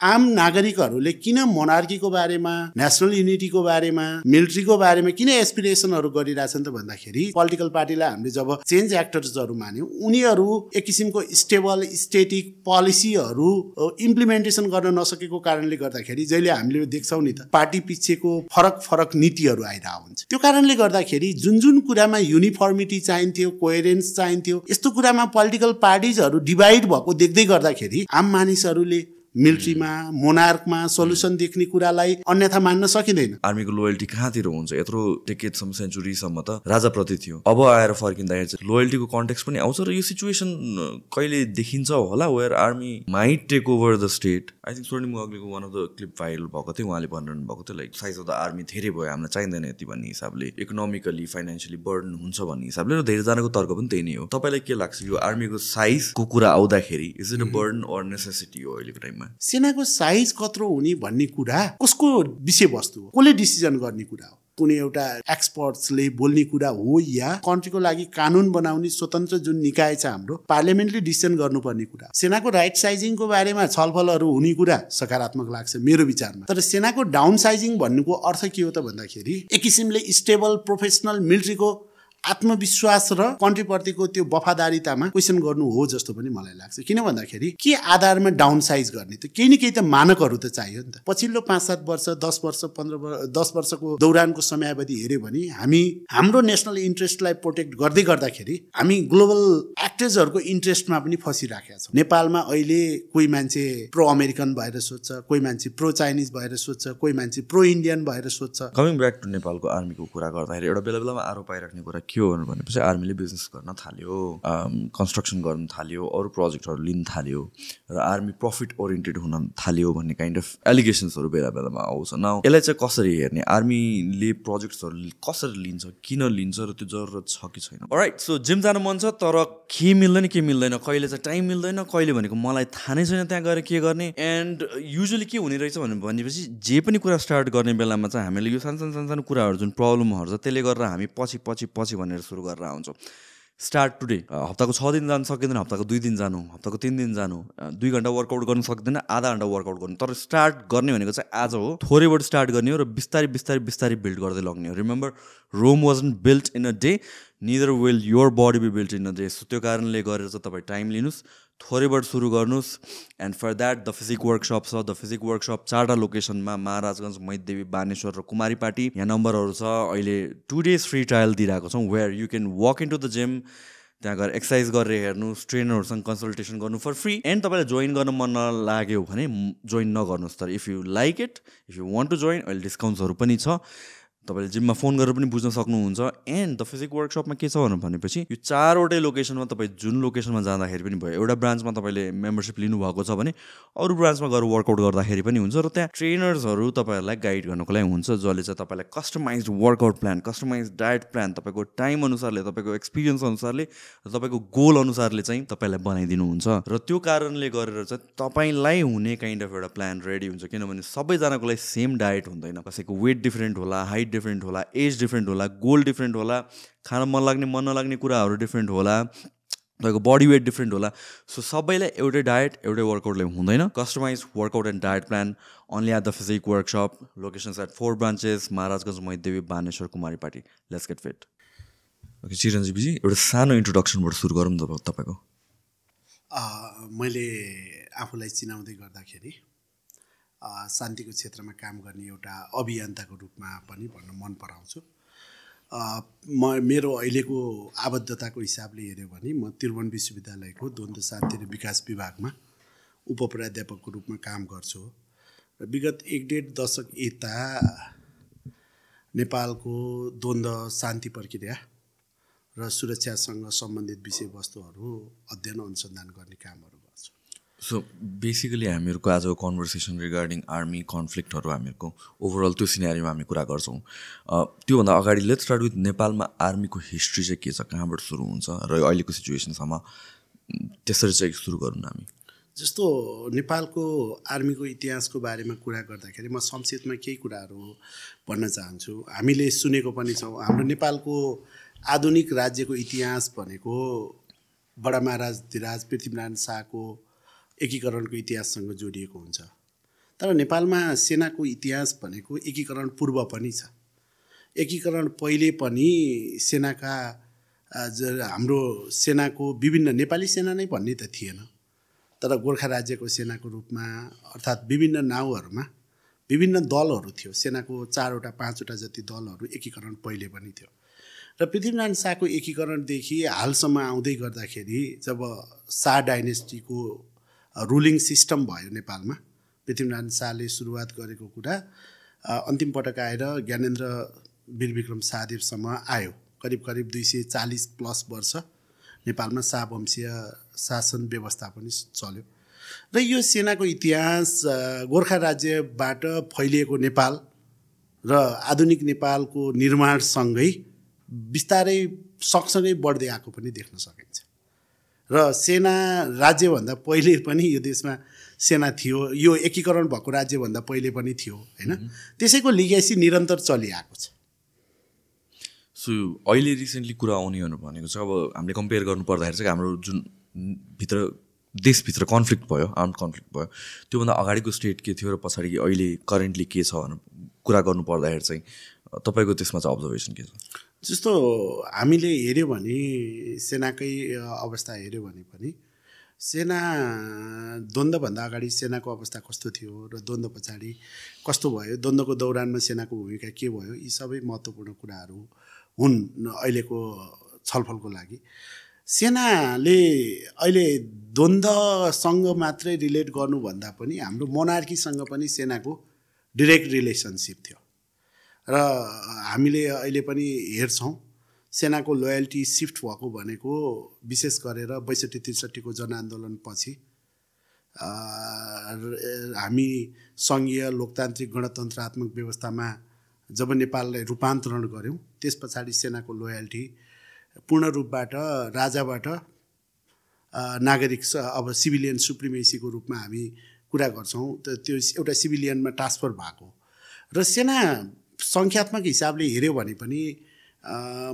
आम नागरिकहरूले किन मोनार्कीको बारेमा नेसनल युनिटीको बारेमा मिलिट्रीको बारेमा किन एसपिरेसनहरू गरिरहेछन् त भन्दाखेरि पोलिटिकल पार्टीलाई हामीले जब चेन्ज एक्टर्सहरू मान्यौँ उनीहरू एक किसिमको स्टेबल स्टेटिक पोलिसीहरू इम्प्लिमेन्टेसन गर्न नसकेको कारणले गर्दाखेरि जहिले हामीले देख्छौँ नि त पार्टी पिछेको फरक फरक नीतिहरू आइरहेको हुन्छ त्यो कारणले गर्दाखेरि जुन जुन कुरामा युनिफर्मिटी चाहिन्थ्यो कोहेरेन्स चाहिन्थ्यो यस्तो कुरामा पोलिटिकल पार्टिजहरू डिभाइड भएको देख्दै गर्दाखेरि आम मानिसहरूले मिलिट्रीमा मोनार्कमा सल्युसन देख्ने कुरालाई अन्यथा मान्न सकिँदैन। आर्मीको लोयल्टी कहाँतिर हुन्छ? यत्रो टेकेटसम्म सेन्चुरीसम्म त राजाप्रति थियो। अब आएर फर्किँदाखेरि चाहिँ लोयल्टीको कन्टेक्स पनि आउँछ र यो सिचुएसन कहिले देखिन्छ होला? Where army might take over the state I think Swarnim अग्लीको one of the clip viral भएको थियो उहाँले भनिरहनु भएको थियो like size of the army धेरै भयो हामीलाई चाहिँदैन यति भन्ने हिसाबले। इकोनोमिकली फाइनेन्सियली बर्डन हुन्छ भन्ने हिसाबले र धेरैजनाको तर्क पनि त्यही नै हो। तपाईँलाई के लाग्छ? यो आर्मीको साइजको कुरा आउँदाखेरि is it a burden or necessity हो अहिलेको टाइममा? सेनाको साइज कत्रो हुने भन्ने कुरा कसको विषयवस्तु हो? कसले डिसिजन गर्ने कुरा हो? कुनै एउटा एक्सपर्ट्सले बोल्ने कुरा हो या कन्ट्रीको लागि कानुन बनाउने स्वतन्त्र जुन निकाय छ हाम्रो पार्लियामेन्टले डिसिजन गर्नुपर्ने कुरा सेनाको राइट साइजिङको बारेमा छलफलहरू हुने कुरा सकारात्मक लाग्छ मेरो विचारमा। तर सेनाको डाउन साइजिङ भन्नुको अर्थ के हो त भन्दाखेरि एक किसिमले स्टेबल प्रोफेसनल मिलिट्रीको आत्मविश्वास र कन्ट्रीप्रतिको त्यो वफादारितामा क्वेसन गर्नु हो जस्तो पनि मलाई लाग्छ। किन भन्दाखेरि के आधारमा डाउन साइज गर्ने? त केही न केही त मानकहरू त चाहियो नि त। पछिल्लो पाँच सात वर्ष दस वर्ष पन्ध्र वर्ष दस वर्षको दौरानको समयावधि हेऱ्यो भने हामी हाम्रो नेसनल इन्ट्रेस्टलाई प्रोटेक्ट गर्दै गर्दाखेरि हामी ग्लोबल एक्टर्सहरूको इन्ट्रेस्टमा पनि फसिराखेका छौँ। नेपालमा अहिले कोही मान्छे प्रो अमेरिकन भएर सोध्छ कोही मान्छे प्रो चाइनिज भएर सोध्छ कोही मान्छे प्रो इन्डियन भएर सोध्छ। कमिङ ब्याक टु नेपालको आर्मीको कुरा गर्दाखेरि एउटा बेला बेलामा आरोप आइराख्ने कुरा के हो भनेपछि आर्मीले बिजनेस गर्न थाल्यो कन्स्ट्रक्सन गर्न थाल्यो अरू प्रोजेक्टहरू लिन थाल्यो र आर्मी प्रफिट ओरिएन्टेड हुन थाल्यो भन्ने काइन्ड अफ एलिगेसन्सहरू बेला बेलामा आउँछ। न यसलाई चाहिँ कसरी हेर्ने? आर्मीले प्रोजेक्ट्सहरू कसरी लिन्छ किन लिन्छ र त्यो जरुरत छ कि छैन? राइट सो जिम जानु मन छ तर के मिल्दैन के मिल्दैन? कहिले चाहिँ टाइम मिल्दैन कहिले भनेको मलाई थाहा नै छैन त्यहाँ गएर के गर्ने? एन्ड युजली के हुने रहेछ भनेपछि जे पनि कुरा स्टार्ट गर्ने बेलामा चाहिँ हामीले यो सानो सानो सानो कुराहरू जुन प्रब्लमहरू छ त्यसले गर्दा हामी पछि पछि पछि भनेर सुरु गरेर आउँछौँ। स्टार्ट टुडे हप्ताको छ दिन जानु सकिँदैन हप्ताको दुई दिन जानु हप्ताको तिन दिन जानु दुई घन्टा वर्कआउट गर्नु सक्दैन आधा घन्टा वर्कआउट गर्नु। तर स्टार्ट गर्ने भनेको चाहिँ आज हो थोरैबाट स्टार्ट गर्ने हो र बिस्तारै बिस्तारै बिस्तारै बिल्ड गर्दै लग्ने हो। Remember Rome wasn't built in a day neither will your body be built in a day so त्यो कारणले गरेर चाहिँ तपाईँ टाइम लिनुहोस्। थोरैबाट सुरु गर्नुहोस्। And for that the physique workshop छ। द फिजिक वर्कसप चारवटा लोकेसनमा महाराजगञ्ज मैदेवी बानेश्वर र कुमारी पार्टी यहाँ नम्बरहरू छ। अहिले टु डेज फ्री ट्रायल दिइरहेको छौँ where you can walk in to the gym त्यहाँ गएर एक्सर्साइज गरेर हेर्नुहोस्। ट्रेनरहरूसँग कन्सल्टेसन गर्नु फर फ्री एन्ड तपाईँलाई जोइन गर्न मन नलाग्यो भने जोइन नगर्नुहोस्। तर if you like it if you want to join अहिले डिस्काउन्ट्सहरू पनि छ। तपाईँले जिममा फोन गरेर पनि बुझ्न सक्नुहुन्छ। एन्ड द फिजिक वर्कसपमा के छ भनेपछि यो चारवटै लोकेसनमा तपाईँ जुन लोकेसनमा जाँदाखेरि पनि भयो एउटा ब्रान्चमा तपाईँले मेम्बरसिप लिनुभएको छ भने अरू ब्रान्चमा गएर वर्कआउट गर्दाखेरि पनि हुन्छ र त्यहाँ ट्रेनर्सहरू तपाईँहरूलाई गाइड गर्नुको लागि हुन्छ जसले चाहिँ तपाईँलाई customize workout plan customize diet plan तपाईँको टाइम अनुसारले तपाईँको एक्सपिरियन्स अनुसारले र तपाईँको गोल अनुसारले चाहिँ तपाईँलाई बनाइदिनुहुन्छ। र त्यो कारणले गरेर चाहिँ तपाईँलाई हुने काइन्ड अफ एउटा प्लान रेडी हुन्छ किनभने सबैजनाको लागि सेम डायट हुँदैन। कसैको वेट डिफ्रेन्ट होला हाइट डिफ्रेन्ट होला एज डिफ्रेन्ट होला गोल डिफ्रेन्ट होला खान मन लाग्ने मन नलाग्ने कुराहरू डिफ्रेन्ट होला तपाईँको बडी वेट डिफ्रेन्ट होला। सो सबैलाई एउटै डायट एउटै वर्कआउटले हुँदैन। Customize workout and diet plan only at the physique workshop locations at four branches Maharajganj Maidevi Baneshwar Kumaripati let's get fit okay चिरञ्जीवीजी एउटा सानो इन्ट्रोडक्सनबाट सुरु गरौँ त तपाईँको मैले आफूलाई चिनाउँदै गर्दाखेरि शान्तिको क्षेत्रमा काम गर्ने एउटा अभियन्ताको रूपमा पनि भन्न मन पराउँछु। म मेरो अहिलेको आबद्धताको हिसाबले हेऱ्यो भने म त्रिभुवन विश्वविद्यालयको द्वन्द्व शान्ति र विकास विभागमा उप प्राध्यापकको रूपमा काम गर्छु र विगत एक डेढ दशक यता नेपालको द्वन्द्व शान्ति प्रक्रिया र सुरक्षासँग सम्बन्धित विषयवस्तुहरू अध्ययन अनुसन्धान गर्ने कामहरू सो बेसिकली हामीहरूको आजको कन्भर्सेसन रिगार्डिङ आर्मी कन्फ्लिक्टहरू हामीहरूको ओभरअल त्यो सिनेरीमा हामी कुरा गर्छौँ। त्योभन्दा अगाडि लेट स्टार्ट विथ नेपालमा आर्मीको हिस्ट्री चाहिँ के छ कहाँबाट सुरु हुन्छ र अहिलेको सिचुएसनसम्म त्यसरी चाहिँ सुरु गरौँ हामी। जस्तो नेपालको आर्मीको इतिहासको बारेमा कुरा गर्दाखेरि म संक्षेपमा केही कुराहरू भन्न चाहन्छु। हामीले सुनेको पनि छौँ हाम्रो नेपालको आधुनिक राज्यको इतिहास भनेको बडा महाराज धिराज पृथ्वीनारायण शाहको एकीकरणको इतिहाससँग जोडिएको हुन्छ। तर नेपालमा सेनाको इतिहास भनेको एकीकरण पूर्व पनि छ। एकीकरण पहिले पनि सेनाका हाम्रो सेनाको विभिन्न नेपाली सेना नै भन्ने त थिएन। तर गोर्खा राज्यको सेनाको रूपमा अर्थात् विभिन्न नाउँहरूमा विभिन्न दलहरू थियो। सेनाको चारवटा पाँचवटा जति दलहरू एकीकरण पहिले पनि थियो। र पृथ्वीनारायण शाहको एकीकरणदेखि हालसम्म आउँदै गर्दाखेरि जब शाह डाइनेस्टीको रुलिङ सिस्टम भयो नेपालमा। पृथ्वीनारायण शाहले सुरुवात गरेको कुरा अन्तिम पटक आएर ज्ञानेन्द्र वीरविक्रम शाहदेवसम्म आयो। करिब करिब दुई सय चालिस प्लस वर्ष नेपालमा शाहवंशीय शासन व्यवस्था पनि चल्यो। र यो सेनाको इतिहास गोर्खा राज्यबाट फैलिएको नेपाल र आधुनिक नेपालको निर्माणसँगै बिस्तारै सँगसँगै बढ्दै आएको पनि देख्न सकिन्छ। र सेना राज्यभन्दा पहिले पनि यो देशमा सेना थियो यो एकीकरण भएको राज्यभन्दा पहिले पनि थियो होइन? त्यसैको लिगेसी निरन्तर चलिआएको छ। सो अहिले रिसेन्टली कुरा आउनेहरू भनेको चाहिँ अब हामीले कम्पेयर गर्नु पर्दाखेरि चाहिँ हाम्रो जुन भित्र देशभित्र कन्फ्लिक्ट भयो आर्म कन्फ्लिक्ट भयो त्योभन्दा अगाडिको स्टेट के थियो र पछाडि अहिले करेन्टली के छ भनेर कुरा गर्नु पर्दाखेरि चाहिँ तपाईँको त्यसमा चाहिँ अब्जर्भेसन के छ? जस्तो हामीले हेऱ्यो भने सेनाकै अवस्था हेऱ्यो भने पनि सेना द्वन्द्वभन्दा अगाडि सेनाको अवस्था कस्तो थियो र द्वन्द्व पछाडि कस्तो भयो? द्वन्द्वको दौरानमा सेनाको भूमिका के भयो? यी सबै महत्त्वपूर्ण कुराहरू हुन् अहिलेको छलफलको लागि। सेनाले अहिले द्वन्द्वसँग मात्रै रिलेट गर्नुभन्दा पनि हाम्रो मोनार्कीसँग पनि सेनाको डिरेक्ट रिलेसनसिप थियो। र हामीले अहिले पनि हेर्छौँ सेनाको लोयल्टी सिफ्ट भएको भनेको विशेष गरेर बैसठी त्रिसठीको जनआन्दोलनपछि हामी सङ्घीय लोकतान्त्रिक गणतन्त्रात्मक व्यवस्थामा जब नेपाललाई रूपान्तरण गऱ्यौँ त्यस पछाडि सेनाको लोयल्टी पूर्ण रूपबाट राजाबाट नागरिक अब सिभिलियन सुप्रिमेसीको रूपमा हामी कुरा गर्छौँ। त्यो एउटा सिभिलियनमा ट्रान्सफर भएको। र सेना सङ्ख्यात्मक हिसाबले हेऱ्यो भने पनि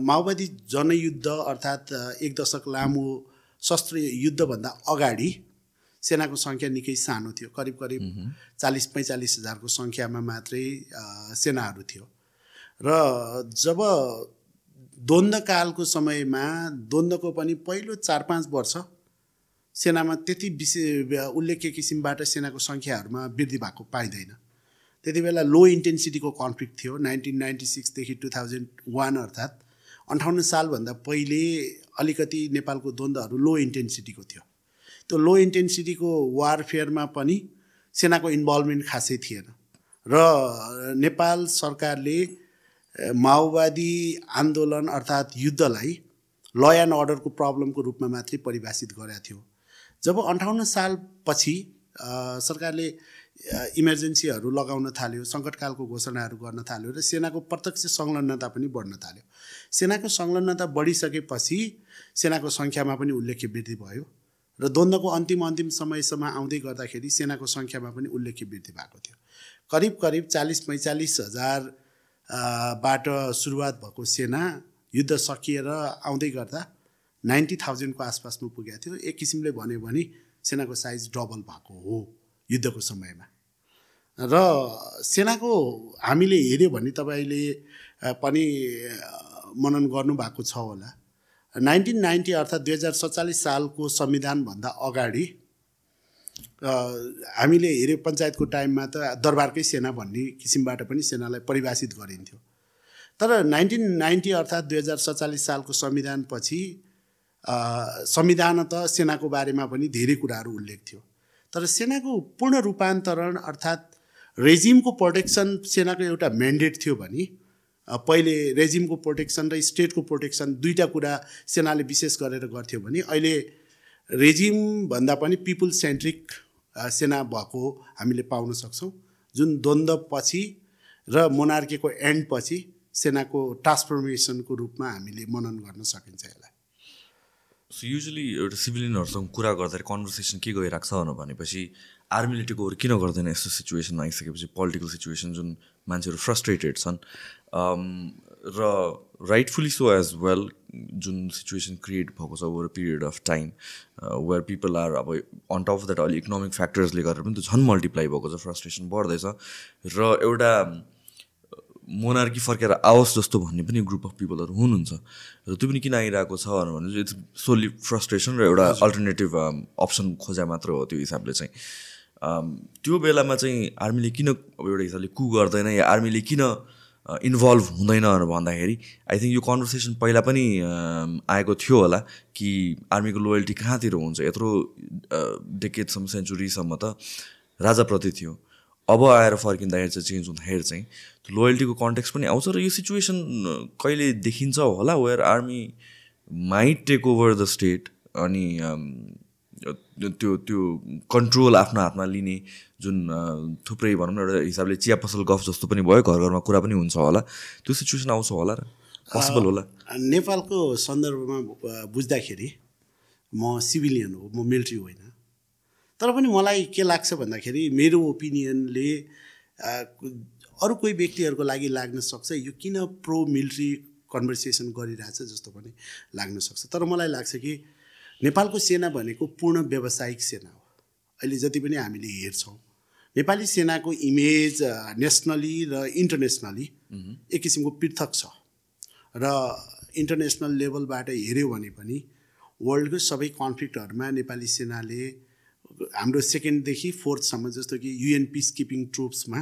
माओवादी जनयुद्ध अर्थात् एक दशक लामो शस्त्र युद्धभन्दा अगाडि सेनाको सङ्ख्या निकै सानो थियो। करिब करिब चालिस पैँचालिस हजारको सङ्ख्यामा मात्रै सेनाहरू थियो। र जब द्वन्द्वकालको समयमा द्वन्द्वको पनि पहिलो चार पाँच वर्ष सेनामा त्यति विशेष उल्लेख्य किसिमबाट सेनाको सङ्ख्याहरूमा वृद्धि भएको पाइँदैन। त्यति बेला लो इन्टेन्सिटीको कन्फ्लिक्ट थियो नाइन्टिन नाइन्टी सिक्सदेखि टु थाउजन्ड वान अर्थात् अन्ठाउन्न सालभन्दा पहिले अलिकति नेपालको द्वन्द्वहरू लो इन्टेन्सिटीको थियो। त्यो लो इन्टेन्सिटीको वारफेयरमा पनि सेनाको इन्भल्भमेन्ट खासै थिएन। र नेपाल सरकारले माओवादी आन्दोलन अर्थात् युद्धलाई ल एन्ड अर्डरको प्रब्लमको रूपमा मात्रै परिभाषित गरेको थियो। जब अन्ठाउन्न सालपछि सरकारले इमर्जेन्सीहरू लगाउन थाल्यो सङ्कटकालको घोषणाहरू गर्न थाल्यो र सेनाको प्रत्यक्ष संलग्नता पनि बढ्न थाल्यो। सेनाको संलग्नता बढिसकेपछि सेनाको सङ्ख्यामा पनि उल्लेख्य वृद्धि भयो र द्वन्द्वको अन्तिम अन्तिम समयसम्म आउँदै गर्दाखेरि सेनाको सङ्ख्यामा पनि उल्लेख्य वृद्धि भएको थियो। करिब करिब चालिस पैँचालिस हजार बाट सुरुवात भएको सेना युद्ध सकिएर आउँदै गर्दा नाइन्टी थाउजन्डको आसपासमा पुगेको थियो। एक किसिमले भन्यो भने सेनाको साइज डबल भएको हो युद्धको समयमा। र सेनाको हामीले हेऱ्यो भने तपाईँले पनि मनन गर्नुभएको छ होला। नाइन्टिन नाइन्टी अर्थात् दुई हजार सत्तालिस सालको संविधानभन्दा अगाडि हामीले हेऱ्यो पञ्चायतको टाइममा त दरबारकै सेना भन्ने किसिमबाट पनि सेनालाई परिभाषित गरिन्थ्यो। तर नाइन्टिन नाइन्टी अर्थात् दुई हजार सत्तालिस सालको संविधानपछि संविधान त सेनाको बारेमा पनि धेरै कुराहरू उल्लेख थियो। तर सेनाको पूर्ण रूपान्तरण अर्थात् रेजिमको प्रोटेक्सन सेनाको एउटा म्यान्डेट थियो भने पहिले रेजिमको प्रोटेक्सन र स्टेटको प्रोटेक्सन दुईवटा कुरा सेनाले विशेष गरेर गर्थ्यो भने अहिले रेजिमभन्दा पनि पिपुल सेन्ट्रिक सेना भएको हामीले पाउन सक्छौँ। जुन द्वन्द्वपछि र मोनार्कीको एन्डपछि सेनाको ट्रान्सफर्मेसनको रूपमा हामीले मनन गर्न सकिन्छ यसलाई। सो युजली एउटा सिभिलियनहरूसँग कुरा गर्दाखेरि कन्भर्सेसन के गइरहेको छ भनेपछि आर्मीले टेक ओभर किन गर्दैन यस्तो सिचुएसनमा आइसकेपछि पोलिटिकल सिचुएसन जुन मान्छेहरू फ्रस्ट्रेटेड छन् र राइटफुली सो एज वेल जुन सिचुएसन क्रिएट भएको छ over period of time where people are अब अन टप अफ द्याट अलिक इकोनोमिक फ्याक्टर्सले गर्दा पनि त्यो झन् मल्टिप्लाई भएको छ फ्रस्ट्रेसन बढ्दैछ र एउटा मोनार्की फर्केर आओस् जस्तो भन्ने पनि ग्रुप अफ पिपलहरू हुनुहुन्छ र त्यो पनि किन आइरहेको छ भने इट्स सोली फ्रस्ट्रेसन र एउटा अल्टरनेटिभ अप्सन खोजा मात्र हो त्यो हिसाबले चाहिँ। त्यो बेलामा चाहिँ आर्मीले किन अब एउटा हिसाबले कु गर्दैन या आर्मीले किन इन्भल्भ हुँदैन भन्दाखेरि आई थिङ्क यो कन्भर्सेसन पहिला पनि आएको थियो होला कि आर्मीको लोयल्टी कहाँतिर हुन्छ। यत्रो डेकेडसम्म सेन्चुरीसम्म त राजाप्रति थियो। अब आएर फर्किँदाखेरि चाहिँ चेन्ज हुँदाखेरि चाहिँ लोयल्टीको कन्टेक्स पनि आउँछ र यो सिचुएसन कहिले देखिन्छ होला? Where army might take over the state अनि त्यो त्यो कन्ट्रोल आफ्नो हातमा लिने जुन थुप्रै भनौँ न एउटा हिसाबले चिया पसल गफ जस्तो पनि भयो घर घरमा कुरा पनि हुन्छ होला। त्यो सिचुएसन आउँछ होला र? पोसिबल होला। नेपालको सन्दर्भमा बुझ्दाखेरि म सिभिलियन हो म मिलिट्री होइन। तर पनि मलाई के लाग्छ भन्दाखेरि मेरो ओपिनियनले अरू कोही व्यक्तिहरूको लागि लाग्न सक्छ यो किन प्रो मिलिट्री कन्भर्सेसन गरिरहेछ जस्तो पनि लाग्न सक्छ। तर मलाई लाग्छ कि नेपालको सेना भनेको पूर्ण व्यावसायिक सेना हो। अहिले जति पनि हामीले हेर्छौँ नेपाली सेनाको इमेज नेसनली र इन्टरनेसनली एक किसिमको पृथक छ। र इन्टरनेसनल लेभलबाट हेऱ्यो भने पनि वर्ल्डको सबै कन्फ्लिक्टहरूमा नेपाली सेनाले हाम्रो सेकेन्डदेखि फोर्थसम्म जस्तो कि युएन पिस किपिङ ट्रुप्समा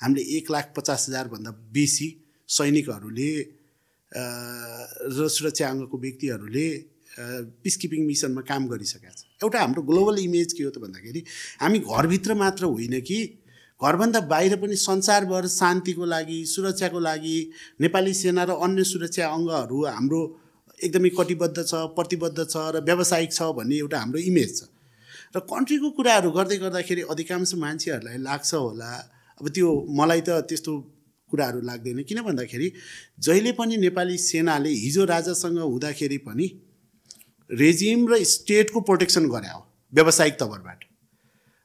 हामीले एक लाख पचास हजारभन्दा बेसी सैनिकहरूले र सुरक्षा अङ्गको व्यक्तिहरूले पिस किपिङ मिसनमा काम गरिसकेका छ एउटा हाम्रो ग्लोबल इमेज के हो त भन्दाखेरि हामी घरभित्र मात्र होइन कि घरभन्दा बाहिर पनि संसारभर शान्तिको लागि सुरक्षाको लागि नेपाली सेना र अन्य सुरक्षा अङ्गहरू हाम्रो एकदमै कटिबद्ध छ प्रतिबद्ध छ र व्यावसायिक छ भन्ने एउटा हाम्रो इमेज छ। र कन्ट्रीको कुराहरू गर्दै गर्दाखेरि अधिकांश मान्छेहरूलाई लाग्छ होला। अब त्यो मलाई त त्यस्तो कुराहरू लाग्दैन। किन भन्दाखेरि जहिले पनि नेपाली सेनाले हिजो राजासँग हुँदाखेरि पनि रेजिम र स्टेटको प्रोटेक्सन गरे हो व्यावसायिक तवरबाट।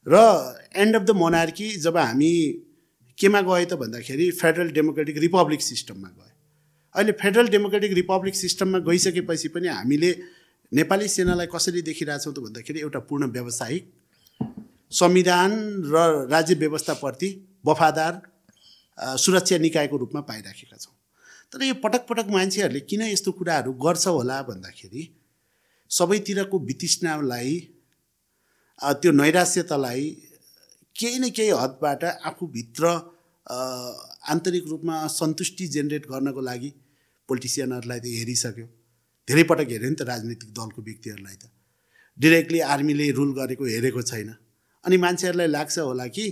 र एन्ड अफ द मोनार्की जब हामी केमा गयो त भन्दाखेरि फेडरल डेमोक्रेटिक रिपब्लिक सिस्टममा गयो अहिले फेडरल डेमोक्रेटिक रिपब्लिक सिस्टममा गइसकेपछि पनि हामीले नेपाली सेनालाई कसरी देखिरहेछौँ त भन्दाखेरि एउटा पूर्ण व्यावसायिक संविधान र राज्य व्यवस्थाप्रति वफादार सुरक्षा निकायको रूपमा पाइराखेका छौँ। तर यो पटक पटक मान्छेहरूले किन यस्तो कुराहरू गर्छ होला भन्दाखेरि सबैतिरको वितृष्णालाई त्यो नैराश्यतालाई केही न केही हदबाट आफूभित्र आन्तरिक रूपमा सन्तुष्टि जेनेरेट गर्नको लागि पोलिटिसियनहरूलाई त हेरिसक्यो। धेरै पटक हेऱ्यो नि त राजनीतिक दलको व्यक्तिहरूलाई त। डिरेक्टली आर्मीले रुल गरेको हेरेको छैन। अनि मान्छेहरूलाई लाग्छ होला कि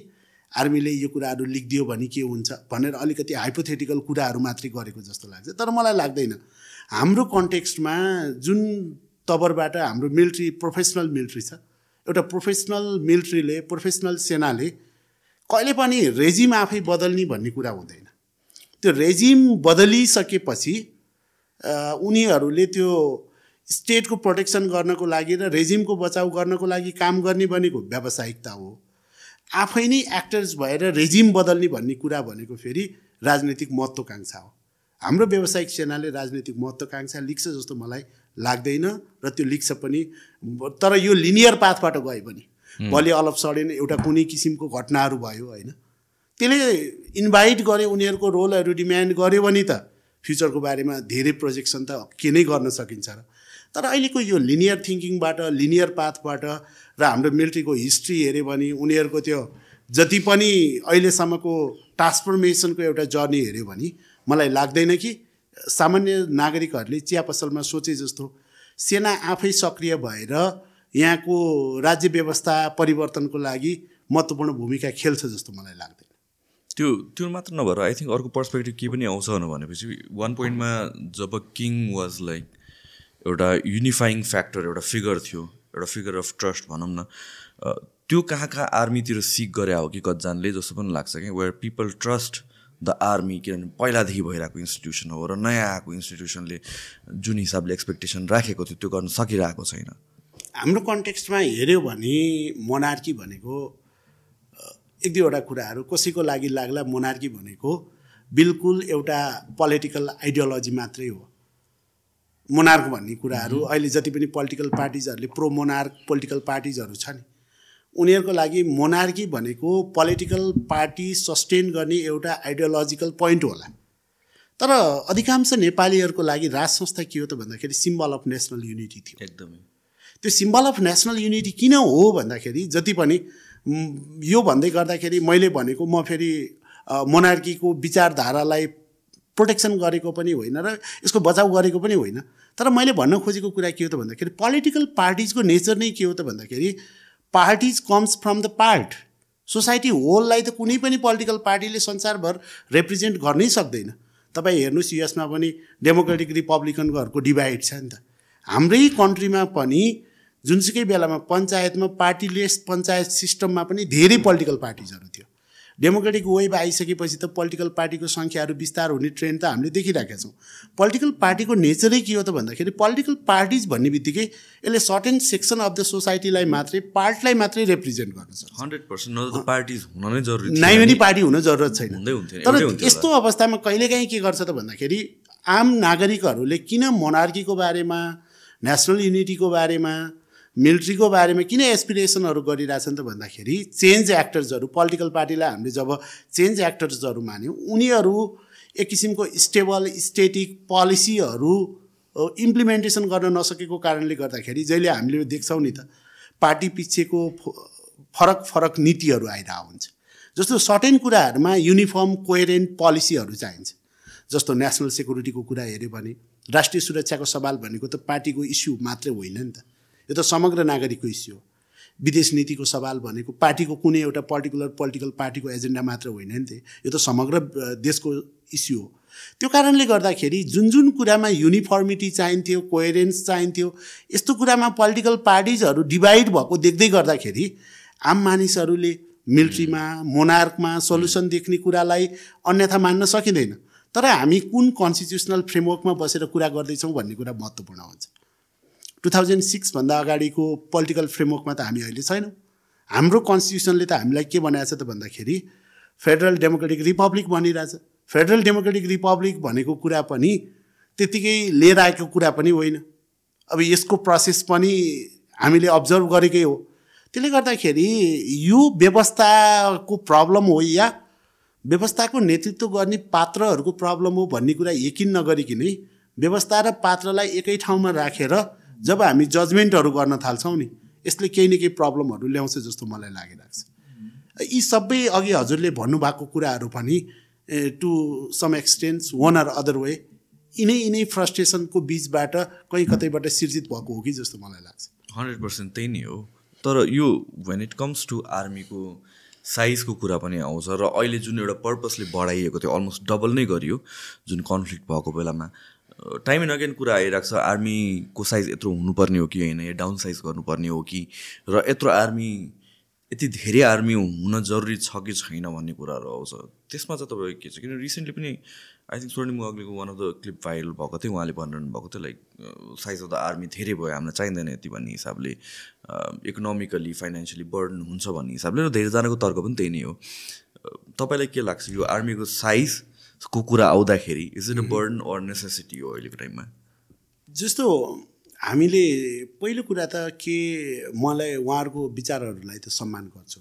आर्मीले यो कुराहरू लेखिदियो भने के हुन्छ भनेर अलिकति हाइपोथेटिकल कुराहरू मात्रै गरेको जस्तो लाग्छ। तर मलाई लाग्दैन। हाम्रो कन्टेक्स्टमा जुन तबरबाट हाम्रो मिलिट्री प्रोफेसनल मिलिट्री छ। एउटा प्रोफेसनल मिलिट्रीले प्रोफेसनल सेनाले कहिले पनि रेजिम आफै बदल्ने भन्ने कुरा हुँदैन। त्यो रेजिम बदलिसकेपछि उनीहरूले त्यो स्टेटको प्रोटेक्सन गर्नको लागि र रेजिमको बचाउ गर्नको लागि काम गर्ने भनेको व्यावसायिकता हो। आफै नै एक्टर्स भएर रेजिम बदल्ने भन्ने कुरा भनेको फेरि राजनैतिक महत्त्वकाङ्क्षा हो। हाम्रो व्यावसायिक सेनाले राजनैतिक महत्त्वकाङ्क्षा लिक्छ जस्तो मलाई लाग्दैन र त्यो लिक्छ पनि तर यो लिनियर पाथबाट गयो भने भोलि अलप सडेन एउटा कुनै किसिमको घटनाहरू भयो होइन। त्यसले इन्भाइट गर्यो उनीहरूको रोलहरू डिमान्ड गर्यो भने त फ्युचरको बारेमा धेरै प्रोजेक्सन त के नै गर्न सकिन्छ र। तर अहिलेको यो लिनियर थिङ्किङबाट लिनियर पाथबाट र हाम्रो मिलिट्रीको हिस्ट्री हेऱ्यो भने उनीहरूको त्यो जति पनि अहिलेसम्मको ट्रान्सफर्मेसनको एउटा जर्नी हेऱ्यो भने मलाई लाग्दैन कि सामान्य नागरिकहरूले चिया पसलमा सोचे जस्तो सेना आफै सक्रिय भएर यहाँको राज्य व्यवस्था परिवर्तनको लागि महत्त्वपूर्ण भूमिका खेल्छ जस्तो मलाई लाग्दैन। त्यो त्यो मात्र नभएर आई थिङ्क अर्को पर्सपेक्टिभ के पनि आउँछ भनेपछि वान पोइन्टमा जब किङ वाज लाइक एउटा युनिफाइङ फ्याक्टर एउटा फिगर थियो एउटा फिगर अफ ट्रस्ट भनौँ न त्यो कहाँ कहाँ आर्मीतिर सिक गरे हो कि कतिजनाले जस्तो पनि लाग्छ कि where people trust the army किनभने पहिलादेखि भइरहेको इन्स्टिट्युसन हो र नयाँ आएको इन्स्टिट्युसनले जुन हिसाबले एक्सपेक्टेसन राखेको थियो त्यो गर्न सकिरहेको छैन। हाम्रो कन्टेक्स्टमा हेऱ्यो भने मोनार्की भनेको एक दुईवटा कुराहरू कसैको लागि लाग्ला मोनार्की भनेको बिल्कुल एउटा पोलिटिकल आइडियोलोजी मात्रै हो। मोनार्क भन्ने कुराहरू अहिले जति पनि पोलिटिकल पार्टिजहरूले प्रो मोनार्क पोलिटिकल पार्टिजहरू छ नि उनीहरूको लागि मोनार्की भनेको पोलिटिकल पार्टी सस्टेन गर्ने एउटा आइडियोलोजिकल पोइन्ट होला। तर अधिकांश नेपालीहरूको लागि राज संस्था के हो त भन्दाखेरि सिम्बल अफ नेसनल युनिटी थियो। एकदमै। त्यो सिम्बल अफ नेसनल युनिटी किन हो भन्दाखेरि जति पनि यो भन्दै गर्दाखेरि मैले भनेको म फेरि मोनार्कीको विचारधारालाई प्रोटेक्सन गरेको पनि होइन र यसको बचाउ गरेको पनि होइन। तर मैले भन्न खोजेको कुरा के हो त भन्दाखेरि पोलिटिकल पार्टिजको नेचर नै के हो त भन्दाखेरि parties comes from the part. Society होललाई त कुनै पनि पोलिटिकल पार्टीले संसारभर रिप्रेजेन्ट गर्नै सक्दैन। तपाईँ हेर्नुहोस् युएसमा पनि डेमोक्रेटिक रिपब्लिकनकोहरूको डिभाइड छ नि त। हाम्रै कन्ट्रीमा पनि जुनसुकै बेलामा पञ्चायतमा पार्टीलेस पञ्चायत सिस्टममा पनि धेरै पोलिटिकल पार्टिजहरू डेमोक्रेटिक वेभ आइसकेपछि त पोलिटिकल पार्टीको सङ्ख्याहरू विस्तार हुने ट्रेन्ड त हामीले देखिरहेका छौँ। पोलिटिकल पार्टीको नेचरै के हो त भन्दाखेरि पोलिटिकल पार्टिज भन्ने बित्तिकै यसले सर्टेन सेक्सन अफ द सोसाइटीलाई मात्रै पार्टलाई मात्रै रिप्रेजेन्ट गर्न सक्छ। हन्ड्रेड पर्सेन्ट पार्टिज हुन नै जरुरी नाइ पनि पार्टी हुन जरुरत छैन। तर। यस्तो अवस्थामा कहिलेकाहीँ के गर्छ त भन्दाखेरि आम नागरिकहरूले किन मोनार्कीको बारेमा नेसनल युनिटीको बारेमा मिलिट्रीको बारेमा किन एसपिरेसनहरू गरिरहेछन् त भन्दाखेरि चेन्ज एक्टर्सहरू पोलिटिकल पार्टीलाई हामीले जब चेन्ज एक्टर्सहरू मान्यौँ उनीहरू एक किसिमको स्टेबल स्टेटिक पोलिसीहरू इम्प्लिमेन्टेसन गर्न नसकेको कारणले गर्दाखेरि जहिले हामीले देख्छौँ नि त पार्टी पिछेको फरक फरक नीतिहरू आइरहेको हुन्छ जस्तो सर्टेन कुराहरूमा युनिफर्म कोहेरेन्ट पोलिसीहरू चाहिन्छ। जस्तो नेसनल सेक्युरिटीको कुरा हेऱ्यो भने राष्ट्रिय सुरक्षाको सवाल भनेको त पार्टीको इस्यु मात्रै होइन नि त। यो त समग्र नागरिकको इस्यु हो। विदेश नीतिको सवाल भनेको पार्टीको कुनै एउटा पर्टिकुलर पोलिटिकल पार्टीको एजेन्डा मात्र होइन नि त। यो त समग्र देशको इस्यु हो। त्यो कारणले गर्दाखेरि जुन जुन कुरामा युनिफर्मिटी चाहिन्थ्यो कोहेरेन्स चाहिन्थ्यो यस्तो कुरामा पोलिटिकल पार्टिजहरू डिभाइड भएको देख्दै गर्दाखेरि आम मानिसहरूले मिलिट्रीमा मोनार्कमा सल्युसन देख्ने कुरालाई अन्यथा मान्न सकिँदैन। तर हामी कुन कन्स्टिट्युसनल फ्रेमवर्कमा बसेर कुरा गर्दैछौँ भन्ने कुरा महत्त्वपूर्ण हुन्छ। टु थाउजन्ड सिक्सभन्दा अगाडिको पोलिटिकल फ्रेमवर्कमा त हामी अहिले छैनौँ। हाम्रो कन्स्टिट्युसनले त हामीलाई के बनाएको छ त भन्दाखेरि फेडरल डेमोक्रेटिक रिपब्लिक भनिरहेछ। फेडरल डेमोक्रेटिक रिपब्लिक भनेको कुरा पनि त्यत्तिकै लिएर आएको कुरा पनि होइन। अब यसको प्रोसेस पनि हामीले अब्जर्भ गरेकै हो। त्यसले गर्दाखेरि यो व्यवस्थाको प्रब्लम हो या व्यवस्थाको नेतृत्व गर्ने पात्रहरूको प्रब्लम हो भन्ने कुरा यकिन नगरिकनै व्यवस्था र पात्रलाई एकै ठाउँमा राखेर जब हामी जजमेन्टहरू गर्न थाल्छौँ नि यसले केही न केही प्रब्लमहरू ल्याउँछ जस्तो मलाई लागिरहेको छ। यी सबै अघि हजुरले भन्नुभएको कुराहरू पनि to some extents one or other way यिनै यिनै फ्रस्ट्रेसनको बिचबाट कहीँ कतैबाट सिर्जित भएको हो कि जस्तो मलाई लाग्छ। हन्ड्रेड पर्सेन्ट त्यही नै हो। तर यो वेन इट कम्स टु आर्मीको साइजको कुरा पनि आउँछ र अहिले जुन एउटा पर्पसले बढाइएको थियो अलमोस्ट डबल नै गरियो जुन कन्फ्लिक्ट भएको बेलामा। टाइम एन्ड अगेन कुरा आइरहेको छ आर्मीको साइज यत्रो हुनुपर्ने हो कि होइन? या डाउन साइज गर्नुपर्ने हो कि? र यत्रो आर्मी यति धेरै आर्मी हुन जरुरी छ कि छैन भन्ने कुराहरू आउँछ। त्यसमा चाहिँ तपाईँको के छ? किन रिसेन्टली पनि I think Swarnim अग्लीको one of the clip viral भएको थियो उहाँले भनिरहनु भएको थियो like size of the army धेरै भयो हामीलाई चाहिँदैन यति भन्ने हिसाबले। इकोनोमिकली फाइनेन्सियली बर्डन हुन्छ भन्ने हिसाबले र धेरैजनाको तर्क पनि त्यही नै हो। तपाईँलाई के लाग्छ? यो आर्मीको साइजको कुरा आउँदाखेरि is it a burden or necessity हो अहिलेको टाइममा? जस्तो हामीले पहिलो कुरा त के मलाई उहाँहरूको विचारहरूलाई त सम्मान गर्छु।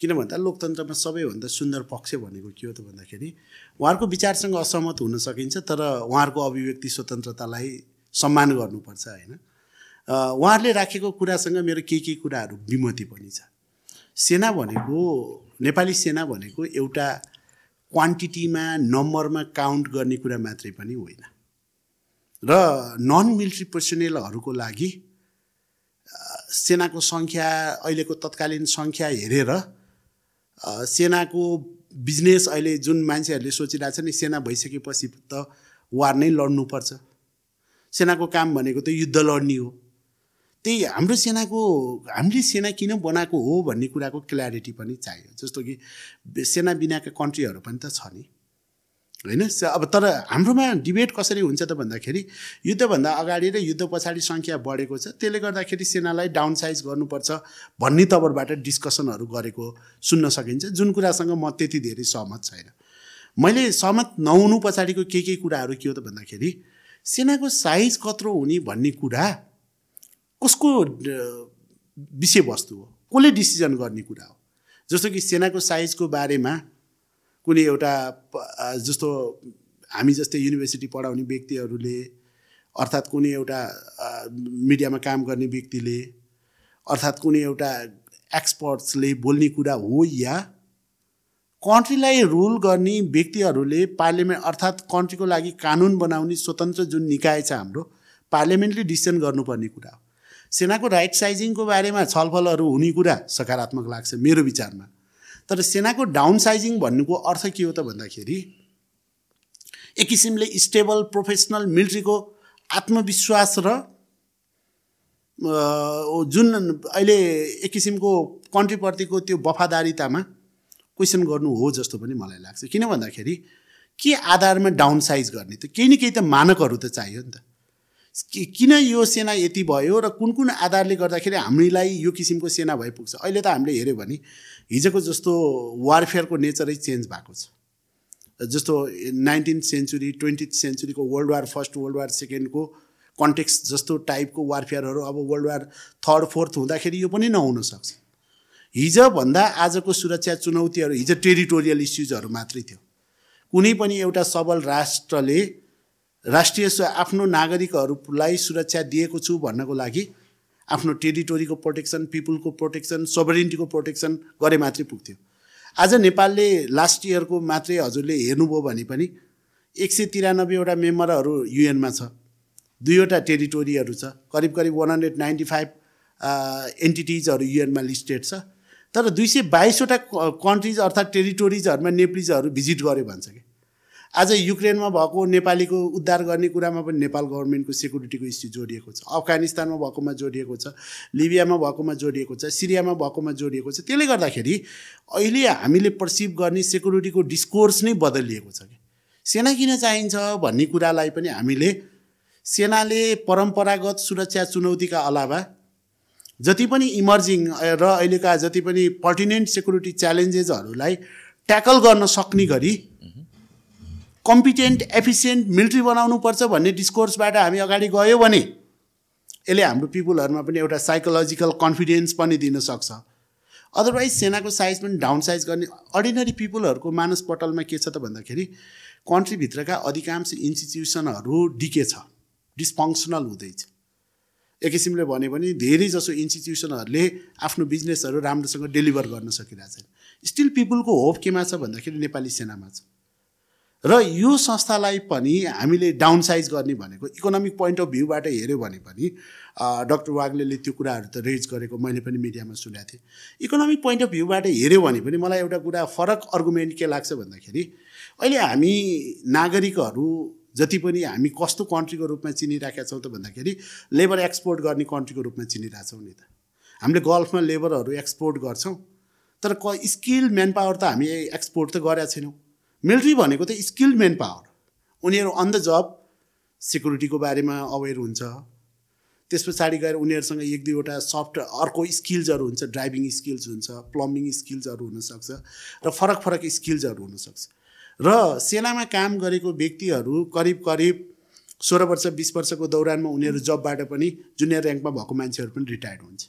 किन भन्दा लोकतन्त्रमा सबैभन्दा सुन्दर पक्ष भनेको के हो त भन्दाखेरि उहाँहरूको विचारसँग असहमत हुन सकिन्छ तर उहाँहरूको अभिव्यक्ति स्वतन्त्रतालाई सम्मान गर्नुपर्छ होइन? उहाँहरूले राखेको कुरासँग मेरो केही केही कुराहरू विमति पनि छ। सेना भनेको नेपाली सेना भनेको एउटा क्वान्टिटीमा नम्बरमा काउन्ट गर्ने कुरा मात्रै पनि होइन. र नन मिलिट्री पर्सनेलहरूको लागि सेनाको सङ्ख्या अहिलेको तत्कालीन सङ्ख्या हेरेर सेनाको बिजनेस अहिले जुन मान्छेहरूले सोचिरहेको छ नि सेना भइसकेपछि त वार नै लड्नुपर्छ। सेनाको काम भनेको त युद्ध लड्ने हो। त्यही हाम्रो सेनाको हामीले सेना किन बनाएको हो भन्ने कुराको क्ल्यारिटी पनि चाहियो। जस्तो कि सेना बिनाका कन्ट्रीहरू पनि त छ नि। होइन? अब तर हाम्रोमा डिबेट कसरी हुन्छ त भन्दाखेरि युद्धभन्दा अगाडि र युद्ध पछाडि सङ्ख्या बढेको छ। त्यसले गर्दाखेरि सेनालाई डाउन साइज गर्नुपर्छ भन्ने तवरबाट डिस्कसनहरू गरेको सुन्न सकिन्छ। जुन कुरासँग म त्यति धेरै सहमत छैन। मैले सहमत नहुनु पछाडिको के के कुराहरू के हो त भन्दाखेरि सेनाको साइज कत्रो हुने भन्ने कुरा कसको विषयवस्तु हो। कसले डिसिजन गर्ने कुरा हो? जस्तो कि सेनाको साइजको बारेमा कुनै एउटा जस्तो हामी जस्तै युनिभर्सिटी पढाउने व्यक्तिहरूले अर्थात् कुनै एउटा मिडियामा काम गर्ने व्यक्तिले अर्थात् कुनै एउटा एक्सपर्ट्सले बोल्ने कुरा हो या कन्ट्रीलाई रुल गर्ने व्यक्तिहरूले पार्लियामेन्ट अर्थात् कन्ट्रीको लागि कानुन बनाउने स्वतन्त्र जुन निकाय छ हाम्रो पार्लियामेन्टले डिसिसन गर्नुपर्ने कुरा हो। सेनाको राइट साइजिङको बारेमा छलफलहरू हुने कुरा सकारात्मक लाग्छ मेरो विचारमा। तर सेनाको डाउन साइजिङ भन्नुको अर्थ के हो त भन्दाखेरि एक किसिमले स्टेबल प्रोफेसनल मिलिट्रीको आत्मविश्वास र जुन अहिले एक किसिमको कन्ट्रीप्रतिको त्यो वफादारितामा क्वेसन गर्नु हो जस्तो पनि मलाई लाग्छ। किन भन्दाखेरि के आधारमा डाउन साइज गर्ने त? केही न केही त मानकहरू त चाहियो नि त। किन यो सेना यति भयो र कुन कुन आधारले गर्दाखेरि हामीलाई यो किसिमको सेना भइपुग्छ? अहिले त हामीले हेऱ्यो भने हिजोको जस्तो वारफेयरको नेचरै चेन्ज भएको छ। जस्तो nineteen century twenty सेन्चुरीको world war first world war सेकेन्डको context जस्तो टाइपको वारफेयरहरू अब वर्ल्ड वार थर्ड फोर्थ हुँदाखेरि यो पनि नहुन सक्छ। हिजोभन्दा आजको सुरक्षा चुनौतीहरू हिजो टेरिटोरियल इस्युजहरू मात्रै थियो। कुनै पनि एउटा सबल राष्ट्रले राष्ट्रिय आफ्नो नागरिकहरूलाई सुरक्षा दिएको छु भन्नको लागि आफ्नो टेरिटोरीको प्रोटेक्सन पिपुलको प्रोटेक्सन सोभरिन्टीको प्रोटेक्सन गरे मात्रै पुग्थ्यो। आज नेपालले लास्ट इयरको मात्रै हजुरले हेर्नुभयो भने पनि एक सय तिरानब्बेवटा मेम्बरहरू युएनमा छ। दुईवटा टेरिटोरीहरू छ। करिब करिब वान हन्ड्रेड नाइन्टी फाइभ एन्टिटिजहरू युएनमा लिस्टेड छ। तर दुई सय बाइसवटा कन्ट्रिज अर्थात् टेरिटोरिजहरूमा नेप्लिजहरू भिजिट गर्यो भन्छ कि। आज युक्रेनमा भएको नेपालीको उद्धार गर्ने कुरामा पनि नेपाल गभर्मेन्टको सेक्युरिटीको इस्यु जोडिएको छ। अफगानिस्तानमा भएकोमा जोडिएको छ लिबियामा भएकोमा जोडिएको छ सिरियामा भएकोमा जोडिएको छ। त्यसले गर्दाखेरि अहिले हामीले पर्सिभ गर्ने सेक्युरिटीको डिस्कोर्स नै बदलिएको छ कि सेना किन चाहिन्छ भन्ने कुरालाई पनि हामीले सेनाले परम्परागत सुरक्षा चुनौतीका अलावा जति पनि इमर्जिङ र अहिलेका जति पनि पर्टिनेन्ट सेक्युरिटी च्यालेन्जेसहरूलाई ट्याकल गर्न सक्ने गरी कम्पिटेन्ट एफिसियन्ट मिलिट्री बनाउनुपर्छ भन्ने डिस्कोर्सबाट हामी अगाडि गयो भने यसले हाम्रो पिपुलहरूमा पनि एउटा साइकोलोजिकल कन्फिडेन्स पनि दिन सक्छ। अदरवाइज सेनाको साइज पनि डाउन साइज गर्ने अर्डिनरी पिपुलहरूको मानस पटलमा के छ त भन्दाखेरि कन्ट्रीभित्रका अधिकांश इन्स्टिट्युसनहरू डिके छ डिसफङ्सनल हुँदैछ एक किसिमले भन्यो भने धेरै जसो इन्स्टिट्युसनहरूले आफ्नो बिजनेसहरू राम्रोसँग डेलिभर गर्न सकिरहेछन्। स्टिल पिपुलको होप केमा छ भन्दाखेरि नेपाली सेनामा छ। र यो संस्थालाई पनि हामीले डाउन साइज गर्ने भनेको इकोनोमिक पोइन्ट अफ भ्यूबाट हेऱ्यो भने पनि डक्टर वाग्लेले त्यो कुराहरू त रेज गरेको मैले पनि मिडियामा सुनेको थिएँ। इकोनोमिक पोइन्ट अफ भ्यूबाट हेऱ्यो भने पनि मलाई एउटा कुरा फरक अर्गुमेन्ट के लाग्छ भन्दाखेरि अहिले हामी नागरिकहरू जति पनि हामी कस्तो कन्ट्रीको रूपमा चिनिराखेका छौँ त भन्दाखेरि लेबर एक्सपोर्ट गर्ने कन्ट्रीको रूपमा चिनिरहेछौँ नि त। हामीले गल्फमा लेबरहरू एक्सपोर्ट गर्छौँ तर क स्किल म्यान पावर त हामी एक्सपोर्ट त गरेका छैनौँ। मिलिट्री भनेको त स्किल्ड मेन पावर उनीहरू अन द जब सेक्युरिटीको बारेमा अवेर हुन्छ। त्यस पछाडि गएर उनीहरूसँग एक दुईवटा सफ्ट अर्को स्किल्सहरू हुन्छ। ड्राइभिङ स्किल्स हुन्छ प्लम्बिङ स्किल्सहरू हुनसक्छ र फरक फरक स्किल्सहरू हुनसक्छ। र सेनामा काम गरेको व्यक्तिहरू करिब करिब सोह्र वर्ष बिस वर्षको दौरानमा उनीहरू जबबाट पनि जुनियर ऱ्याङ्कमा भएको मान्छेहरू पनि रिटायर्ड हुन्छ।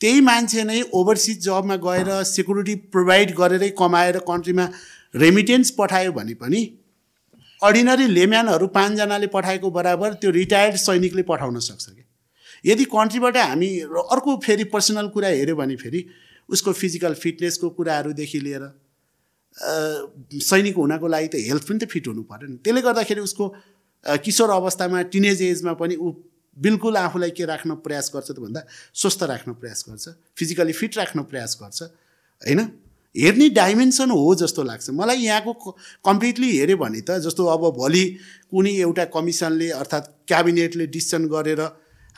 त्यही मान्छे नै ओभरसिज जबमा गएर सेक्युरिटी प्रोभाइड गरेरै कमाएर कन्ट्रीमा रेमिटेन्स पठायो भने पनि अर्डिनरी लेम्यानहरू पाँचजनाले पठाएको बराबर त्यो रिटायर्ड सैनिकले पठाउन सक्छ कि यदि कन्ट्रीबाट हामी अर्को फेरि पर्सनल कुरा हेऱ्यो भने फेरि उसको फिजिकल फिटनेसको कुराहरूदेखि लिएर सैनिक हुनको लागि त हेल्थ पनि त फिट हुनु पऱ्यो नि। त्यसले गर्दाखेरि उसको किशोर अवस्थामा टिनेज एजमा पनि ऊ बिल्कुल आफूलाई के राख्न प्रयास गर्छ त भन्दा स्वस्थ राख्न प्रयास गर्छ फिजिकली फिट राख्न प्रयास गर्छ होइन? हेर्ने डाइमेन्सन हो जस्तो लाग्छ। मलाई यहाँको कम्प्लिटली हेऱ्यो भने त जस्तो अब भोलि कुनै एउटा कमिसनले अर्थात् क्याबिनेटले डिसिसन गरेर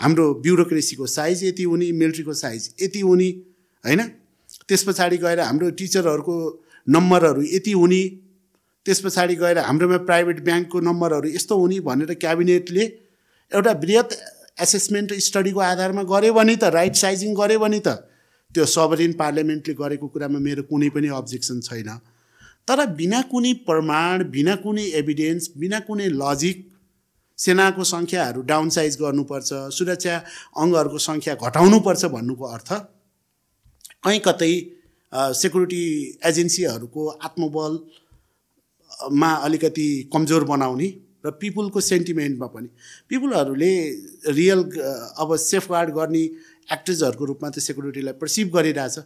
हाम्रो ब्युरोक्रेसीको साइज यति हुने मिलिट्रीको साइज यति हुने होइन? त्यस पछाडि गएर हाम्रो टिचरहरूको नम्बरहरू यति हुने त्यस पछाडि गएर हाम्रोमा प्राइभेट ब्याङ्कको नम्बरहरू यस्तो हुने भनेर क्याबिनेटले एउटा बृहत एसेसमेन्ट स्टडीको आधारमा गऱ्यो भने त राइट साइजिङ गऱ्यो भने त त्यो सबरिन पार्लियामेन्टले गरेको कुरामा मेरो कुनै पनि अब्जेक्सन छैन। तर बिना कुनै प्रमाण बिना कुनै एभिडेन्स बिना कुनै लजिक सेनाको सङ्ख्याहरू डाउन साइज गर्नुपर्छ सुरक्षा अङ्गहरूको सङ्ख्या घटाउनुपर्छ भन्नुको अर्थ कहीँ कतै सेक्युरिटी एजेन्सीहरूको आत्मबलमा अलिकति कमजोर बनाउने र पिपुलको सेन्टिमेन्टमा पनि। पिपुलहरूले रियल अब सेफगार्ड गर्ने एक्टर्सहरूको रूपमा त सेक्युरिटीलाई पर्सिभ गरिरहेछ।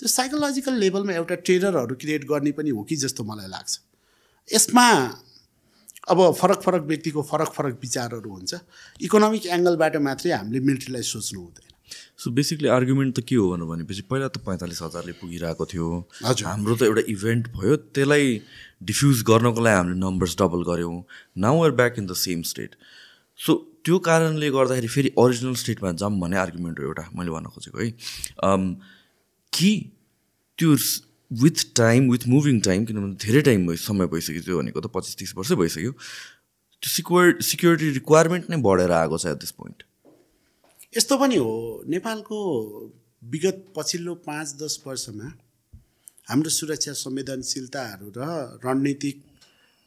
त्यो साइकोलोजिकल लेभलमा एउटा टेररहरू क्रिएट गर्ने पनि हो कि जस्तो मलाई लाग्छ। यसमा अब फरक फरक व्यक्तिको फरक फरक विचारहरू हुन्छ। इकोनोमिक एङ्गलबाट मात्रै हामीले मिलिट्रीलाई सोच्नु हुँदैन। सो बेसिकली आर्गुमेन्ट त के हो भनेपछि पहिला त पैँतालिस हजारले पुगिरहेको थियो। हजुर। हाम्रो त एउटा इभेन्ट भयो त्यसलाई डिफ्युज गर्नको लागि हामीले नम्बर्स डबल गऱ्यौँ। Now are back in the same state so त्यो कारणले गर्दाखेरि फेरि ओरिजिनल स्टेटमा जाऊँ भन्ने आर्गुमेन्ट हो एउटा मैले भन्न खोजेको है। कि त्यो with time with moving time किनभने धेरै टाइम भयो समय भइसक्यो त्यो भनेको त पच्चिस तिस वर्ष भइसक्यो। त्यो सिक्योर सिक्योरिटी रिक्वायरमेन्ट नै बढेर आएको छ एट दिस पोइन्ट यस्तो पनि हो नेपालको विगत पछिल्लो पाँच दस वर्षमा हाम्रो सुरक्षा संवेदनशीलताहरू र रणनीतिक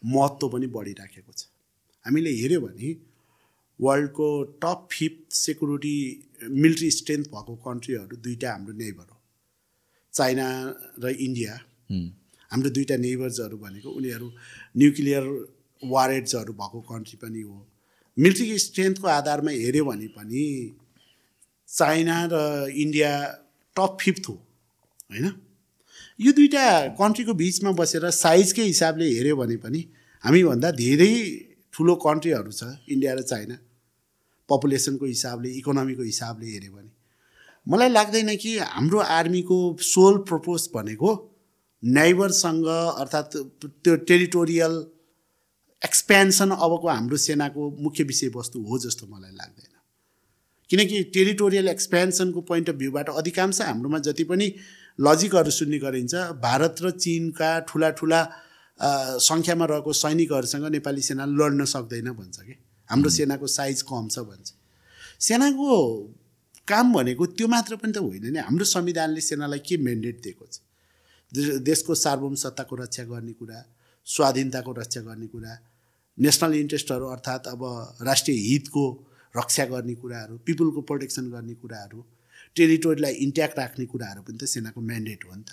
महत्त्व पनि बढिराखेको छ। हामीले हेऱ्यौँ भने वर्ल्डको top fifth security military strength भएको कन्ट्रीहरू दुईवटा हाम्रो नेबर हो। चाइना र इन्डिया। हाम्रो दुईवटा नेबर्सहरू भनेको उनीहरू न्युक्लियर वारेड्सहरू भएको कन्ट्री पनि हो। मिलिट्री स्ट्रेन्थको आधारमा हेऱ्यो भने पनि चाइना र इन्डिया टप फिफ्थ हो होइन? यो दुइटा कन्ट्रीको बिचमा बसेर साइजकै हिसाबले हेऱ्यो भने पनि हामीभन्दा धेरै ठुलो कन्ट्रीहरू छ इन्डिया र चाइना। पपुलेसनको हिसाबले इकोनोमीको हिसाबले हेऱ्यो भने मलाई लाग्दैन कि हाम्रो आर्मीको सोल प्रपोज भनेको नाइबरसँग अर्थात् त्यो टेरिटोरियल एक्सपेन्सन अबको हाम्रो सेनाको मुख्य विषयवस्तु हो जस्तो मलाई लाग्दैन। किनकि टेरिटोरियल एक्सपेन्सनको पोइन्ट अफ भ्यूबाट अधिकांश हाम्रोमा जति पनि लजिकहरू सुन्ने गरिन्छ भारत र चिनका ठुला ठुला सङ्ख्यामा रहेको सैनिकहरूसँग नेपाली सेना लड्न सक्दैन भन्छ कि? हाम्रो सेनाको साइज कम छ भन्छ। सेनाको काम भनेको त्यो मात्र पनि त होइन नि। हाम्रो संविधानले सेनालाई के मेन्डेट दिएको छ? देशको सार्वभौम सत्ताको रक्षा गर्ने कुरा स्वाधीनताको रक्षा गर्ने कुरा नेसनल इन्ट्रेस्टहरू अर्थात् अब राष्ट्रिय हितको रक्षा गर्ने कुराहरू पिपुलको प्रोटेक्सन गर्ने कुराहरू टेरिटोरीलाई इन्ट्याक्ट राख्ने कुराहरू पनि त सेनाको म्यान्डेट हो नि त।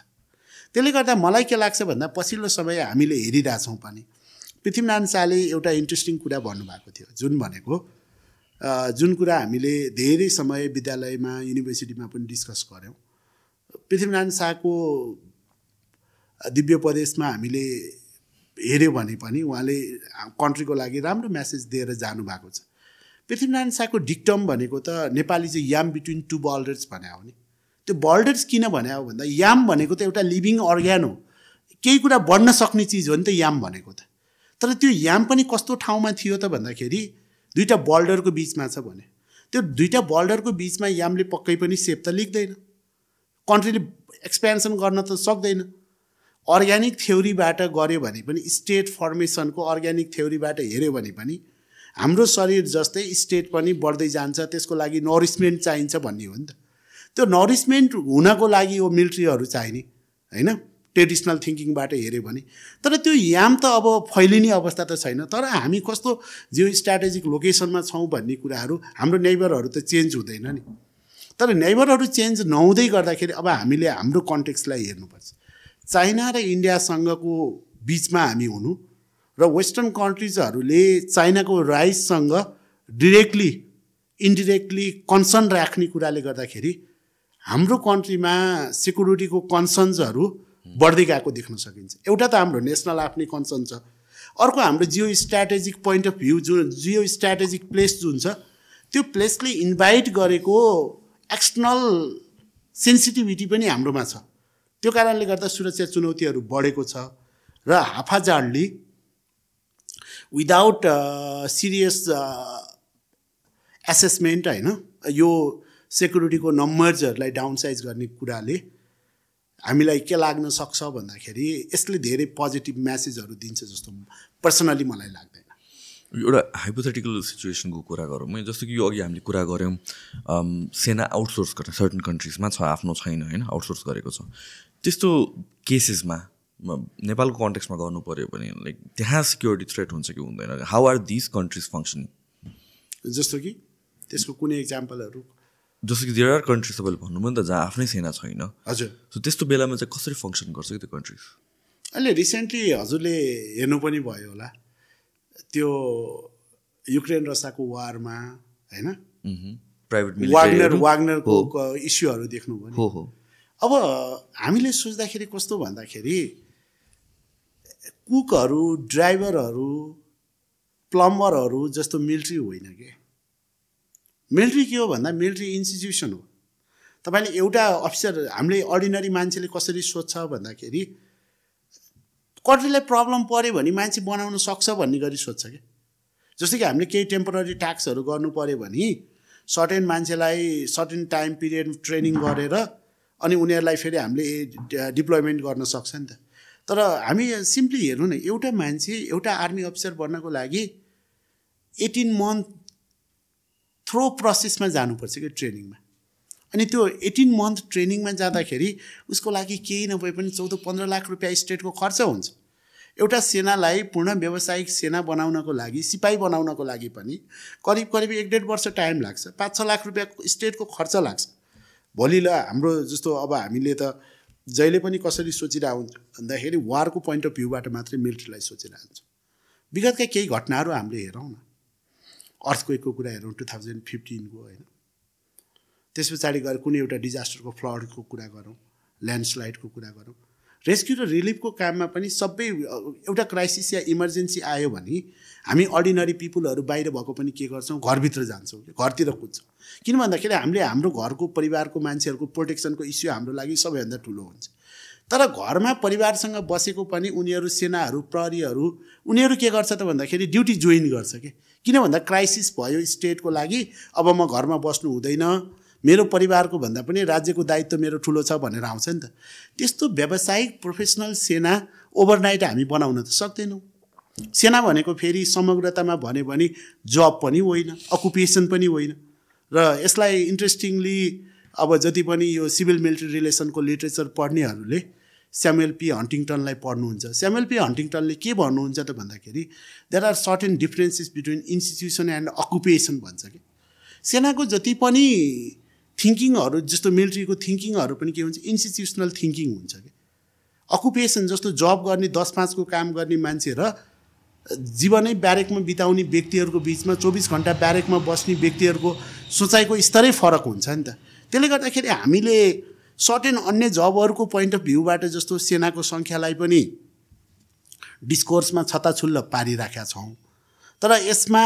त्यसले गर्दा मलाई के लाग्छ भन्दा पछिल्लो समय हामीले हेरिरहेछौँ पनि पृथ्वीनारायण शाहले एउटा इन्ट्रेस्टिङ कुरा भन्नुभएको थियो। जुन भनेको जुन कुरा हामीले धेरै समय विद्यालयमा युनिभर्सिटीमा पनि डिस्कस गऱ्यौँ। पृथ्वीनारायण शाहको दिव्य प्रदेशमा हामीले हेऱ्यौँ भने पनि उहाँले कन्ट्रीको लागि राम्रो म्यासेज दिएर जानुभएको छ। पृथ्वीनारायण शाहको डिक्टम भनेको त नेपाली चाहिँ याम बिट्विन टु बल्डर्स भने हो नि। त्यो बल्डर्स किन भने हो भन्दा याम भनेको त एउटा लिभिङ अर्ग्यान हो। केही कुरा बढ्न सक्ने चिज हो नि त याम भनेको त। तर त्यो याम पनि कस्तो ठाउँमा थियो त भन्दाखेरि दुईवटा बल्डरको बिचमा छ भने त्यो दुईवटा बल्डरको बिचमा यामले पक्कै पनि सेप त लिक्दैन कन्ट्रीले एक्सपेन्सन गर्न त सक्दैन। अर्ग्यानिक थ्योरीबाट गऱ्यो भने पनि स्टेट फर्मेसनको अर्ग्यानिक थ्योरीबाट हेऱ्यो भने पनि हाम्रो शरीर जस्तै स्टेट पनि बढ्दै जान्छ त्यसको लागि नरिसमेन्ट चाहिन्छ भन्ने हो नि त। त्यो नरिसमेन्ट हुनको लागि यो मिलिट्रीहरू चाहिने होइन? ट्रेडिसनल थिङ्किङबाट हेऱ्यो भने। तर त्यो याम त अब फैलिने अवस्था त छैन। तर हामी कस्तो जियो स्ट्राटेजिक लोकेसनमा छौँ भन्ने कुराहरू हाम्रो नेबरहरू त चेन्ज हुँदैन नि। तर नेबरहरू चेन्ज नहुँदै गर्दाखेरि अब हामीले हाम्रो कन्टेक्सलाई हेर्नुपर्छ। चाइना र इन्डियासँगको बिचमा हामी हुनु र वेस्टर्न कन्ट्रिजहरूले चाइनाको राइससँग डिरेक्टली इन्डिरेक्टली कन्सर्न राख्ने कुराले गर्दाखेरि हाम्रो कन्ट्रीमा सेक्युरिटीको कन्सर्न्सहरू बढ्दै गएको देख्न सकिन्छ। एउटा त हाम्रो नेसनल आफ्नै कन्सर्न छ। अर्को हाम्रो geo strategic point of view जुन जियो स्ट्राटेजिक प्लेस जुन छ त्यो प्लेसले इन्भाइट गरेको एक्सटर्नल सेन्सिटिभिटी पनि हाम्रोमा छ। त्यो कारणले गर्दा सुरक्षा चुनौतीहरू बढेको छ र हाफाजाडली विदाउट सिरियस एसेसमेन्ट होइन यो सेक्युरिटीको नम्बर्सहरूलाई डाउन साइज गर्ने कुराले हामीलाई के लाग्न सक्छ भन्दाखेरि यसले धेरै पोजिटिभ म्यासेजहरू दिन्छ जस्तो पर्सनली मलाई लाग्दैन। एउटा हाइपोथेटिकल सिचुएसनको कुरा गरौँ। है जस्तो कि यो अघि हामीले कुरा गऱ्यौँ सेना आउटसोर्स गर्ने सर्टन कन्ट्रिजमा छ आफ्नो छैन होइन? आउटसोर्स गरेको छ। त्यस्तो केसेसमा नेपालको कन्टेक्समा गर्नु पऱ्यो भने लाइक त्यहाँ सिक्योरिटी थ्रेट हुन्छ कि हुँदैन? How are this countries functioning जस्तो कि त्यसको कुनै इक्जाम्पलहरू जस्तो कि देयर आर कन्ट्रिज तपाईँले भन्नुभयो नि त जहाँ आफ्नै सेना छैन। हजुर। सो त्यस्तो बेलामा चाहिँ कसरी फङ्सन गर्छ कि त्यो कन्ट्रिज अहिले रिसेन्टली हजुरले हेर्नु पनि भयो होला। त्यो युक्रेन रसियाको वारमा होइन? प्राइभेट वाग्नर वाग्नरको इस्युहरू देख्नुभयो हो। अब हामीले सोच्दाखेरि कस्तो भन्दाखेरि कुकहरू ड्राइभरहरू प्लम्बरहरू जस्तो मिलिट्री होइन कि? मिलिट्री के हो भन्दा मिलिट्री इन्स्टिट्युसन हो। तपाईँले एउटा अफिसर हामीले अर्डिनरी मान्छेले कसरी सोध्छ भन्दाखेरि कन्ट्रीलाई प्रब्लम पऱ्यो भने मान्छे बनाउन सक्छ भन्ने गरी सोध्छ क्या। जस्तो कि हामीले केही टेम्पोररी ट्याक्सहरू गर्नु पऱ्यो भने सर्टेन मान्छेलाई सर्टेन टाइम पिरियड ट्रेनिङ गरेर अनि उनीहरूलाई फेरि हामीले डिप्लोइमेन्ट गर्न सक्छ नि त। तर हामी सिम्पली हेर्नु न एउटा मान्छे एउटा आर्मी अफिसर बन्नको लागि एटिन मन्थ थ्रो प्रोसेसमा जानुपर्छ कि ट्रेनिङमा। अनि त्यो एटिन मन्थ ट्रेनिङमा जाँदाखेरि उसको लागि केही नभए पनि चौध पन्ध्र लाख रुपियाँ स्टेटको खर्च हुन्छ। एउटा सेनालाई पूर्ण व्यावसायिक सेना बनाउनको लागि सिपाही बनाउनको लागि पनि करिब करिब एक डेढ वर्ष टाइम लाग्छ। पाँच छ लाख रुपियाँ स्टेटको खर्च लाग्छ। भोलि ल हाम्रो जस्तो अब हामीले त जहिले पनि कसरी सोचिरहेको हुन्छ भन्दाखेरि वारको पोइन्ट अफ भ्यूबाट मात्रै मिलिट्रीलाई सोचिरहेको हुन्छ विगतका केही घटनाहरू हामीले हेरौँ न। अर्थक्वेकको कुरा हेरौँ टु थाउजन्ड फिफ्टिनको होइन। त्यस पछाडि गएर कुनै एउटा डिजास्टरको फ्लडको कुरा गरौँ ल्यान्डस्लाइडको कुरा गरौँ। रेस्क्यु र रिलिफको काममा पनि सबै एउटा क्राइसिस या इमर्जेन्सी आयो भने हामी अर्डिनरी पिपुलहरू बाहिर भएको पनि के गर्छौँ? घरभित्र जान्छौँ घरतिर कुद्छौँ। किन भन्दाखेरि हामीले हाम्रो घरको परिवारको मान्छेहरूको प्रोटेक्सनको इस्यु हाम्रो लागि सबैभन्दा ठुलो हुन्छ। तर घरमा परिवारसँग बसेको पनि उनीहरू सेनाहरू प्रहरीहरू उनीहरू के गर्छ त भन्दाखेरि ड्युटी जोइन गर्छ कि? किन भन्दा क्राइसिस भयो स्टेटको लागि। अब म घरमा बस्नु हुँदैन। मेरो परिवारको भन्दा पनि राज्यको दायित्व मेरो ठुलो छ भनेर आउँछ नि त। त्यस्तो व्यावसायिक प्रोफेसनल सेना ओभरनाइट हामी बनाउन त सक्दैनौँ। सेना भनेको फेरि समग्रतामा भन्यो भने जब पनि होइन अकुपेसन पनि होइन। र यसलाई इन्ट्रेस्टिङली अब जति पनि यो सिभिल मिलिट्री रिलेसनको लिट्रेचर पढ्नेहरूले स्यामुएल पी हन्टिङटनलाई पढ्नुहुन्छ। स्यामुएल पी हन्टिङटनले के भन्नुहुन्छ त भन्दाखेरि there are certain differences between institution and occupation भन्छ कि। सेनाको जति पनि थिङ्किङहरू जस्तो मिलिट्रीको थिङ्किङहरू पनि के हुन्छ इन्स्टिट्युसनल थिङ्किङ हुन्छ कि। अकुपेसन जस्तो जब गर्ने दस पाँचको काम गर्ने मान्छे र जीवनै ब्यारेकमा बिताउने व्यक्तिहरूको बिचमा चौबिस घन्टा ब्यारेकमा बस्ने व्यक्तिहरूको सोचाइको स्तरै फरक हुन्छ नि त। त्यसले गर्दाखेरि हामीले सर्टेन अन्य जबहरूको पोइन्ट अफ भ्यूबाट जस्तो सेनाको सङ्ख्यालाई पनि डिस्कोर्समा छताछुल्ल पारिराखेका छौँ। तर यसमा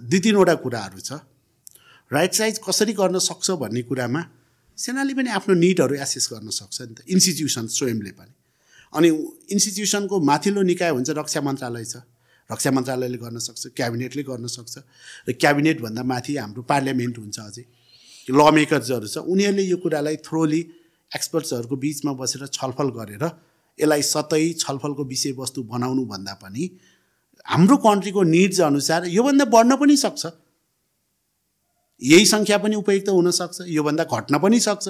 दुई तिनवटा कुराहरू छ। राइट साइज कसरी गर्न सक्छ भन्ने कुरामा सेनाले पनि आफ्नो निडहरू एसेस गर्न सक्छ नि त। इन्स्टिट्युसन स्वयंले पनि। अनि इन्स्टिट्युसनको माथिल्लो निकाय हुन्छ रक्षा मन्त्रालय छ। रक्षा मन्त्रालयले गर्न सक्छ क्याबिनेटले गर्न सक्छ। र क्याबिनेटभन्दा माथि हाम्रो पार्लियामेन्ट हुन्छ अझै। ल मेकर्सहरू छ। उनीहरूले यो कुरालाई थ्रोली एक्सपर्ट्सहरूको बिचमा बसेर छलफल गरेर यसलाई सतै छलफलको विषयवस्तु बनाउनु भन्दा पनि हाम्रो कन्ट्रीको निड्स अनुसार योभन्दा बढ्न पनि सक्छ। यही सङ्ख्या पनि उपयुक्त हुनसक्छ योभन्दा घट्न पनि सक्छ।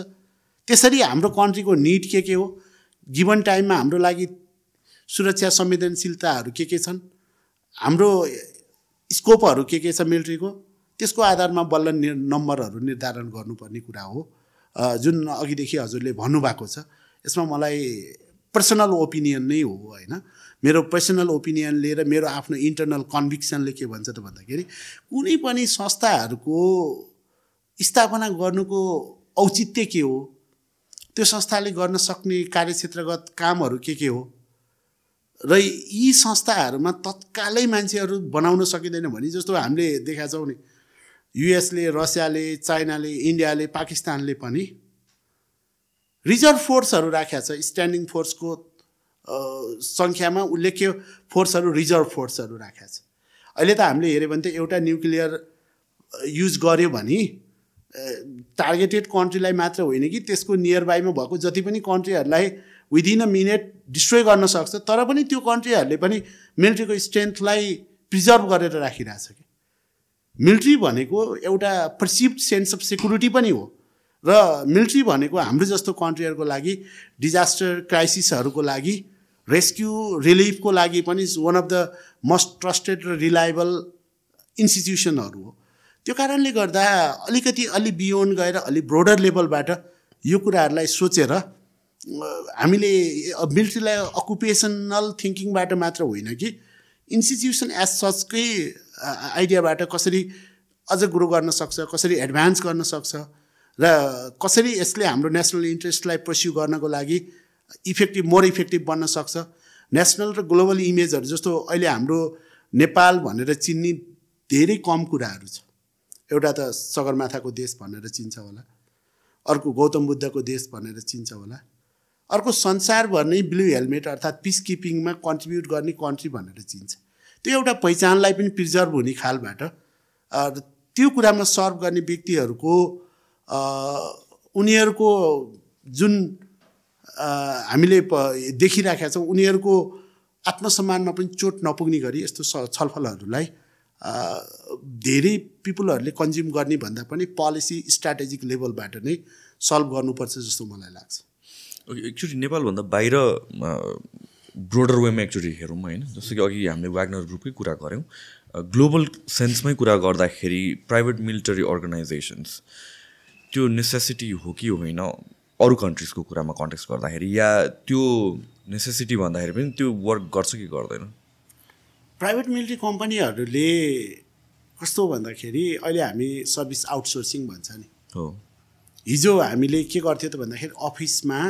त्यसरी हाम्रो कन्ट्रीको निड के के हो? गिभन टाइममा हाम्रो लागि सुरक्षा संवेदनशीलताहरू के के छन्? हाम्रो स्कोपहरू के के छ मिलिट्रीको? त्यसको आधारमा बल्ल नम्बरहरू निर्धारण गर्नुपर्ने कुरा हो। जुन अघिदेखि हजुरले भन्नुभएको छ यसमा मलाई पर्सनल ओपिनियन नै हो होइन। मेरो पर्सनल ओपिनियनले र मेरो आफ्नो इन्टरनल कन्भिक्सनले के भन्छ त भन्दाखेरि कुनै पनि संस्थाहरूको स्थापना गर्नुको औचित्य के हो? त्यो संस्थाले गर्न सक्ने कार्यक्षेत्रगत कामहरू के के हो? र यी संस्थाहरूमा तत्कालै मान्छेहरू बनाउन सकिँदैन भने जस्तो हामीले देखाएको छौँ नि। युएसले रसियाले चाइनाले इन्डियाले पाकिस्तानले पनि रिजर्भ फोर्सहरू राखेको छ स्ट्यान्डिङ फोर्सको सङ्ख्यामा उल्लेख्य फोर्सहरू रिजर्भ फोर्सहरू राखेको छ। अहिले त हामीले हेऱ्यो भने त एउटा न्युक्लियर युज गर्यो भने टार्गेटेड कन्ट्रीलाई मात्र होइन कि त्यसको नियर बाईमा भएको जति पनि कन्ट्रीहरूलाई विदिन अ मिनट डिस्ट्रोय गर्न सक्छ तर पनि त्यो कन्ट्रीहरूले पनि मिलिट्रीको स्ट्रेन्थलाई प्रिजर्भ गरेर राखिरहेछ कि। मिलिट्री भनेको एउटा पर्सिप्ड सेन्स अफ सेक्युरिटी पनि हो। र मिलिट्री भनेको हाम्रो जस्तो कन्ट्रीहरूको लागि डिजास्टर क्राइसिसहरूको लागि रेस्क्यु रिलिफको लागि पनि one of the most trusted र रिलायबल इन्स्टिट्युसनहरू हो। त्यो कारणले गर्दा अलिकति अलि बियोन्ड गएर अलि ब्रोडर लेभलबाट यो कुराहरूलाई सोचेर हामीले मिलिट्रीलाई अकुपेसनल थिङ्किङबाट मात्र होइन कि इन्स्टिट्युसन एज सचकै आइडियाबाट कसरी अझ ग्रो गर्न सक्छ कसरी एडभान्स गर्न सक्छ र कसरी यसले हाम्रो नेसनल इन्ट्रेस्टलाई पर्स्यु गर्नको लागि इफेक्टिभ मोर इफेक्टिभ बन्न सक्छ। नेसनल र ग्लोबल इमेजहरू जस्तो अहिले हाम्रो नेपाल भनेर चिन्ने धेरै कम कुराहरू छ। एउटा त सगरमाथाको देश भनेर चिन्छ होला अर्को गौतम बुद्धको देश भनेर चिन्छ होला अर्को संसारभर नै ब्लु हेलमेट अर्थात् पिस किपिङमा कन्ट्रिब्युट गर्ने कन्ट्री भनेर चिन्छ। त्यो एउटा पहिचानलाई पनि प्रिजर्भ हुने खालबाट त्यो कुरामा सर्भ गर्ने व्यक्तिहरूको उनीहरूको जुन हामीले देखिराखेका छौँ उनीहरूको आत्मसम्मानमा पनि चोट नपुग्ने गरी यस्तो छलफलहरूलाई धेरै पिपुलहरूले कन्ज्युम गर्ने भन्दा पनि पोलिसी स्ट्राटेजिक लेभलबाट नै सल्भ गर्नुपर्छ जस्तो मलाई लाग्छ। ओके एकचोटि नेपालभन्दा बाहिर ब्रोडर वेमा एकचोटि हेरौँ होइन जस्तो कि अघि हामीले वाग्नर ग्रुपकै कुरा गऱ्यौँ ग्लोबल सेन्समै कुरा गर्दाखेरि प्राइभेट मिलिटरी अर्गनाइजेसन्स त्यो नेसेसिटी हो कि होइन अरू कन्ट्रिजको कुरामा कन्टेक्स्ट गर्दाखेरि या त्यो नेसेसिटी भन्दाखेरि पनि त्यो वर्क गर्छ कि गर्दैन? प्राइभेट मिलिट्री कम्पनीहरूले कस्तो भन्दाखेरि अहिले हामी सर्भिस आउटसोर्सिङ भन्छ नि। हो। हिजो हामीले के गर्थ्यौँ त भन्दाखेरि अफिसमा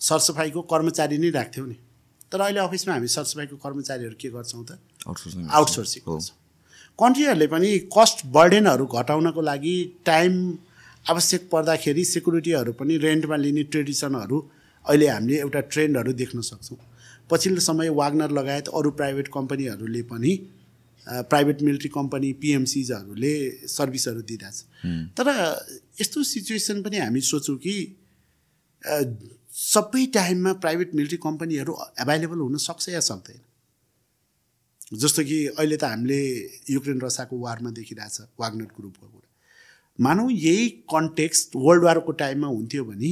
सरसफाइको कर्मचारी नै राख्थ्यौँ नि। तर अहिले अफिसमा हामी सरसफाइको कर्मचारीहरू के गर्छौँ त? आउटसोर्सिङ आउटसोर्सिङ गर्छौँ। कन्ट्रीहरूले पनि कस्ट बर्डेनहरू घटाउनको लागि टाइम आवश्यक पर्दाखेरि सेक्युरिटीहरू पनि रेन्टमा लिने ट्रेडिसनहरू अहिले हामीले एउटा ट्रेन्डहरू देख्न सक्छौँ। पछिल्लो समय वाग्नर लगायत अरू प्राइभेट कम्पनीहरूले पनि प्राइभेट मिलिट्री कम्पनी पिएमसिजहरूले सर्भिसहरू दिइरहेछ तर यस्तो सिचुएसन पनि हामी सोचौँ कि सबै टाइममा प्राइभेट मिलिट्री कम्पनीहरू एभाइलेबल हुन सक्छ या सक्दैन? जस्तो कि अहिले त हामीले युक्रेन रसियाको वारमा देखिरहेछ वाग्नर ग्रुपको कुरा। मानौँ यही कन्टेक्स्ट वर्ल्ड वारको टाइममा हुन्थ्यो भने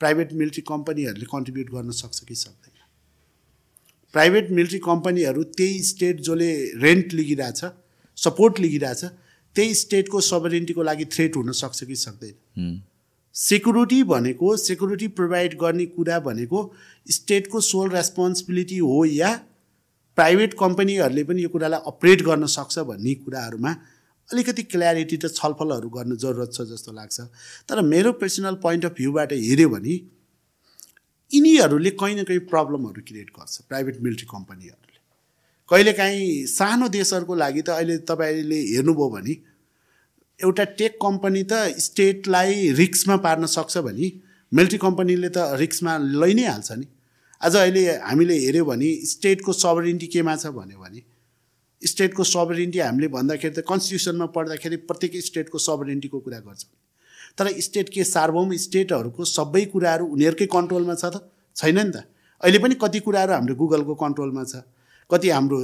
प्राइभेट मिलिट्री कम्पनीहरूले कन्ट्रिब्युट गर्न सक्छ कि सक्दैन? प्राइभेट मिलिट्री कम्पनीहरू त्यही स्टेट जसले रेन्ट लिगिरहेछ सपोर्ट लिगिरहेछ त्यही स्टेटको सबरेन्टीको लागि थ्रेट हुन सक्छ कि सक्दैन? सेक्युरिटी भनेको सेक्युरिटी प्रोभाइड गर्ने कुरा भनेको स्टेटको सोल रेस्पोन्सिबिलिटी हो या प्राइभेट कम्पनीहरूले पनि यो कुरालाई अपरेट गर्न सक्छ भन्ने कुराहरूमा अलिकति क्ल्यारिटी र छलफलहरू गर्न जरुरत छ जस्तो लाग्छ। तर मेरो पर्सनल पोइन्ट अफ भ्यूबाट हेऱ्यो भने यिनीहरूले कहीँ न कहीँ प्रब्लमहरू क्रिएट गर्छ प्राइभेट मिलिट्री कम्पनीहरूले कहिलेकाहीँ सानो देशहरूको लागि त अहिले तपाईँले हेर्नुभयो भने एउटा टेक कम्पनी त स्टेटलाई रिक्समा पार्न सक्छ भने मिलिट्री कम्पनीले त रिक्समा लै नै हाल्छ नि। आज अहिले हामीले हेऱ्यो भने स्टेटको सबरिन्टी केमा छ भन्यो भने स्टेटको सबरिन्टी हामीले भन्दाखेरि त कन्स्टिट्युसनमा पढ्दाखेरि प्रत्येक स्टेटको सबरिन्टीको कुरा गर्छ। तर स्टेट के सार्वभौम स्टेटहरूको सबै कुराहरू उनीहरूकै कन्ट्रोलमा छ त? छैन नि त। अहिले पनि कति कुराहरू हाम्रो गुगलको कन्ट्रोलमा छ कति हाम्रो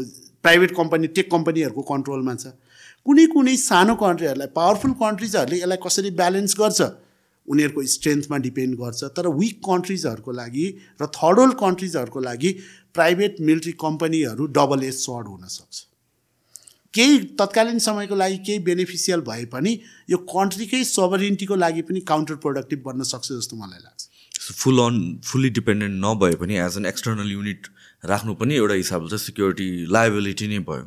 प्राइभेट कम्पनी टेक कम्पनीहरूको कन्ट्रोलमा छ। कुनै कुनै सानो कन्ट्रीहरूलाई पावरफुल कन्ट्रिजहरूले यसलाई कसरी ब्यालेन्स गर्छ? उनीहरूको स्ट्रेन्थमा डिपेन्ड गर्छ। तर विक कन्ट्रिजहरूको लागि र थर्ड वर्ल्ड कन्ट्रिजहरूको लागि प्राइभेट मिलिट्री कम्पनीहरू डबल एज सर्ड हुनसक्छ केही तत्कालीन समयको लागि केही बेनिफिसियल भए पनि यो कन्ट्रीकै सबरिन्टीको लागि पनि काउन्टर प्रोडक्टिभ बन्न सक्छ जस्तो मलाई लाग्छ। फुल अन फुल्ली डिपेन्डेन्ट नभए पनि एज एन एक्सटर्नल युनिट राख्नु पनि एउटा हिसाबले चाहिँ सिक्योरिटी लाइबिलिटी नै भयो।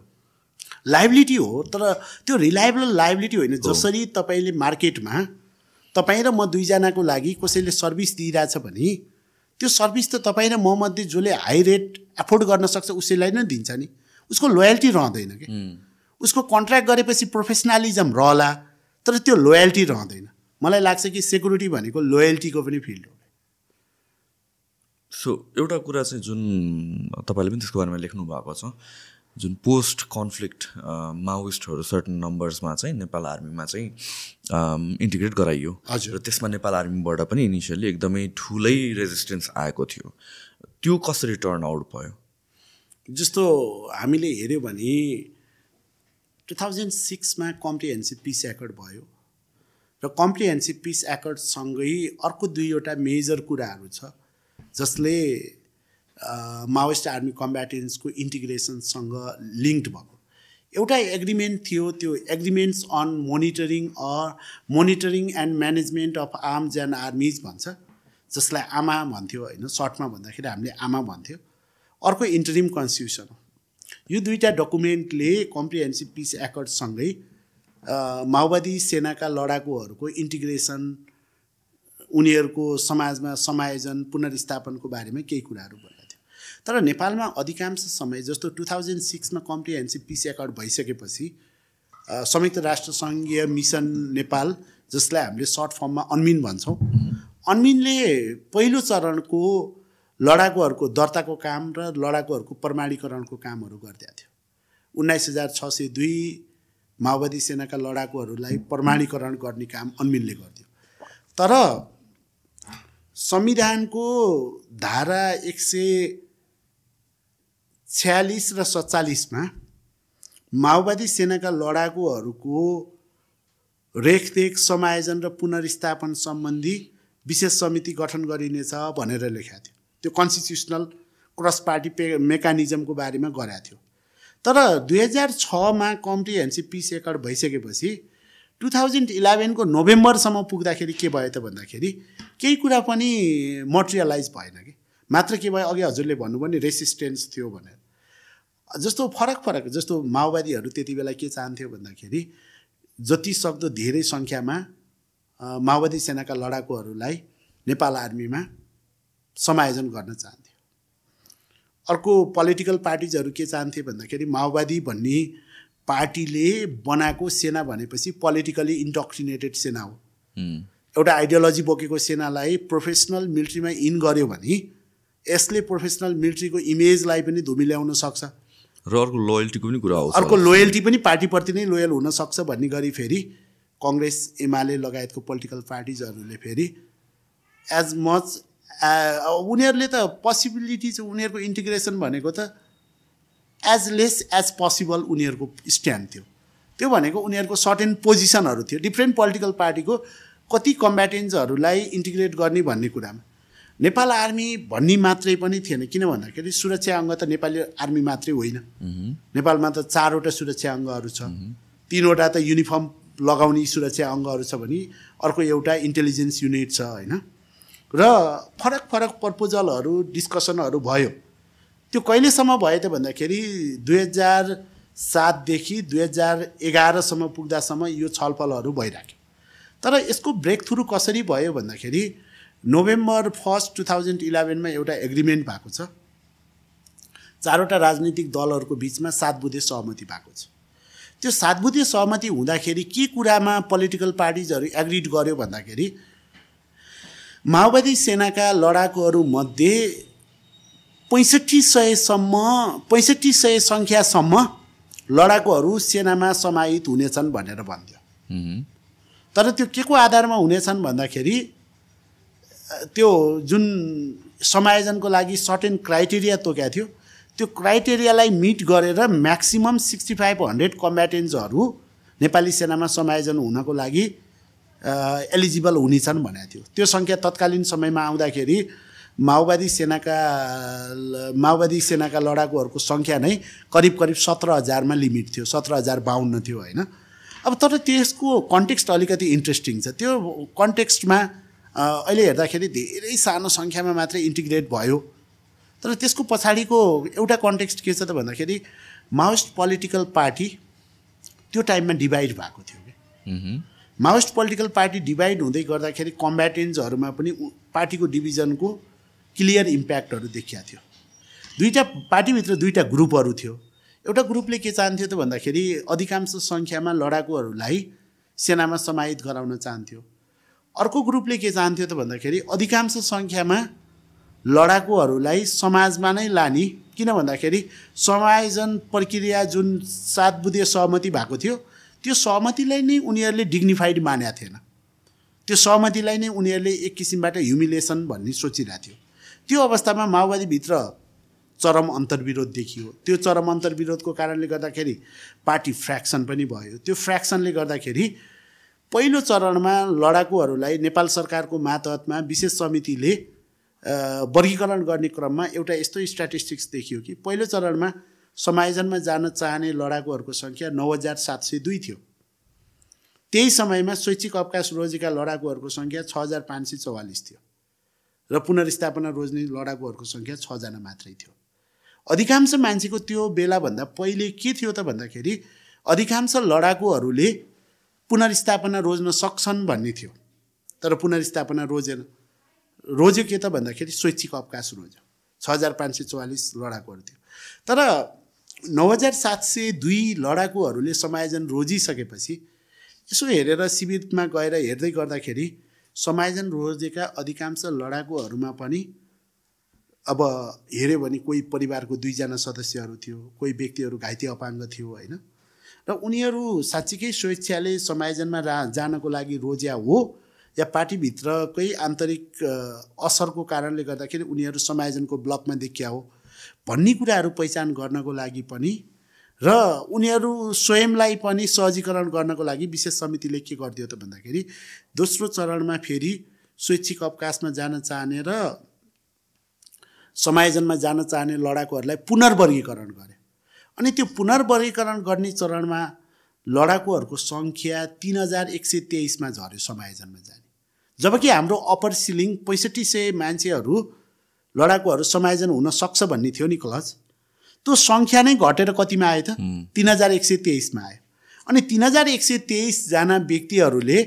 लाइबिलिटी हो तर त्यो रिलायबल लाइबिलिटी होइन जसरी तपाईँले मार्केटमा तपाईँ र म दुईजनाको लागि कसैले सर्भिस दिइरहेछ भने त्यो सर्भिस त तपाईँ र म मध्ये जसले हाई रेट एफोर्ड गर्न सक्छ उसैलाई नै दिन्छ नि। उसको लोयल्टी रहँदैन कि? उसको कन्ट्र्याक्ट गरेपछि प्रोफेसनलिजम रहला तर त्यो लोयल्टी रहँदैन। मलाई लाग्छ कि सेक्युरिटी भनेको लोयल्टीको पनि फिल्ड हो। सो एउटा कुरा चाहिँ जुन तपाईँले पनि त्यसको बारेमा लेख्नु भएको छ जुन पोस्ट कन्फ्लिक्ट माओइस्टहरू सर्टन नम्बर्समा चाहिँ नेपाल आर्मीमा चाहिँ इन्टिग्रेट गराइयो। हजुर। र त्यसमा नेपाल आर्मीबाट पनि इनिसियली एकदमै ठुलै रेजिस्टेन्स आएको थियो। त्यो कसरी टर्न आउट भयो? जस्तो हामीले हेऱ्यो भने टु थाउजन्ड सिक्समा कम्प्रिहेन्सिभ पिस एकर्ड भयो। र कम्प्रिहेन्सिभ पिस एकर्डसँगै अर्को दुईवटा मेजर कुराहरू छ जसले माओइस्ट आर्मी कम्ब्याटेन्सको इन्टिग्रेसनसँग लिङ्क्ड भएको। एउटा एग्रिमेन्ट थियो त्यो agreements on monitoring or monitoring and management of arms and armies भन्छ जसलाई आमा भन्थ्यो होइन सर्टमा भन्दाखेरि हामीले आमा भन्थ्यो। अर्को इन्टरिम कन्स्टिट्युसन। यो दुईवटा डकुमेन्टले कम्प्रिहेन्सिभ पिस एकर्डसँगै माओवादी सेनाका लडाकुहरूको इन्टिग्रेसन उनीहरूको समाजमा समायोजन पुनर्स्थापनको बारेमा केही कुराहरू थियो तर नेपालमा अधिकांश समय जस्तो टु थाउजन्ड सिक्समा कम्प्रिहेन्सिभ पिस एकर्ड भइसकेपछि संयुक्त राष्ट्र सङ्घीय मिसन नेपाल जसलाई हामीले सर्ट फर्ममा अन्मिन भन्छौँ। अन्मिनले पहिलो चरणको लडाकुहरूको दर्ताको काम र लडाकुहरूको प्रमाणीकरणको कामहरू गरिदिएको थियो। उन्नाइस हजार छ सय दुई माओवादी सेनाका लडाकुहरूलाई प्रमाणीकरण गर्ने काम अन्मिनले गरिदियो। तर संविधानको धारा एक सय छ्यालिस र सत्तालिसमा माओवादी सेनाका लडाकुहरूको रेखदेख समायोजन र पुनर्स्थापन सम्बन्धी विशेष समिति गठन गरिनेछ भनेर लेखाएको थियो। त्यो कन्स्टिट्युसनल क्रस पार्टी पे मेकानिजमको बारेमा गराएको थियो। तर दुई हजार छमा कम्प्रिहेन्सिभ पिस एकर्ड भइसकेपछि टु थाउजन्ड इलेभेनको नोभेम्बरसम्म पुग्दाखेरि के भयो त भन्दाखेरि केही कुरा पनि मटेरियलाइज भएन कि। मात्र के भयो अघि हजुरले भन्नुभयो नि रेसिस्टेन्स थियो भनेर। जस्तो फरक फरक जस्तो माओवादीहरू त्यति बेला के चाहन्थ्यो भन्दाखेरि जति सक्दो धेरै सङ्ख्यामा माओवादी सेनाका लडाकुहरूलाई नेपाल आर्मीमा समायोजन गर्न चाहन्थ्यो। अर्को पोलिटिकल पार्टिजहरू के चाहन्थे भन्दाखेरि माओवादी भन्ने पार्टीले बनाएको सेना भनेपछि पोलिटिकली इन्टक्सिनेटेड सेना हो। एउटा आइडियोलोजी बोकेको सेनालाई प्रोफेसनल मिलिट्रीमा इन गर्यो भने यसले प्रोफेसनल मिलिट्रीको इमेजलाई पनि धुमिल्याउन सक्छ। र अर्को लोयल्टीको पनि कुरा आउँछ अर्को लोयल्टी पनि पार्टीप्रति नै लोयल हुनसक्छ भन्ने गरी फेरि कङ्ग्रेस एमाले लगायतको पोलिटिकल पार्टिजहरूले फेरि एज मच उनीहरूले त पोसिबिलिटी चाहिँ उनीहरूको इन्टिग्रेसन भनेको त एज लेस एज पोसिबल उनीहरूको स्ट्यान्ड थियो। त्यो भनेको उनीहरूको सर्टेन पोजिसनहरू थियो। डिफ्रेन्ट पोलिटिकल पार्टीको कति कम्ब्याटेन्सहरूलाई इन्टिग्रेट गर्ने भन्ने कुरामा। नेपाल आर्मी भन्ने मात्रै पनि थिएन। किन भन्दाखेरि सुरक्षा अङ्ग त नेपाली आर्मी मात्रै होइन। नेपालमा त चारवटा सुरक्षा अङ्गहरू छ। तिनवटा त युनिफर्म लगाउने सुरक्षा अङ्गहरू छ भने अर्को एउटा इन्टेलिजेन्स युनिट छ होइन। र फरक फरक प्रपोजलहरू डिस्कसनहरू भयो। त्यो कहिलेसम्म भयो त भन्दाखेरि दुई हजार सातदेखि दुई हजार एघारसम्म पुग्दासम्म यो छलफलहरू भइराख्यो। तर यसको ब्रेक थ्रु कसरी भयो भन्दाखेरि नोभेम्बर फर्स्ट टु थाउजन्ड इलेभेनमा एउटा एग्रिमेन्ट भएको छ। चारवटा राजनीतिक दलहरूको बिचमा सात बुधे सहमति भएको छ। त्यो सात बुधे सहमति हुँदाखेरि के कुरामा पोलिटिकल पार्टिजहरू एग्रिड गर्यो भन्दाखेरि माओवादी सेनाका लडाकुहरूमध्ये पैँसठी सयसम्म पैँसठी सय सङ्ख्यासम्म लडाकुहरू सेनामा समाहित हुनेछन् भनेर भन्थ्यो। तर त्यो के को आधारमा हुनेछन् भन्दाखेरि त्यो जुन समायोजनको लागि सर्टेन क्राइटेरिया तोकेको थियो त्यो क्राइटेरियालाई मिट गरेर म्याक्सिमम् सिक्सटी फाइभ हन्ड्रेड कम्ब्याटेन्सहरू नेपाली सेनामा समायोजन हुनको लागि एलिजिबल हुनेछन् भनेको थियो। त्यो सङ्ख्या तत्कालीन समयमा आउँदाखेरि माओवादी सेनाका माओवादी सेनाका लडाकुहरूको सङ्ख्या नै करिब करिब सत्र हजारमा लिमिट थियो सत्र हजार बाहन्न थियो होइन। अब तर त्यसको कन्टेक्स्ट अलिकति इन्ट्रेस्टिङ छ। त्यो कन्टेक्स्टमा अहिले हेर्दाखेरि धेरै सानो सङ्ख्यामा मात्रै इन्टिग्रेट भयो। तर त्यसको पछाडिको एउटा कन्टेक्स्ट के छ त भन्दाखेरि माओइस्ट पोलिटिकल पार्टी त्यो टाइममा डिभाइड भएको थियो कि। माओइस्ट पोलिटिकल पार्टी डिभाइड हुँदै गर्दाखेरि कम्ब्याटेन्सहरूमा पनि पार्टीको डिभिजनको क्लियर इम्प्याक्टहरू देखिया थियो। दुईवटा पार्टीभित्र दुईवटा ग्रुपहरू थियो। एउटा ग्रुपले के चाहन्थ्यो त भन्दाखेरि अधिकांश सङ्ख्यामा लडाकुहरूलाई सेनामा समाहित गराउन चाहन्थ्यो। अर्को ग्रुपले के चाहन्थ्यो त भन्दाखेरि अधिकांश सङ्ख्यामा लडाकुहरूलाई समाजमा नै लाने। किन भन्दाखेरि समायोजन प्रक्रिया जुन सात बुधे सहमति भएको थियो त्यो सहमतिलाई नै उनीहरूले डिग्निफाइड मानेको थिएन। त्यो सहमतिलाई नै उनीहरूले एक किसिमबाट ह्युमिलेसन भन्ने सोचिरहेको थियो। त्यो अवस्थामा माओवादीभित्र चरम अन्तर्विरोध देखियो। त्यो चरम अन्तर्विरोधको कारणले गर्दाखेरि पार्टी फ्र्याक्सन पनि भयो। त्यो फ्र्याक्सनले गर्दाखेरि पहिलो चरणमा लडाकुहरूलाई नेपाल सरकारको मातहतमा विशेष समितिले वर्गीकरण गर्ने क्रममा एउटा यस्तो स्ट्याटिस्टिक्स देखियो कि पहिलो चरणमा समायोजनमा जान चाहने लडाकुहरूको सङ्ख्या नौ हजार सात सय दुई थियो। त्यही समयमा शैक्षिक अवकाश रोजेका लडाकुहरूको सङ्ख्या छ हजार पाँच सय चौवालिस थियो र पुनर्स्थापना रोज्ने लडाकुहरूको सङ्ख्या छजना मात्रै थियो। अधिकांश मान्छेको त्यो बेलाभन्दा पहिले के थियो त भन्दाखेरि अधिकांश लडाकुहरूले पुनर्स्थापना रोज्न सक्छन् भन्ने थियो। तर पुनर्स्थापना रोजेन रोज्यो के त भन्दाखेरि शैक्षिक अवकाश रोज्यो। छ हजार पाँच सय चौवालिस लडाकुहरू थियो। तर नौ हजार सात सय दुई लडाकुहरूले समायोजन रोजिसकेपछि यसो हेरेर शिविरमा गएर हेर्दै गर्दाखेरि समायोजन रोजेका अधिकांश लडाकुहरूमा पनि अब हेऱ्यो भने कोही परिवारको दुईजना सदस्यहरू थियो कोही व्यक्तिहरू घाइते अपाङ्ग थियो होइन? र उनीहरू साँच्चीकै स्वेच्छाले समायोजनमा रा जानको लागि रोज्या हो या पार्टीभित्रकै आन्तरिक असरको कारणले गर्दाखेरि उनीहरू समायोजनको ब्लकमा देखिया हो भन्ने कुराहरू पहिचान गर्नको लागि पनि र उनीहरू स्वयंलाई पनि सहजीकरण गर्नको लागि विशेष समितिले के गरिदियो त भन्दाखेरि दोस्रो चरणमा फेरि स्वैच्छिक अवकाशमा जान चाहने र समायोजनमा जान चाहने लडाकुहरूलाई पुनर्वर्गीकरण गरे। अनि त्यो पुनर्वर्गीकरण गर्ने चरणमा लडाकुहरूको सङ्ख्या तिन हजार एक सय तेइसमा झऱ्यो समायोजनमा जाने। जबकि हाम्रो अप्पर सिलिङ पैँसठी सय मान्छेहरू लडाकुहरू समायोजन हुन सक्छ भन्ने थियो नि क्लज त्यो सङ्ख्या नै घटेर कतिमा आयो त? तिन हजार एक सय तेइसमा आयो। अनि तिन हजार एक सय तेइसजना व्यक्तिहरूले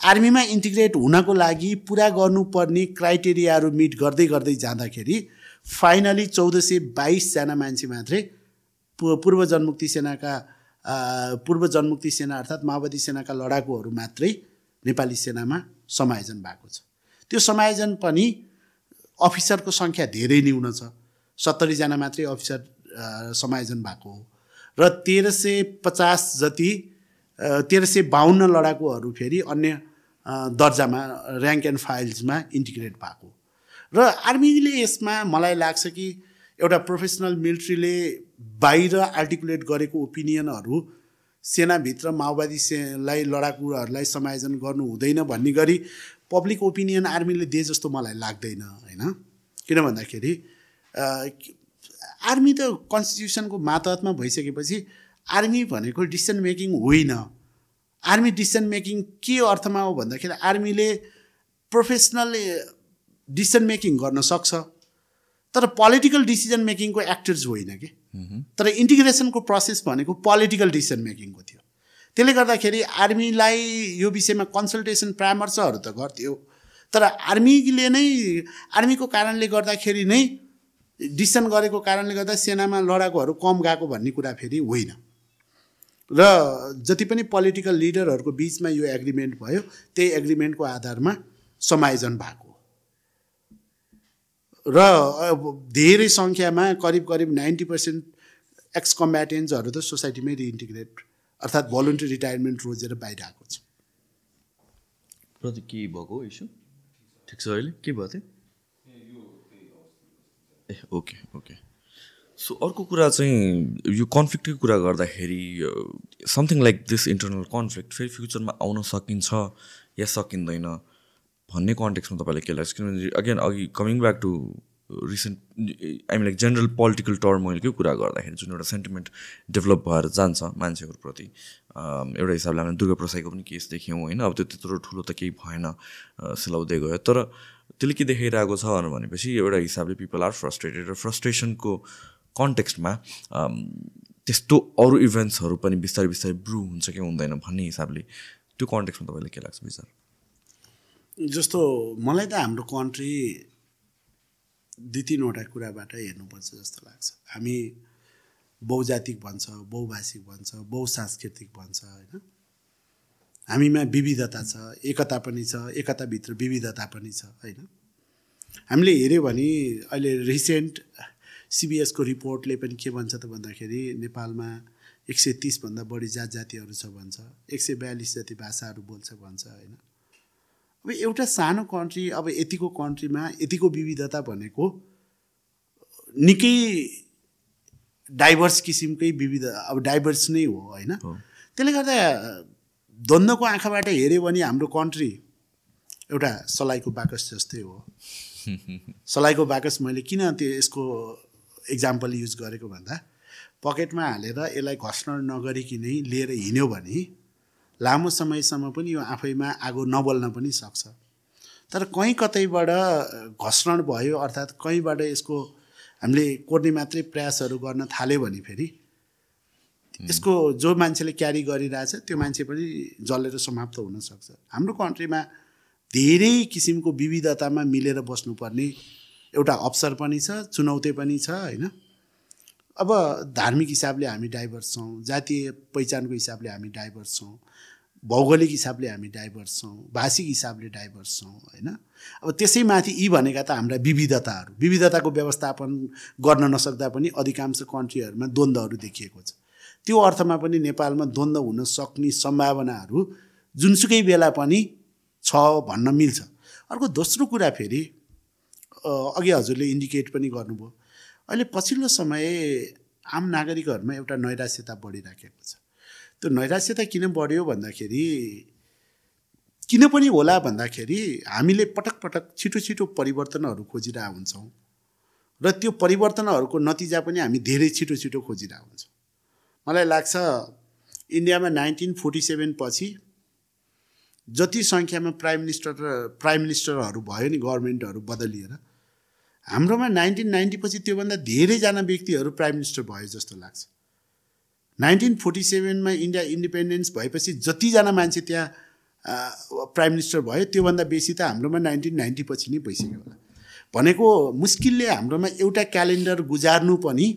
आर्मीमा इन्टिग्रेट हुनको लागि पुरा गर्नुपर्ने क्राइटेरियाहरू मिट गर्दै गर्दै जाँदाखेरि फाइनली चौध सय बाइसजना मान्छे मात्रै पूर्व जनमुक्ति सेनाका पूर्व जनमुक्ति सेना अर्थात् माओवादी सेनाका लडाकुहरू मात्रै नेपाली सेनामा समायोजन भएको छ। त्यो समायोजन पनि अफिसरको सङ्ख्या धेरै न्यून छ। सत्तरीजना मात्रै अफिसर समायोजन भएको हो। र तेह्र सय पचास जति तेह्र सय बाहन्न लडाकुहरू फेरि अन्य दर्जामा ऱ्याङ्क एन्ड फाइल्समा इन्टिग्रेट भएको। र आर्मीले यसमा मलाई लाग्छ कि एउटा प्रोफेसनल मिलिट्रीले बाहिर आर्टिकुलेट गरेको ओपिनियनहरू सेनाभित्र माओवादी सेलाई लडाकुहरूलाई समायोजन गर्नु हुँदैन भन्ने गरी पब्लिक ओपिनियन आर्मीले दिए जस्तो मलाई लाग्दैन होइन? किन भन्दाखेरि आर्मी त कन्स्टिट्युसनको मातहतमा भइसकेपछि आर्मी भनेको डिसिसन मेकिङ होइन। आर्मी डिसिसन मेकिङ के अर्थमा हो भन्दाखेरि आर्मीले प्रोफेसनल डिसिसन मेकिङ गर्न सक्छ तर पोलिटिकल डिसिजन मेकिङको एक्टर्स होइन कि? तर इन्टिग्रेसनको प्रोसेस भनेको पोलिटिकल डिसिसन मेकिङको थियो। त्यसले गर्दाखेरि आर्मीलाई यो विषयमा कन्सल्टेसन परामर्शहरू त गर्थ्यो। तर आर्मीले नै आर्मीको कारणले गर्दाखेरि नै डिसिसन गरेको कारणले गर्दा सेनामा लडाकुहरू कम गएको भन्ने कुरा फेरि होइन। र जति पनि पोलिटिकल लिडरहरूको बिचमा यो एग्रिमेन्ट भयो त्यही एग्रिमेन्टको आधारमा समायोजन भएको। र धेरै सङ्ख्यामा करिब करिब नाइन्टी पर्सेन्ट एक्स कम्ब्याटेन्ट्सहरू त सोसाइटीमै रिइन्टिग्रेट अर्थात् भोलिन्ट्री रिटायरमेन्ट रोजेर बाहिर आएको छ के भएको इस्यु ठिक छ अहिले? के भएको थियो ए ओके ओके सो अर्को कुरा चाहिँ यो कन्फ्लिक्टकै कुरा गर्दाखेरि something like this internal conflict फेरि फ्युचरमा आउन सकिन्छ या सकिँदैन? भन्ने कन्टेक्समा तपाईँलाई के लाग्छ? किनभने अगेन अघि coming back to recent I like general political टर्मोइलकै कुरा गर्दाखेरि जुन एउटा सेन्टिमेन्ट डेभलप भएर जान्छ मान्छेहरूप्रति एउटा हिसाबले हामीले दुर्गा प्रसाईको पनि केस देख्यौँ होइन? अब त्यो त्यत्रो ठुलो त केही भएन सिलाउँदै गयो। तर त्यसले के देखाइरहेको छ भनेपछि एउटा हिसाबले पिपल आर फ्रस्ट्रेटेड र फ्रस्ट्रेसनको कन्टेक्स्टमा त्यस्तो अरू इभेन्ट्सहरू पनि बिस्तारै बिस्तारै ब्रु हुन्छ कि हुँदैन भन्ने हिसाबले त्यो कन्टेक्स्टमा तपाईँलाई के लाग्छ विचार? जस्तो मलाई त हाम्रो कन्ट्री दुई तिनवटा कुराबाट हेर्नुपर्छ जस्तो लाग्छ। हामी बहुजातिक भन्छ बहुभाषिक भन्छ बहुसांस्कृतिक भन्छ होइन? हामीमा विविधता छ एकता पनि छ एकताभित्र विविधता पनि छ होइन? हामीले हेऱ्यो भने अहिले रिसेन्ट सिबिएसको रिपोर्टले पनि के भन्छ त भन्दाखेरि नेपालमा एक सय तिसभन्दा बढी जात जातिहरू छ भन्छ एक सय बयालिस जति भाषाहरू बोल्छ भन्छ होइन? अब एउटा सानो कन्ट्री अब यतिको कन्ट्रीमा यतिको विविधता भनेको निकै डाइभर्स किसिमकै विविध अब डाइभर्स नै हो होइन? त्यसले गर्दा द्वन्द्वको आँखाबाट हेऱ्यो भने हाम्रो कन्ट्री एउटा सलाइको बाकस जस्तै हो। सलाइको बाकस मैले किन त्यो यसको इक्जाम्पल युज गरेको भन्दा पकेटमा हालेर यसलाई घस्न नगरिकनै लिएर हिँड्यो भने लामो समयसम्म पनि यो आफैमा आगो नबल्न पनि सक्छ। तर कहीँ कतैबाट घस्रण भयो अर्थात् कहीँबाट यसको हामीले कोर्ने मात्रै प्रयासहरू गर्न थाल्यो भने फेरि यसको जो मान्छेले क्यारी गरिरहेछ त्यो मान्छे पनि जलेर समाप्त हुनसक्छ हाम्रो कन्ट्रीमा धेरै किसिमको विविधतामा मिलेर बस्नुपर्ने एउटा अवसर पनि छ चुनौती पनि छ होइन? अब धार्मिक हिसाबले हामी डाइभर्स छौँ जातीय पहिचानको हिसाबले हामी डाइभर्स छौँ भौगोलिक हिसाबले हामी डाइभर्स छौँ भाषिक हिसाबले डाइभर्स छौँ होइन? अब त्यसै माथि यी भनेका त हाम्रा विविधताहरू विविधताको व्यवस्थापन गर्न नसक्दा पनि अधिकांश कन्ट्रीहरूमा द्वन्द्वहरू देखिएको छ। त्यो अर्थमा पनि नेपालमा द्वन्द्व हुन सक्ने सम्भावनाहरू जुनसुकै बेला पनि छ भन्न मिल्छ। अर्को दोस्रो कुरा फेरि अघि हजुरले इन्डिकेट पनि गर्नुभयो अहिले पछिल्लो समय आम नागरिकहरूमा एउटा नैराश्यता बढिराखेको छ। त्यो नैराश्यता किन बढ्यो भन्दाखेरि किन पनि होला भन्दाखेरि हामीले पटक पटक छिटो छिटो परिवर्तनहरू खोजिरहेको हुन्छौँ र त्यो परिवर्तनहरूको नतिजा पनि हामी धेरै छिटो छिटो खोजिरहेको हुन्छौँ। मलाई लाग्छ इन्डियामा नाइन्टिन फोर्टी सेभेन पछि जति सङ्ख्यामा प्राइम मिनिस्टर र प्राइम मिनिस्टरहरू भयो नि गभर्मेन्टहरू बदलिएर हाम्रोमा नाइन्टिन नाइन्टी पछि त्योभन्दा धेरैजना व्यक्तिहरू प्राइम मिनिस्टर भयो जस्तो लाग्छ। नाइन्टिन फोर्टी सेभेनमा इन्डिया इन्डिपेन्डेन्स भएपछि जतिजना मान्छे त्यहाँ प्राइम मिनिस्टर भयो त्योभन्दा बेसी त हाम्रोमा नाइन्टिन नाइन्टी पछि नै भइसक्यो होला। भनेको मुस्किलले हाम्रोमा एउटा क्यालेन्डर गुजार्नु पनि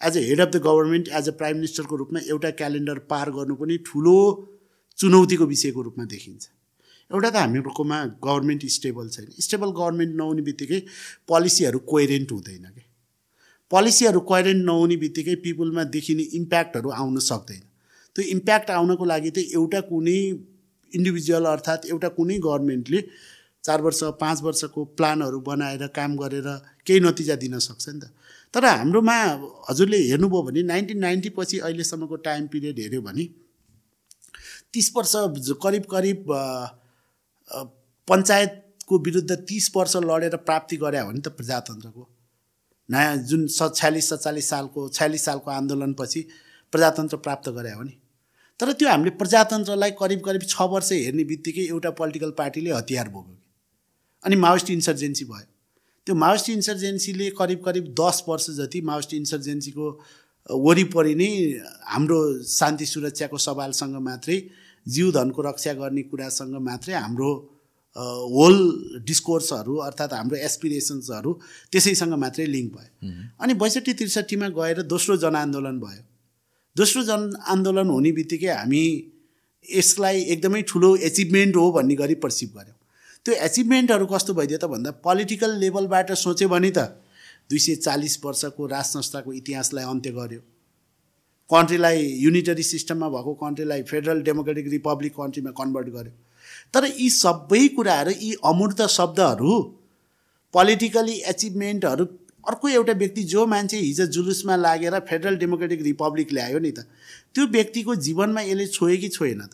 as a head of the government as a prime मिनिस्टरको रूपमा एउटा क्यालेन्डर पार गर्नु पनि ठुलो चुनौतीको विषयको रूपमा देखिन्छ। एउटा त हामीहरूकोमा गभर्मेन्ट स्टेबल छैन। स्टेबल गभर्मेन्ट नहुने बित्तिकै पोलिसीहरू कोइरेन्ट हुँदैन कि? पोलिसीहरू कोइरेन्ट नहुने बित्तिकै पिपुलमा देखिने इम्प्याक्टहरू आउन सक्दैन। त्यो इम्प्याक्ट आउनको लागि त एउटा कुनै इन्डिभिजुअल अर्थात् एउटा कुनै गभर्मेन्टले चार वर्ष पाँच वर्षको प्लानहरू बनाएर काम गरेर केही नतिजा दिन सक्छ नि त। तर हाम्रोमा हजुरले हेर्नुभयो भने नाइन्टिन नाइन्टी पछि अहिलेसम्मको टाइम पिरियड हेऱ्यो भने तिस वर्ष करिब करिब पञ्चायतको विरुद्ध तिस वर्ष लडेर प्राप्ति गरे हो भने त प्रजातन्त्रको। नयाँ जुन स छ्यालिस सत्तालिस सालको छ्यालिस सालको आन्दोलनपछि प्रजातन्त्र प्राप्त गरे हो नि। तर त्यो हामीले प्रजातन्त्रलाई करिब करिब छ वर्ष हेर्ने बित्तिकै एउटा पोलिटिकल पार्टीले हतियार बोक्यो अनि माओइस्ट इन्सर्जेन्सी भयो। त्यो माओइस्ट इन्सर्जेन्सीले करिब करिब दस वर्ष जति माओइस्ट इन्सर्जेन्सीको वरिपरि नै हाम्रो शान्ति सुरक्षाको सवालसँग मात्रै जीव धनको रक्षा गर्ने कुरासँग मात्रै हाम्रो होल डिस्कोर्सहरू अर्थात् हाम्रो एसपिरेसन्सहरू त्यसैसँग मात्रै लिङ्क भयो। अनि बैसठी त्रिसठीमा गएर दोस्रो जनआन्दोलन भयो। दोस्रो जनआन्दोलन हुने बित्तिकै हामी यसलाई एकदमै ठुलो एचिभमेन्ट हो भन्ने गरी पर्सिभ गऱ्यौँ। त्यो एचिभमेन्टहरू कस्तो भइदियो त भन्दा पोलिटिकल लेभलबाट सोच्यो भने त दुई सय चालिस वर्षको राज संस्थाको इतिहासलाई अन्त्य गर्यो कन्ट्रीलाई युनिटरी सिस्टममा भएको कन्ट्रीलाई फेडरल डेमोक्रेटिक रिपब्लिक कन्ट्रीमा कन्भर्ट गर्यो। तर यी सबै कुराहरू यी अमूर्त शब्दहरू पोलिटिकली एचिभमेन्टहरू अर्को एउटा व्यक्ति जो मान्छे हिजो जुलुसमा लागेर फेडरल डेमोक्रेटिक रिपब्लिक ल्यायो नि त त्यो व्यक्तिको जीवनमा यसले छोयो कि छोएन त?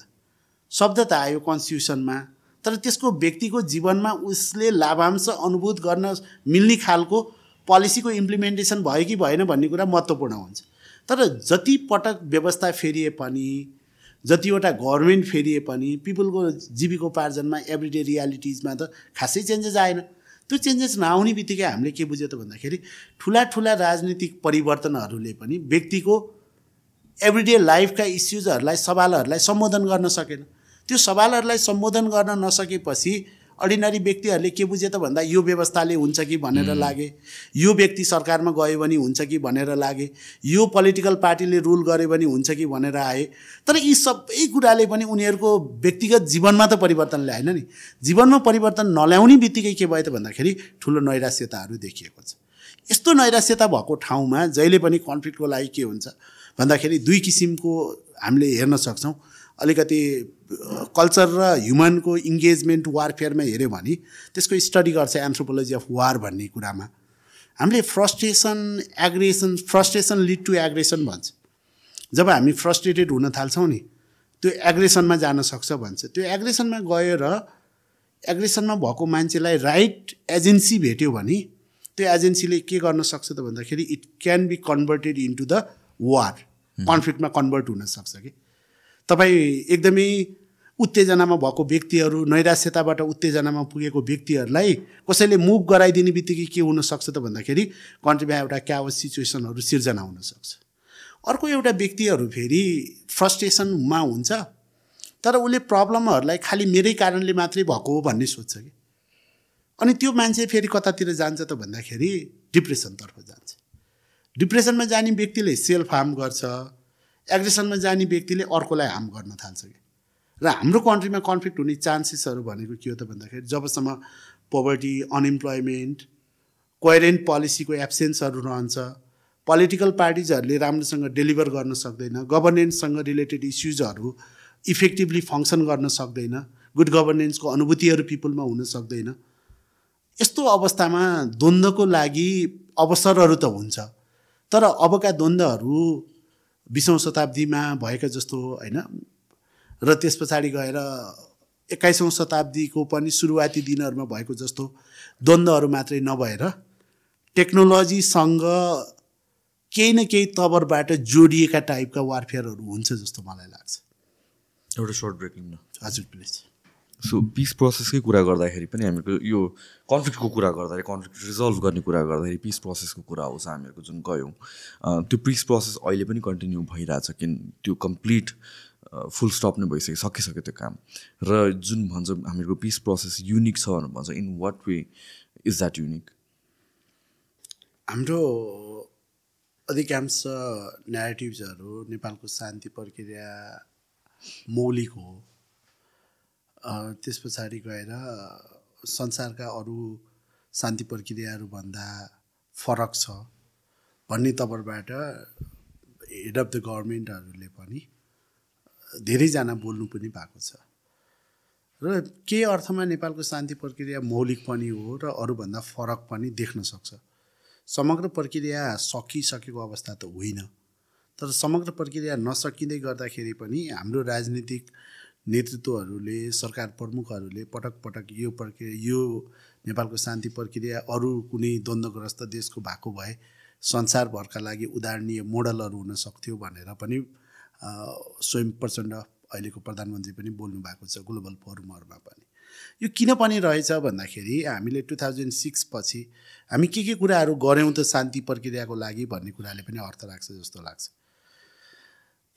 शब्द त आयो कन्स्टिट्युसनमा तर त्यसको व्यक्तिको जीवनमा उसले लाभांश अनुभूत गर्न मिल्ने खालको पोलिसीको इम्प्लिमेन्टेसन भयो कि भएन भन्ने कुरा महत्त्वपूर्ण हुन्छ। तर जति पटक व्यवस्था फेरिए पनि जतिवटा गभर्मेन्ट फेरिए पनि पिपुलको जीविकोपार्जनमा एभ्रिडे रियालिटिजमा त खासै चेन्जेस आएन। त्यो चेन्जेस नआउने बित्तिकै हामीले के बुझ्यो त भन्दाखेरि ठुला ठुला राजनीतिक परिवर्तनहरूले पनि व्यक्तिको एभ्रिडे लाइफका इस्युजहरूलाई सवालहरूलाई सम्बोधन गर्न सकेन। त्यो सवालहरूलाई सम्बोधन गर्न नसकेपछि अर्डिनरी व्यक्तिहरूले के बुझे त भन्दा यो व्यवस्थाले हुन्छ कि भनेर लागे। यो व्यक्ति सरकारमा गयो भने हुन्छ कि भनेर लागे। यो पोलिटिकल पार्टीले रुल गर्यो भने हुन्छ कि भनेर आए। तर यी सबै कुराले पनि उनीहरूको व्यक्तिगत जीवनमा त परिवर्तन ल्याएन नि। जीवनमा परिवर्तन नल्याउने बित्तिकै के भयो त भन्दाखेरि ठुलो नैराश्यताहरू देखिएको छ। यस्तो नैराश्यता भएको ठाउँमा जहिले पनि कन्फ्लिक्टको लागि के हुन्छ भन्दाखेरि दुई किसिमको हामीले हेर्न सक्छौँ। अलिकति कल्चर र ह्युमनको इङ्गेजमेन्ट वारफेयरमा हेऱ्यो भने त्यसको स्टडी गर्छ एन्थ्रोपोलोजी अफ वार भन्ने कुरामा। हामीले frustration aggression frustration lead to aggression भन्छ। जब हामी फ्रस्ट्रेटेड हुन थाल्छौँ नि त्यो एग्रेसनमा जान सक्छ भन्छ। त्यो एग्रेसनमा गएर एग्रेसनमा भएको मान्छेलाई राइट एजेन्सी भेट्यो भने त्यो एजेन्सीले के गर्न सक्छ त भन्दाखेरि it can be converted into the war कन्फ्लिक्टमा convert हुनसक्छ कि। तपाईँ एकदमै उत्तेजनामा भएको व्यक्तिहरू नैराश्यताबाट उत्तेजनामा पुगेको व्यक्तिहरूलाई कसैले मुभ गराइदिने बित्तिकै के हुनसक्छ त भन्दाखेरि कन्ट्रीमा एउटा क्यावस सिचुएसनहरू सिर्जना हुनसक्छ अर्को एउटा व्यक्तिहरू फेरि फ्रस्ट्रेसनमा हुन्छ तर उसले प्रब्लमहरूलाई खालि मेरै कारणले मात्रै भएको हो भन्ने सोध्छ कि। अनि त्यो मान्छे फेरि कतातिर जान्छ त भन्दाखेरि डिप्रेसनतर्फ जान्छ। डिप्रेसनमा जाने व्यक्तिले सेल्फ हार्म गर्छ एग्रेसनमा जाने व्यक्तिले अर्कोलाई हार्म गर्न थाल्छ कि। र हाम्रो कन्ट्रीमा कन्फ्लिक्ट हुने चान्सेसहरू भनेको के हो त भन्दाखेरि जबसम्म पोभर्टी अनइम्प्लोइमेन्ट कोइरेन्ट पोलिसीको एब्सेन्सहरू रहन्छ पोलिटिकल पार्टिजहरूले राम्रोसँग डेलिभर गर्न सक्दैन गभर्नेन्ससँग रिलेटेड इस्युजहरू इफेक्टिभली फङ्सन गर्न सक्दैन गुड गभर्नेन्सको अनुभूतिहरू पिपुलमा हुन सक्दैन। यस्तो अवस्थामा द्वन्द्वको लागि अवसरहरू त हुन्छ तर अबका द्वन्द्वहरू बिसौँ शताब्दीमा भएका जस्तो होइन। र त्यस पछाडि गएर एक्काइसौँ शताब्दीको पनि सुरुवाती दिनहरूमा भएको जस्तो द्वन्द्वहरू मात्रै नभएर टेक्नोलोजीसँग केही न केही तवरबाट जोडिएका टाइपका वारफेयरहरू हुन्छ जस्तो मलाई लाग्छ। एउटा सर्ट ब्रेक लिनु हजुर प्लिज सो पिस प्रोसेसकै कुरा गर्दाखेरि पनि हामीहरूको यो कन्फ्लिक्टको कुरा गर्दाखेरि कन्फ्लिक्ट रिजल्भ गर्ने कुरा गर्दाखेरि पिस प्रोसेसको कुरा आउँछ हामीहरूको जुन गयौँ। त्यो पिस प्रोसेस अहिले पनि कन्टिन्यू भइरहेछ किन त्यो कम्प्लिट फुल स्टप नै भइसक्यो सकिसक्यो त्यो काम। र जुन भन्छ हामीहरूको पिस प्रोसेस युनिक छ भनेर भन्छ in what way is that unique हाम्रो अधिकांश नेरेटिभ्सहरू नेपालको शान्ति प्रक्रिया मौलिक हो। त्यस पछाडि गएर संसारका अरू शान्ति प्रक्रियाहरूभन्दा फरक छ भन्ने तवरबाट हेड अफ द गभर्मेन्टहरूले पनि धेरैजना बोल्नु पनि भएको छ। र के अर्थमा नेपालको शान्ति प्रक्रिया मौलिक पनि हो र अरूभन्दा फरक पनि देख्न सक्छ? समग्र प्रक्रिया सकिसकेको अवस्था त होइन। तर समग्र प्रक्रिया नसकिँदै गर्दाखेरि पनि हाम्रो राजनीतिक नेतृत्वहरूले सरकार प्रमुखहरूले पटक पटक यो प्रक्रिया यो नेपालको शान्ति प्रक्रिया अरू कुनै द्वन्द्वग्रस्त देशको भएको भए संसारभरका लागि उदाहरणीय मोडलहरू हुन सक्थ्यो भनेर पनि स्वयं प्रचण्ड अहिलेको प्रधानमन्त्री पनि बोल्नु भएको छ ग्लोबल फोरमहरूमा पनि। यो किन पनि रहेछ भन्दाखेरि हामीले टु थाउजन्ड सिक्स पछि हामी के के कुराहरू गऱ्यौँ त शान्ति प्रक्रियाको लागि भन्ने कुराले पनि अर्थ राख्छ जस्तो लाग्छ।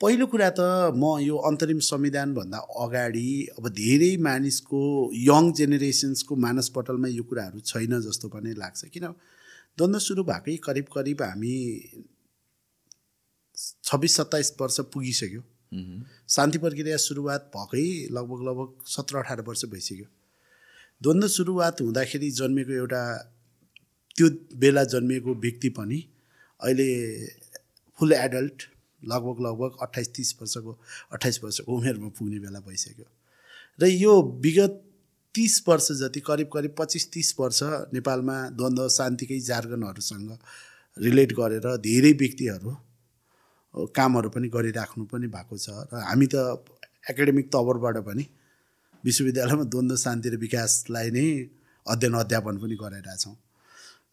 पहिलो कुरा त म यो अन्तरिम संविधानभन्दा अगाडि अब धेरै मानिसको यङ जेनेरेसन्सको मानसपटलमा यो कुराहरू छैन जस्तो पनि लाग्छ। किन? द्वन्द्व सुरु भएकै करिब करिब हामी छब्बिस सत्ताइस वर्ष पुगिसक्यो। शान्ति प्रक्रिया सुरुवात भएकै लगभग लगभग सत्र अठार वर्ष भइसक्यो। द्वन्द्व सुरुवात हुँदाखेरि जन्मेको एउटा त्यो बेला जन्मिएको व्यक्ति पनि अहिले फुल एडल्ट लगभग लगभग अट्ठाइस तिस वर्षको अट्ठाइस वर्षको उमेरमा पुग्ने बेला भइसक्यो। र यो विगत तिस वर्ष जति करिब करिब पच्चिस तिस वर्ष नेपालमा द्वन्द्व शान्तिकै जार्गनहरूसँग रिलेट गरेर धेरै व्यक्तिहरू कामहरू पनि गरिराख्नु पनि भएको छ र हामी त एकाडेमिक तवरबाट पनि विश्वविद्यालयमा द्वन्द्व शान्ति र विकासलाई नै अध्ययन अध्यापन पनि गराइरहेछौँ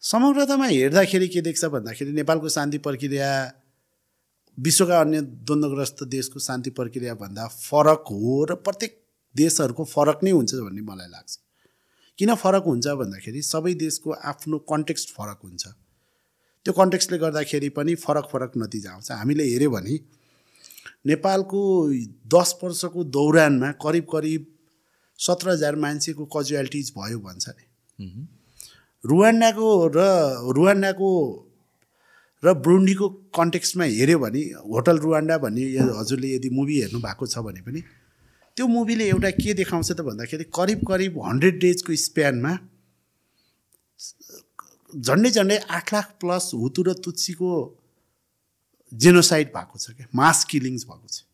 समग्रतामा हेर्दाखेरि के देख्छ भन्दाखेरि नेपालको शान्ति प्रक्रिया विश्वका अन्य द्वन्द्वग्रस्त देशको शान्ति प्रक्रियाभन्दा फरक हो र प्रत्येक देशहरूको फरक नै हुन्छ भन्ने मलाई लाग्छ। किन फरक हुन्छ भन्दाखेरि सबै देशको आफ्नो कन्टेक्स्ट फरक हुन्छ। त्यो कन्टेक्स्टले गर्दाखेरि पनि फरक फरक नतिजा आउँछ। हामीले हेऱ्यो भने नेपालको दस वर्षको दौरानमा करिब करिब सत्र हजार मान्छेको कजुअलिटिज भयो भन्छ नि। रुवान्डाको र रुवान्डाको र ब्रुन्डीको कन्टेक्स्टमा हेऱ्यो भने होटल रुवान्डा भन्ने हजुरले यदि मुभी हेर्नु भएको छ भने पनि त्यो मुभीले एउटा के देखाउँछ त भन्दाखेरि करिब करिब हन्ड्रेड डेजको स्प्यानमा झन्डै झन्डै आठ लाख प्लस हुतु र तुत्सीको जेनोसाइड भएको छ क्या मास किलिङ्स भएको छ।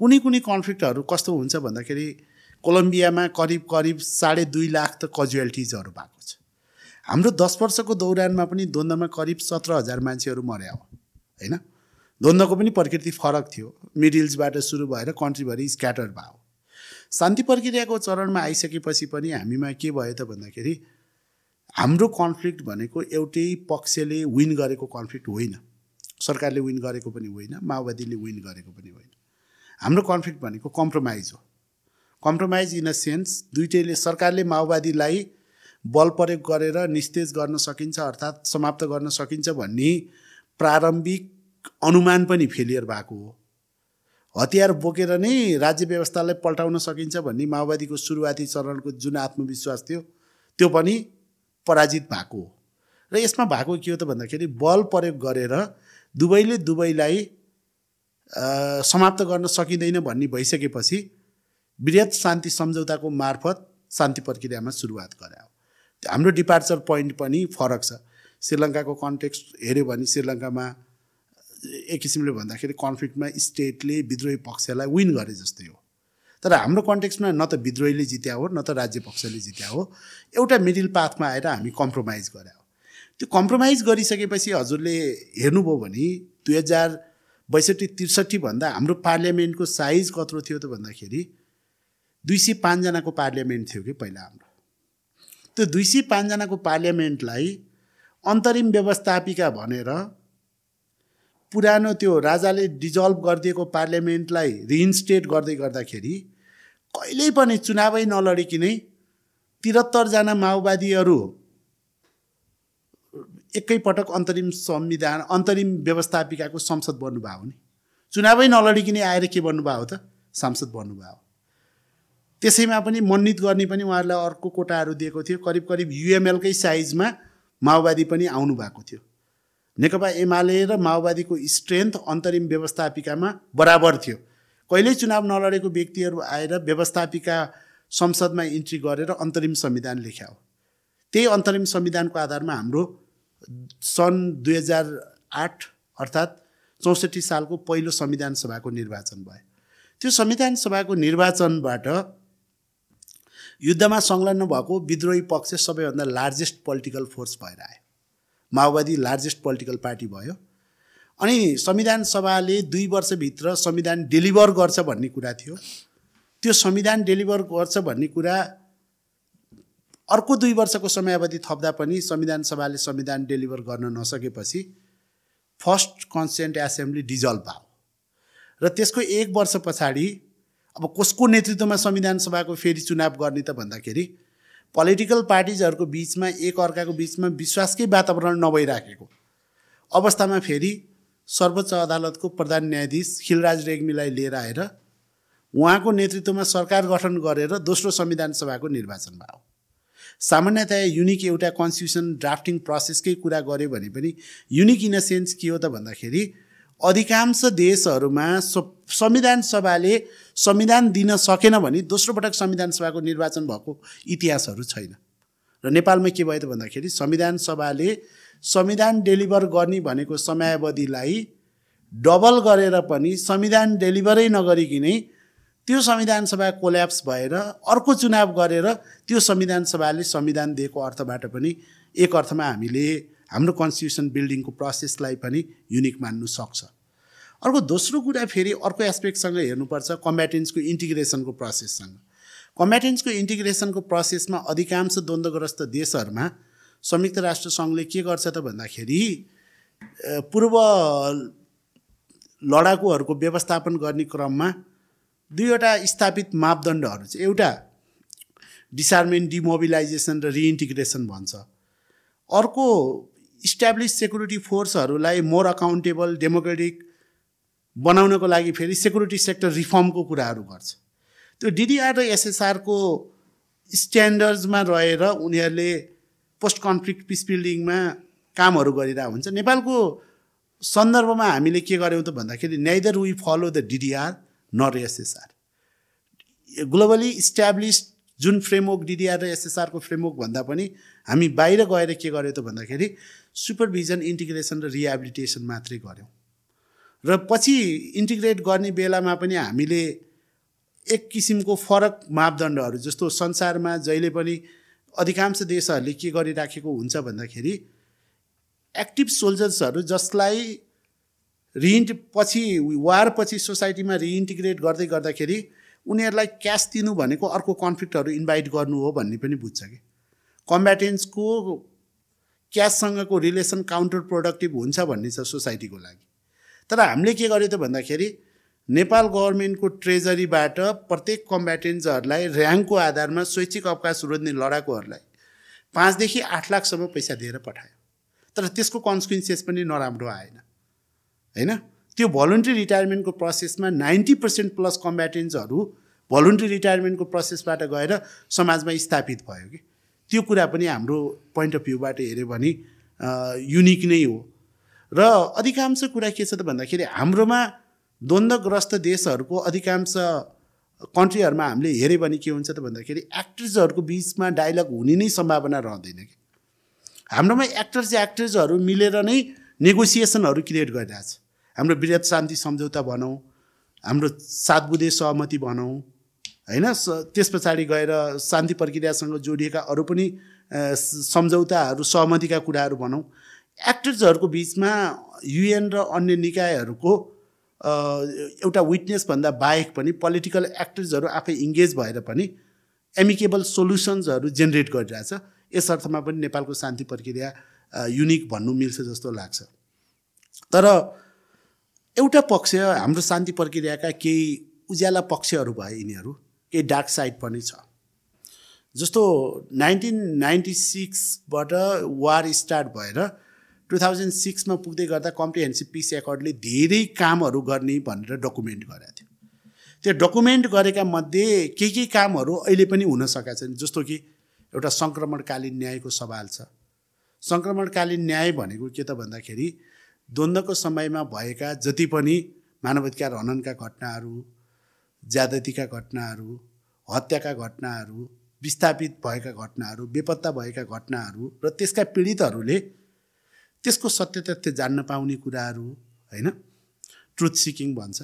कुनै कुनै कन्फ्लिक्टहरू कस्तो हुन्छ भन्दाखेरि कोलम्बियामा करिब करिब साढे दुई लाख त कजुअलिटिजहरू भएको छ। हाम्रो दस वर्षको दौरानमा पनि द्वन्द्वमा करिब सत्र हजार मान्छेहरू मर्या हो होइन? द्वन्द्वको पनि प्रकृति फरक थियो। मिडिल्सबाट सुरु भएर कन्ट्रीभरि स्क्याटर भयो। शान्ति प्रक्रियाको चरणमा आइसकेपछि पनि हामीमा के भयो त भन्दाखेरि हाम्रो कन्फ्लिक्ट भनेको एउटै पक्षले विन गरेको कन्फ्लिक्ट होइन। सरकारले विन गरेको पनि होइन माओवादीले विन गरेको पनि होइन। हाम्रो कन्फ्लिक्ट भनेको कम्प्रोमाइज हो। कम्प्रोमाइज इन अ सेन्स दुइटैले सरकारले माओवादीलाई बल प्रयोग गरेर निस्तेज गर्न सकिन्छ अर्थात् समाप्त गर्न सकिन्छ भन्ने प्रारम्भिक अनुमान पनि फेलियर भएको हो। हतियार बोकेर नै राज्य व्यवस्थालाई पल्टाउन सकिन्छ भन्ने माओवादीको सुरुवाती चरणको जुन आत्मविश्वास थियो त्यो पनि पराजित भएको हो। र यसमा भएको के हो त भन्दाखेरि बल प्रयोग गरेर दुवैले दुवैलाई समाप्त गर्न सकिँदैन भन्ने भइसकेपछि वृहत शान्ति सम्झौताको मार्फत शान्ति प्रक्रियामा सुरुवात गरायो। हाम्रो डिपार्चर पोइन्ट पनि फरक छ। श्रीलङ्काको कन्टेक्स्ट हेऱ्यो भने श्रीलङ्कामा एक किसिमले भन्दाखेरि कन्फ्लिक्टमा स्टेटले विद्रोही पक्षलाई विन गरे जस्तै हो। तर हाम्रो कन्टेक्स्टमा न त विद्रोहीले जित्या हो न त राज्य पक्षले जित्या हो एउटा मिडिल पाथमा आएर हामी कम्प्रोमाइज गरे त्यो कम्प्रोमाइज गरिसकेपछि हजुरले हेर्नुभयो भने दुई हजार बैसठी त्रिसठीभन्दा हाम्रो पार्लियामेन्टको साइज कत्रो थियो त भन्दाखेरि दुई सय पाँचजनाको पार्लियामेन्ट थियो कि पहिला हाम्रो। त्यो दुई सय पाँचजनाको पार्लियामेन्टलाई अन्तरिम व्यवस्थापिका भनेर पुरानो त्यो राजाले डिजल्भ गरिदिएको पार्लियामेन्टलाई रिइन्स्टेट गर्दै गर्दाखेरि कहिल्यै पनि चुनावै नलडिकनै त्रिहत्तरजना माओवादीहरू एकैपटक अन्तरिम संविधान अन्तरिम व्यवस्थापिकाको संसद बन्नुभयो नि चुनावै नलडिकनै आएर के बन्नुभयो त? सांसद बन्नुभयो। त्यसैमा पनि मन्नित गर्ने पनि उहाँहरूलाई अर्को कोटाहरू दिएको थियो। करिब करिब युएमएलकै साइजमा माओवादी पनि आउनु भएको थियो। नेकपा एमाले र माओवादीको स्ट्रेन्थ अन्तरिम व्यवस्थापिकामा बराबर थियो। कहिल्यै चुनाव नलडेको व्यक्तिहरू आएर व्यवस्थापिका संसदमा इन्ट्री गरेर अन्तरिम संविधान लेख्या हो त्यही अन्तरिम संविधानको आधारमा हाम्रो सन् दुई हजार आठ अर्थात् चौसठी सालको पहिलो संविधान सभाको निर्वाचन भयो। त्यो संविधान सभाको निर्वाचनबाट युद्धमा संलग्न भएको विद्रोही पक्ष सबैभन्दा लार्जेस्ट पोलिटिकल फोर्स भएर आयो। माओवादी लार्जेस्ट पोलिटिकल पार्टी भयो। अनि संविधान सभाले दुई वर्षभित्र संविधान डेलिभर गर्छ भन्ने कुरा थियो। त्यो संविधान डेलिभर गर्छ भन्ने कुरा अर्को दुई वर्षको समयावधि थप्दा पनि संविधान सभाले संविधान डेलिभर गर्न नसकेपछि फर्स्ट कन्स्टिट्युन्ट एसेम्ब्ली डिजल्भ भयो। र त्यसको एक वर्ष पछाडि अब कसको नेतृत्वमा संविधान सभाको फेरि चुनाव गर्ने त भन्दाखेरि पोलिटिकल पार्टिजहरूको बिचमा एक अर्काको बिचमा विश्वासकै वातावरण नभइराखेको अवस्थामा फेरि सर्वोच्च अदालतको प्रधान न्यायाधीश खिलराज रेग्मीलाई लिएर आएर उहाँको नेतृत्वमा सरकार गठन गरेर दोस्रो संविधान सभाको निर्वाचन भयो। सामान्यतया युनिक एउटा कन्स्टिट्युसन ड्राफ्टिङ प्रोसेसकै कुरा गऱ्यो भने पनि युनिक इन अ सेन्स के हो त भन्दाखेरि अधिकांश देशहरूमा संविधान सभाले संविधान दिन सकेन भने दोस्रो पटक संविधान सभाको निर्वाचन भएको इतिहासहरू छैन। र नेपालमा के भयो त भन्दाखेरि संविधान सभाले संविधान डेलिभर गर्ने भनेको समयावधिलाई डबल गरेर पनि संविधान डेलिभरै नगरिकनै त्यो संविधान सभा कोल्याप्स भएर अर्को चुनाव गरेर त्यो संविधान सभाले संविधान दिएको अर्थबाट पनि एक अर्थमा हामीले हाम्रो कन्स्टिट्युसन बिल्डिङको प्रोसेसलाई पनि युनिक मान्नु सक्छ। अर्को दोस्रो कुरा फेरि अर्को एस्पेक्टसँग हेर्नुपर्छ कम्ब्याटेन्सको इन्टिग्रेसनको प्रोसेससँग। कम्ब्याटेन्सको इन्टिग्रेसनको प्रोसेसमा अधिकांश द्वन्द्वग्रस्त देशहरूमा संयुक्त राष्ट्र सङ्घले के गर्छ त भन्दाखेरि पूर्व लडाकुहरूको व्यवस्थापन गर्ने क्रममा दुईवटा स्थापित मापदण्डहरू चाहिँ एउटा डिसार्मेन्ट डिमोबिलाइजेसन र रिइन्टिग्रेसन भन्छ। अर्को इस्ट्याब्लिस सेक्युरिटी फोर्सहरूलाई मोर अकाउन्टेबल डेमोक्रेटिक बनाउनको लागि फेरि सेक्युरिटी सेक्टर रिफर्मको कुराहरू गर्छ। त्यो डिडिआर र एसएसआरको स्ट्यान्डर्ड्समा रहेर उनीहरूले पोस्ट कन्फ्लिक्ट पिस बिल्डिङमा कामहरू गरिरहेको हुन्छ। नेपालको सन्दर्भमा हामीले के गर्यौँ त भन्दाखेरि neither we follow the DDR nor SSR globally establish जुन फ्रेमवर्क डिडिआर र एसएसआरको फ्रेमवर्क भन्दा पनि हामी बाहिर गएर के गर्यौँ त भन्दाखेरि सुपरभिजन इन्टिग्रेसन र रिहेबिलिटेसन मात्रै गऱ्यौँ। र पछि इन्टिग्रेट गर्ने बेलामा पनि हामीले एक किसिमको फरक मापदण्डहरू जस्तो संसारमा जहिले पनि अधिकांश देशहरूले के गरिराखेको हुन्छ भन्दाखेरि एक्टिभ सोल्जर्सहरू जसलाई रिइन्ट पछि वार पछि सोसाइटीमा रिइन्टिग्रेट गर्दै गर्दाखेरि उनीहरूलाई क्यास दिनु भनेको अर्को कन्फ्लिक्टहरू इन्भाइट गर्नु हो भन्ने पनि बुझ्छ कि। कम्ब्याटेन्सको क्याससँगको रिलेसन काउन्टर प्रोडक्टिभ हुन्छ भन्ने छ सोसाइटीको लागि। तर हामीले के गर्यो त भन्दाखेरि नेपाल गभर्मेन्टको ट्रेजरीबाट प्रत्येक कम्ब्याटेन्ट्सहरूलाई ऱ्याङ्कको आधारमा स्वैच्छिक अवकाश रोज्ने लडाकुहरूलाई पाँचदेखि आठ लाखसम्म पैसा दिएर पठायो। तर त्यसको कन्सिक्वेन्सेस पनि नराम्रो आएन होइन? त्यो भलुन्ट्री रिटायरमेन्टको प्रोसेसमा नाइन्टी पर्सेन्ट प्लस कम्ब्याटेन्ट्सहरू भलुन्ट्री रिटायरमेन्टको प्रोसेसबाट गएर समाजमा स्थापित भयो कि? त्यो कुरा पनि हाम्रो पोइन्ट अफ भ्यूबाट हेऱ्यो भने युनिक नै हो। र अधिकांश कुरा के छ त भन्दाखेरि हाम्रोमा द्वन्द्वग्रस्त देशहरूको अधिकांश कन्ट्रीहरूमा हामीले हेऱ्यो भने के हुन्छ त भन्दाखेरि एक्ट्रेसहरूको बिचमा डायलग हुने नै सम्भावना रहँदैन कि। हाम्रोमा एक्टर्स एक्ट्रेसहरू मिलेर नै नेगोसिएसनहरू क्रिएट गरिरहेछ। हाम्रो वृहत शान्ति सम्झौता भनौँ हाम्रो सात बुधे सहमति भनौँ होइन? त्यस पछाडि गएर शान्ति प्रक्रियासँग जोडिएका अरू पनि सम्झौताहरू सहमतिका कुराहरू भनौँ। एक्टर्सहरूको बिचमा युएन र अन्य निकायहरूको एउटा विटनेसभन्दा बाहेक पनि पोलिटिकल एक्टर्सहरू आफै इङ्गेज भएर पनि एमिकेबल सोल्युसन्सहरू जेनेरेट गरिरहेछ। यस अर्थमा पनि नेपालको शान्ति प्रक्रिया युनिक भन्नु मिल्छ जस्तो लाग्छ। तर एउटा पक्ष हाम्रो शान्ति प्रक्रियाका केही उज्याला पक्षहरू भए यिनीहरू केही डार्क साइड पनि छ। जस्तो नाइन्टिन नाइन्टी सिक्सबाट वार स्टार्ट भएर टु थाउजन्ड सिक्समा पुग्दै गर्दा कम्प्रिहेन्सिभ पिस एकर्डले धेरै कामहरू गर्ने भनेर डकुमेन्ट गरेको थियो। त्यो डकुमेन्ट गरेका मध्ये केही केही कामहरू अहिले पनि हुन सकेका छन्? जस्तो कि एउटा सङ्क्रमणकालीन न्यायको सवाल छ। सङ्क्रमणकालीन न्याय भनेको के त भन्दाखेरि द्वन्द्वको समयमा भएका जति पनि मानवाधिकार हननका घटनाहरू ज्यादतीका घटनाहरू हत्याका घटनाहरू विस्थापित भएका घटनाहरू बेपत्ता भएका घटनाहरू र त्यसका पीडितहरूले त्यसको सत्य तथ्य जान्न पाउने कुराहरू होइन? ट्रुथ सिकिङ भन्छ।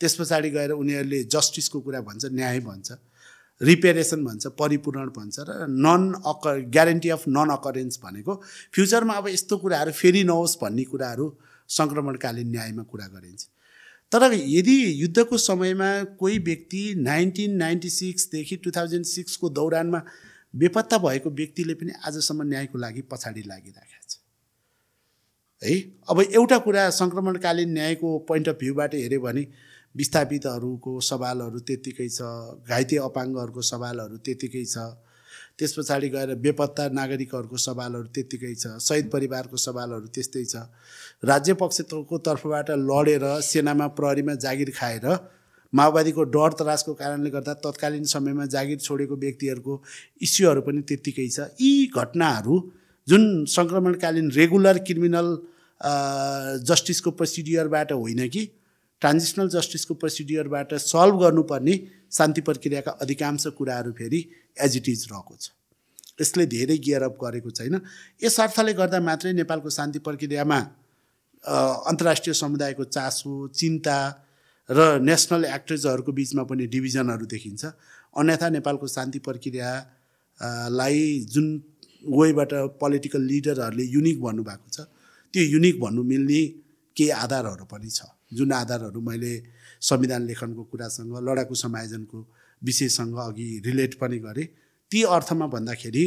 त्यस पछाडि गएर उनीहरूले जस्टिसको कुरा भन्छ न्याय भन्छ रिपेरेसन भन्छ परिपूरण भन्छ र नन अक ग्यारेन्टी अफ नन अकरेन्स भनेको फ्युचरमा अब यस्तो कुराहरू फेरि नहोस् भन्ने कुराहरू सङ्क्रमणकालीन न्यायमा कुरा गरिन्छ। तर यदि युद्धको समयमा कोही व्यक्ति नाइन्टिन नाइन्टी सिक्सदेखि टु थाउजन्ड सिक्सको दौरानमा बेपत्ता भएको व्यक्तिले पनि आजसम्म न्यायको लागि पछाडि लागिराखेको छ है? अब एउटा कुरा सङ्क्रमणकालीन न्यायको पोइन्ट अफ भ्यूबाट हेऱ्यो भने विस्थापितहरूको सवालहरू त्यत्तिकै छ घाइते अपाङ्गहरूको सवालहरू त्यत्तिकै छ त्यस पछाडि गएर बेपत्ता नागरिकहरूको सवालहरू त्यत्तिकै छ शहीद परिवारको सवालहरू त्यस्तै छ। राज्य पक्षको तर्फबाट लडेर सेनामा प्रहरीमा जागिर खाएर माओवादीको डर त्रासको कारणले गर्दा तत्कालीन समयमा जागिर छोडेको व्यक्तिहरूको इस्युहरू पनि त्यत्तिकै छ। यी घटनाहरू जुन सङ्क्रमणकालीन रेगुलर क्रिमिनल जस्टिसको प्रोसिडियरबाट होइन कि ट्रान्जिसनल जस्टिसको प्रोसिडियरबाट सल्भ गर्नुपर्ने शान्ति प्रक्रियाका अधिकांश कुराहरू फेरि एज इट इज रहेको छ। यसले धेरै गियर अप गरेको छैन। यस अर्थले गर्दा मात्रै नेपालको शान्ति प्रक्रियामा अन्तर्राष्ट्रिय समुदायको चासो चिन्ता र नेसनल एक्टर्सहरूको बिचमा पनि डिभिजनहरू देखिन्छ। अन्यथा नेपालको शान्ति प्रक्रियालाई जुन वेबाट पोलिटिकल लिडरहरूले युनिक भन्नुभएको छ। त्यो युनिक भन्नु मिल्ने केही आधारहरू पनि छ। जुन आधारहरू मैले संविधान लेखनको कुरासँग लडाकु समायोजनको विषयसँग अघि रिलेट पनि गरेँ। ती अर्थमा भन्दाखेरि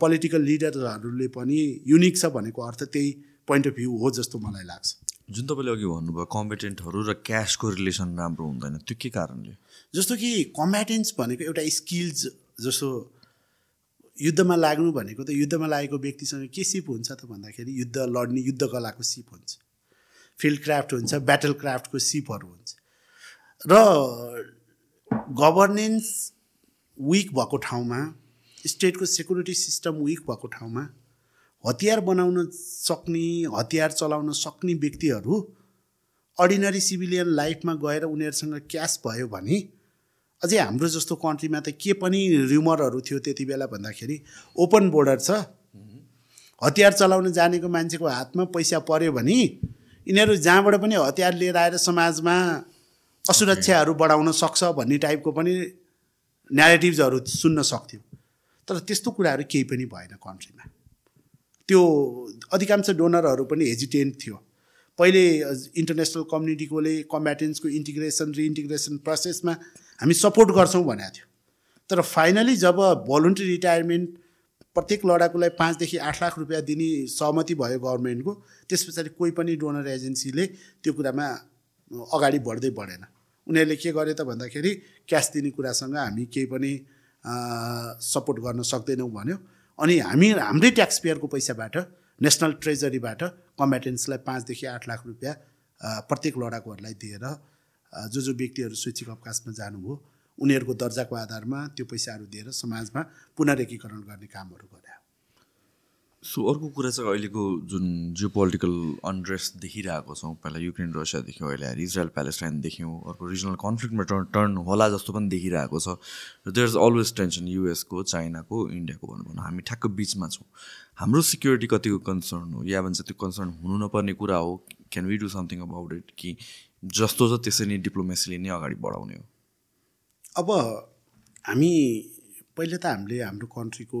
पोलिटिकल लिडरहरूले पनि युनिक छ भनेको अर्थ त्यही पोइन्ट अफ भ्यू हो जस्तो मलाई लाग्छ। जुन तपाईँले अघि भन्नुभयो कम्पिटेन्टहरू र क्यासको रिलेसन राम्रो हुँदैन। त्यो के कारणले? जस्तो कि कम्ब्याटेन्स भनेको एउटा स्किल्स जस्तो युद्धमा लाग्नु भनेको त युद्धमा लागेको व्यक्तिसँग के सिप हुन्छ त भन्दाखेरि युद्ध लड्ने युद्ध कलाको सिप हुन्छ। फिल्ड क्राफ्ट हुन्छ ब्याटल क्राफ्टको सिपहरू हुन्छ। र गभर्नेन्स विक भएको ठाउँमा स्टेटको सेक्युरिटी सिस्टम विक भएको ठाउँमा हतियार बनाउन सक्ने हतियार चलाउन सक्ने व्यक्तिहरू अर्डिनरी सिभिलियन लाइफमा गएर उनीहरूसँग क्यास भयो भने अझै हाम्रो जस्तो कन्ट्रीमा त के पनि र्युमरहरू थियो त्यति बेला भन्दाखेरि ओपन बोर्डर छ। हतियार चलाउन जानेको मान्छेको हातमा पैसा पऱ्यो भने यिनीहरू जहाँबाट पनि हतियार लिएर आएर समाजमा असुरक्षाहरू बढाउन सक्छ भन्ने टाइपको पनि न्यारेटिभ्सहरू सुन्न सक्थ्यो। तर त्यस्तो कुराहरू केही पनि भएन कन्ट्रीमा। त्यो अधिकांश डोनरहरू पनि हेजिटेन्ट थियो। पहिले इन्टरनेसनल कम्युनिटीकोले कम्ब्याटेन्सको इन्टिग्रेसन रिइन्टिग्रेसन प्रोसेसमा हामी सपोर्ट गर्छौँ भनेको थियो। तर फाइनली जब भोलुन्ट्री रिटायरमेन्ट प्रत्येक लडाकुलाई पाँचदेखि आठ लाख रुपियाँ दिने सहमति भयो गभर्मेन्टको त्यस पछाडि कोही पनि डोनर एजेन्सीले त्यो कुरामा अगाडि बढ्दै बढेन। उनीहरूले के गरे त भन्दाखेरि क्यास दिने कुरासँग हामी केही पनि सपोर्ट गर्न सक्दैनौँ भन्यो। अनि हामी हाम्रै ट्याक्स पेयरको पैसाबाट नेसनल ट्रेजरीबाट कम्ब्याटेन्सलाई पाँचदेखि आठ लाख रुपियाँ प्रत्येक लडाकुहरूलाई दिएर जो जो व्यक्तिहरू स्वैच्छिक अवकाशमा जानुभयो उनीहरूको दर्जाको आधारमा त्यो पैसाहरू दिएर समाजमा पुनरेकीकरण गर्ने कामहरू गरे। सो अर्को कुरा चाहिँ अहिलेको जुन जियो पोलिटिकल अनरेस्ट देखिरहेको छौँ पहिला युक्रेन रसिया देख्यौँ अहिले इजरायल प्यालेस्टाइन देख्यौँ अर्को रिजनल कन्फ्लिक्टमा टर्न टर्न होला जस्तो पनि देखिरहेको छ। र देयर इज अलवेज टेन्सन युएसको चाइनाको इन्डियाको भनौँ भनौँ हामी ठ्याक्क बिचमा छौँ। हाम्रो सिक्युरिटी कतिको कन्सर्न हो? या भन्छ त्यो कन्सर्न हुनु नपर्ने कुरा हो? Can we do something about it कि जस्तो छ त्यसरी नै डिप्लोमेसीले नै अगाडि बढाउने हो। अब हामी पहिले त हामीले हाम्रो कन्ट्रीको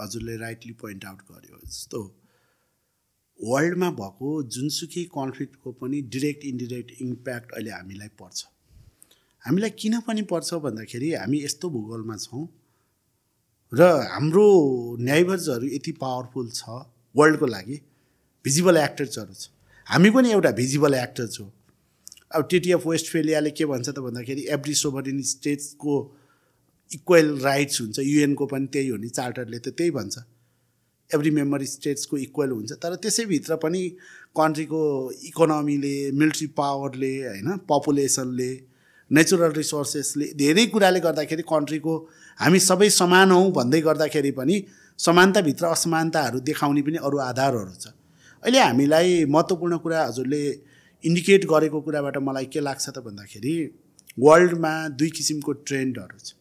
हजुरले राइटली पोइन्ट आउट गर्यो जस्तो वर्ल्डमा भएको जुनसुकै कन्फ्लिक्टको पनि डिरेक्ट इन्डिरेक्ट इम्प्याक्ट अहिले हामीलाई पर्छ। हामीलाई किन पनि पर्छ भन्दाखेरि हामी यस्तो भूगोलमा छौँ र हाम्रो न्याइभर्सहरू यति पावरफुल छ वर्ल्डको लागि भिजिबल एक्टर्सहरू छ। हामी पनि एउटा भिजिबल एक्टर छौँ अब टिटिएफ वेस्टफेलियाले के भन्छ त भन्दाखेरि एभ्री सोभरिन स्टेट्सको इक्वेल राइट्स हुन्छ युएनको पनि त्यही हो नि चार्टरले त त्यही भन्छ। एभ्री मेम्बर स्टेट्सको इक्वेल हुन्छ तर त्यसैभित्र पनि कन्ट्रीको इकोनोमीले मिलिट्री पावरले होइन पपुलेसनले नेचुरल रिसोर्सेसले धेरै कुराले गर्दाखेरि कन्ट्रीको हामी सबै समान हौँ भन्दै गर्दाखेरि पनि समानताभित्र असमानताहरू देखाउने पनि अरू आधारहरू छ। अहिले हामीलाई महत्त्वपूर्ण कुरा हजुरले इन्डिकेट गरेको कुराबाट मलाई के लाग्छ त भन्दाखेरि वर्ल्डमा दुई किसिमको ट्रेन्डहरू छ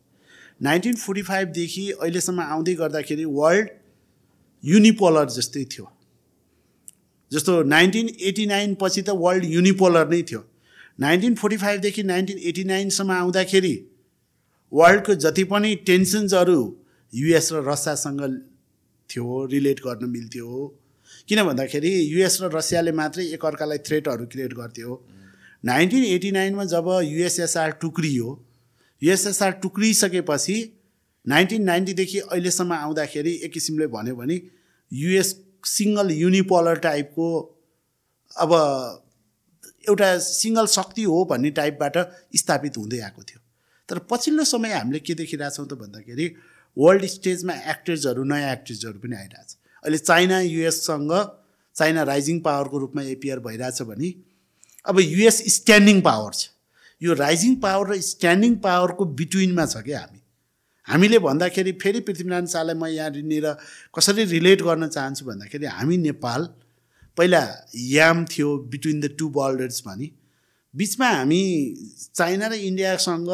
नाइन्टिन फोर्टी फाइभदेखि अहिलेसम्म आउँदै गर्दाखेरि वर्ल्ड युनिपोलर जस्तै थियो। जस्तो नाइन्टिन एटी नाइन पछि त वर्ल्ड युनिपोलर नै थियो। नाइन्टिन फोर्टी फाइभदेखि नाइन्टिन एटी नाइनसम्म आउँदाखेरि वर्ल्डको जति पनि टेन्सन्सहरू युएस र रसियासँग थियो रिलेट गर्न मिल्थ्यो। किन भन्दाखेरि युएस र रसियाले मात्रै एकअर्कालाई थ्रेटहरू क्रिएट गर्थ्यो। नाइन्टिन एटी नाइनमा जब युएसएसआर टुक्रियो युएसएसआर टुक्रिसकेपछि नाइन्टिन नाइन्टीदेखि अहिलेसम्म आउँदाखेरि एक किसिमले भन्यो भने युएस सिङ्गल युनिपोलर टाइपको अब एउटा सिङ्गल शक्ति हो भन्ने टाइपबाट स्थापित हुँदै आएको थियो। तर पछिल्लो समय हामीले के देखिरहेछौँ त भन्दाखेरि वर्ल्ड स्टेजमा एक्टर्सहरू नयाँ एक्टर्सहरू पनि आइरहेछ। अहिले चाइना युएससँग चाइना राइजिङ पावरको रूपमा एपियर भइरहेछ भने अब युएस स्ट्यान्डिङ पावर छ। यो राइजिङ पावर र स्ट्यान्डिङ पावरको बिट्विनमा छ क्या हामी। हामीले भन्दाखेरि फेरि पृथ्वीनारायण शाहलाई म यहाँनिर कसरी रिलेट गर्न चाहन्छु भन्दाखेरि हामी नेपाल पहिला याम थियो बिट्विन द टु बर्डर्स भने। बिचमा हामी चाइना र इन्डियासँग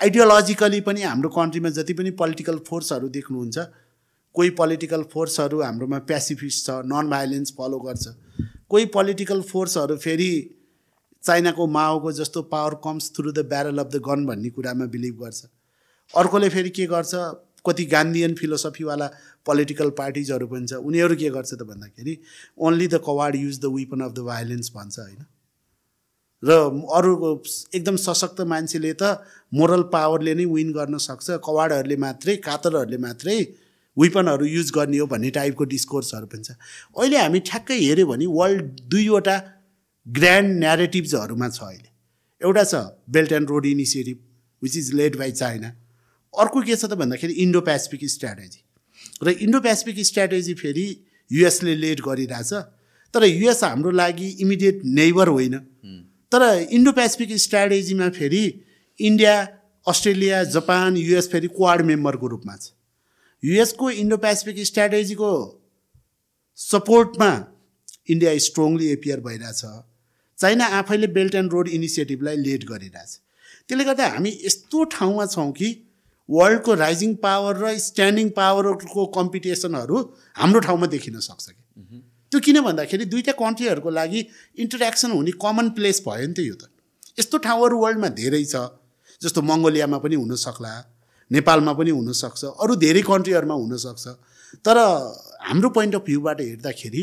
आइडियोलोजिकली पनि हाम्रो कन्ट्रीमा जति पनि पोलिटिकल फोर्सहरू देख्नुहुन्छ कोही पोलिटिकल फोर्सहरू हाम्रोमा पेसिफिस्ट छ नन भाइलेन्स फलो गर्छ। कोही पोलिटिकल फोर्सहरू फेरि चाइनाको माओको जस्तो power comes through the barrel of the gun भन्ने कुरामा बिलिभ गर्छ। अर्कोले फेरि के गर्छ? कति गान्धीयन फिलोसफीवाला पोलिटिकल पार्टिजहरू पनि छ। उनीहरू के गर्छ त भन्दाखेरि only the coward use the weapon of the violence भन्छ होइन? र अरू एकदम सशक्त मान्छेले त मोरल पावरले नै विन गर्न सक्छ। कवाडहरूले मात्रै कातरहरूले मात्रै विपनहरू युज गर्ने हो भन्ने टाइपको डिस्कोर्सहरू पनि छ। अहिले हामी ठ्याक्कै हेऱ्यो भने वर्ल्ड दुईवटा ग्रान्ड न्यारेटिभ्सहरूमा छ अहिले। एउटा छ belt and road initiative which is led by China अर्को के छ त भन्दाखेरि इन्डो पेसिफिक स्ट्राटेजी र इन्डो पेसिफिक स्ट्राटेजी फेरि युएसले लेड गरिरहेछ तर युएस हाम्रो लागि इमिडिएट नेबर होइन। तर इन्डो पेसिफिक स्ट्राटेजीमा फेरि इन्डिया अस्ट्रेलिया जापान युएस फेरि क्वाड मेम्बरको रूपमा छ। युएसको इन्डो पेसिफिक स्ट्राटेजीको सपोर्टमा इन्डिया स्ट्रङली एपियर भइरहेछ। चाइना आफैले बेल्ट एन्ड रोड इनिसिएटिभलाई लिड गरिरहेछ। त्यसले गर्दा हामी यस्तो ठाउँमा छौँ कि वर्ल्डको राइजिङ पावर र स्ट्यान्डिङ पावरको कम्पिटिसनहरू हाम्रो ठाउँमा देखिन सक्छ कि। त्यो किन भन्दाखेरि दुईवटा कन्ट्रीहरूको लागि इन्टरेक्सन हुने कमन प्लेस भयो नि त यो त। यस्तो ठाउँहरू वर्ल्डमा धेरै छ जस्तो मङ्गोलियामा पनि हुनसक्ला नेपालमा पनि हुनसक्छ अरू धेरै कन्ट्रीहरूमा हुनसक्छ। तर हाम्रो पोइन्ट अफ भ्यूबाट हेर्दाखेरि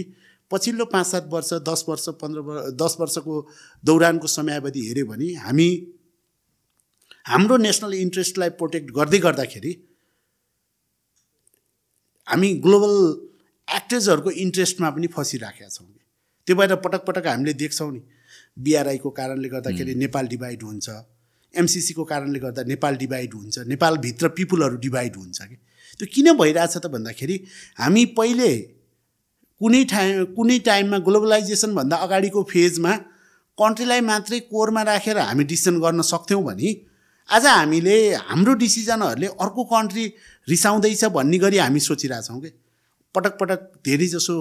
पछिल्लो पाँच सात वर्ष दस वर्ष पन्ध्र वर्ष दस वर्षको दौरानको समयावधि हेऱ्यो भने हामी हाम्रो नेसनल इन्ट्रेस्टलाई प्रोटेक्ट गर्दै गर्दाखेरि हामी ग्लोबल एक्टर्सहरूको इन्ट्रेस्टमा पनि फसिराखेका छौँ। त्यो भएर पटक पटक हामीले देख्छौँ नि बिआरआईको कारणले गर्दाखेरि नेपाल डिभाइड हुन्छ। एमसिसीको कारणले गर्दा नेपाल डिभाइड हुन्छ नेपालभित्र पिपुलहरू डिभाइड हुन्छ कि? त्यो किन भइरहेछ त भन्दाखेरि हामी पहिले कुनै टाइम कुनै टाइममा ग्लोबलाइजेसनभन्दा अगाडिको फेजमा कन्ट्रीलाई मात्रै कोरमा राखेर हामी डिसिजन गर्न सक्थ्यौँ भने आज हामीले हाम्रो डिसिजनहरूले अर्को कन्ट्री रिसाउँदैछ भन्ने गरी हामी सोचिरहेछौँ कि? पटक पटक धेरै जसो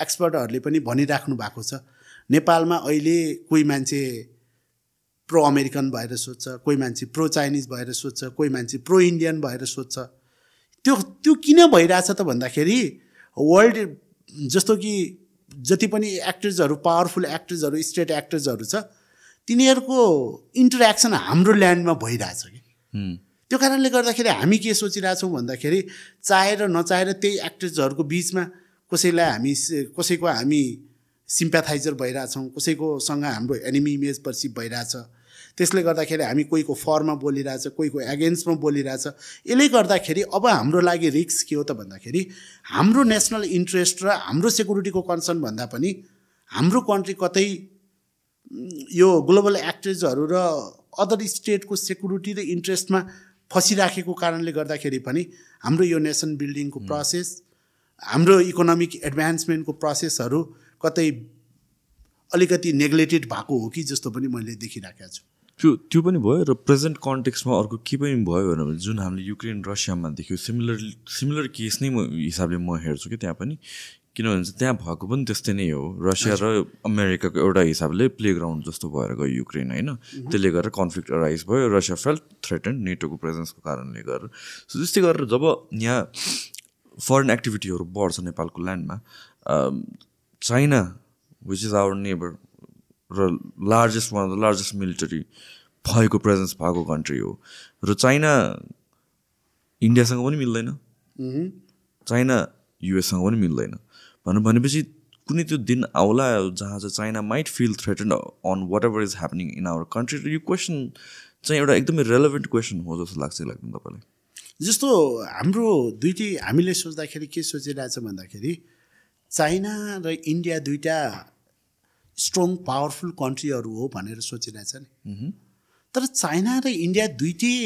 एक्सपर्टहरूले पनि भनिराख्नु भएको छ। नेपालमा अहिले कोही मान्छे प्रो अमेरिकन भएर सोध्छ कोही मान्छे प्रो चाइनिज भएर सोध्छ कोही मान्छे प्रो इन्डियन भएर सोध्छ। त्यो त्यो किन भइरहेछ त भन्दाखेरि वर्ल्ड जस्तो कि जति पनि एक्टर्सहरू पावरफुल एक्टर्सहरू स्टेट एक्टर्सहरू छ तिनीहरूको इन्टरेक्सन हाम्रो ल्यान्डमा भइरहेछ कि। त्यो कारणले गर्दाखेरि हामी के सोचिरहेछौँ भन्दाखेरि चाहेर नचाहेर त्यही एक्टर्सहरूको बिचमा कसैलाई हामी कसैको हामी सिम्प्याथाइजर भइरहेछौँ कसैकोसँग हाम्रो एनिमी इमेज पर्सिभ भइरहेछ। त्यसले गर्दाखेरि हामी कोहीको फरमा बोलिरहेछ कोहीको एगेन्स्टमा बोलिरहेछ। यसले गर्दाखेरि अब हाम्रो लागि रिक्स के हो त भन्दाखेरि हाम्रो नेसनल इन्ट्रेस्ट र हाम्रो सेक्युरिटीको कन्सर्न भन्दा पनि हाम्रो कन्ट्री कतै यो ग्लोबल एक्टर्सहरू र अदर स्टेटको सेक्युरिटी र इन्ट्रेस्टमा फसिराखेको कारणले गर्दाखेरि पनि हाम्रो यो नेसन बिल्डिङको प्रोसेस हाम्रो इकोनोमिक एडभान्समेन्टको प्रोसेसहरू कतै अलिकति नेग्लेक्टेड भएको हो कि जस्तो पनि मैले देखिराखेको छु। त्यो त्यो पनि भयो र प्रेजेन्ट कन्टेक्समा अर्को के पनि भयो भने जुन हामीले युक्रेन रसियामा देख्यो सिमिलर सिमिलर केस नै म हिसाबले म हेर्छु कि त्यहाँ पनि। किनभने चाहिँ त्यहाँ भएको पनि त्यस्तै नै हो। रसिया र अमेरिकाको एउटा हिसाबले प्लेग्राउन्ड जस्तो भएर गयो युक्रेन होइन? त्यसले गर्दा कन्फ्लिक्ट अराइज भयो। रसिया फेल थ्रेटन नेटोको प्रेजेन्सको कारणले गर्दा सो त्यस्तै गरेर जब यहाँ फरेन एक्टिभिटीहरू बढ्छ नेपालको ल्यान्डमा China which is our neighbour र largest one of the largest military भएको प्रेजेन्स भएको कन्ट्री हो। र चाइना इन्डियासँग पनि मिल्दैन। चाइना युएससँग पनि मिल्दैन। भन्नु भनेपछि कुनै त्यो दिन आउला जहाँ चाहिँ China might feel threaten on whatever is happening in our country र यो क्वेसन चाहिँ एउटा एकदमै रेलेभेन्ट क्वेसन हो जस्तो लाग्छ लाग्दैन तपाईँलाई। जस्तो हाम्रो दुइटै हामीले सोच्दाखेरि के सोचिरहेछ भन्दाखेरि चाइना र इन्डिया दुइटा स्ट्रङ पावरफुल कन्ट्रीहरू हो भनेर सोचिरहेछ नि। तर चाइना र इन्डिया दुइटै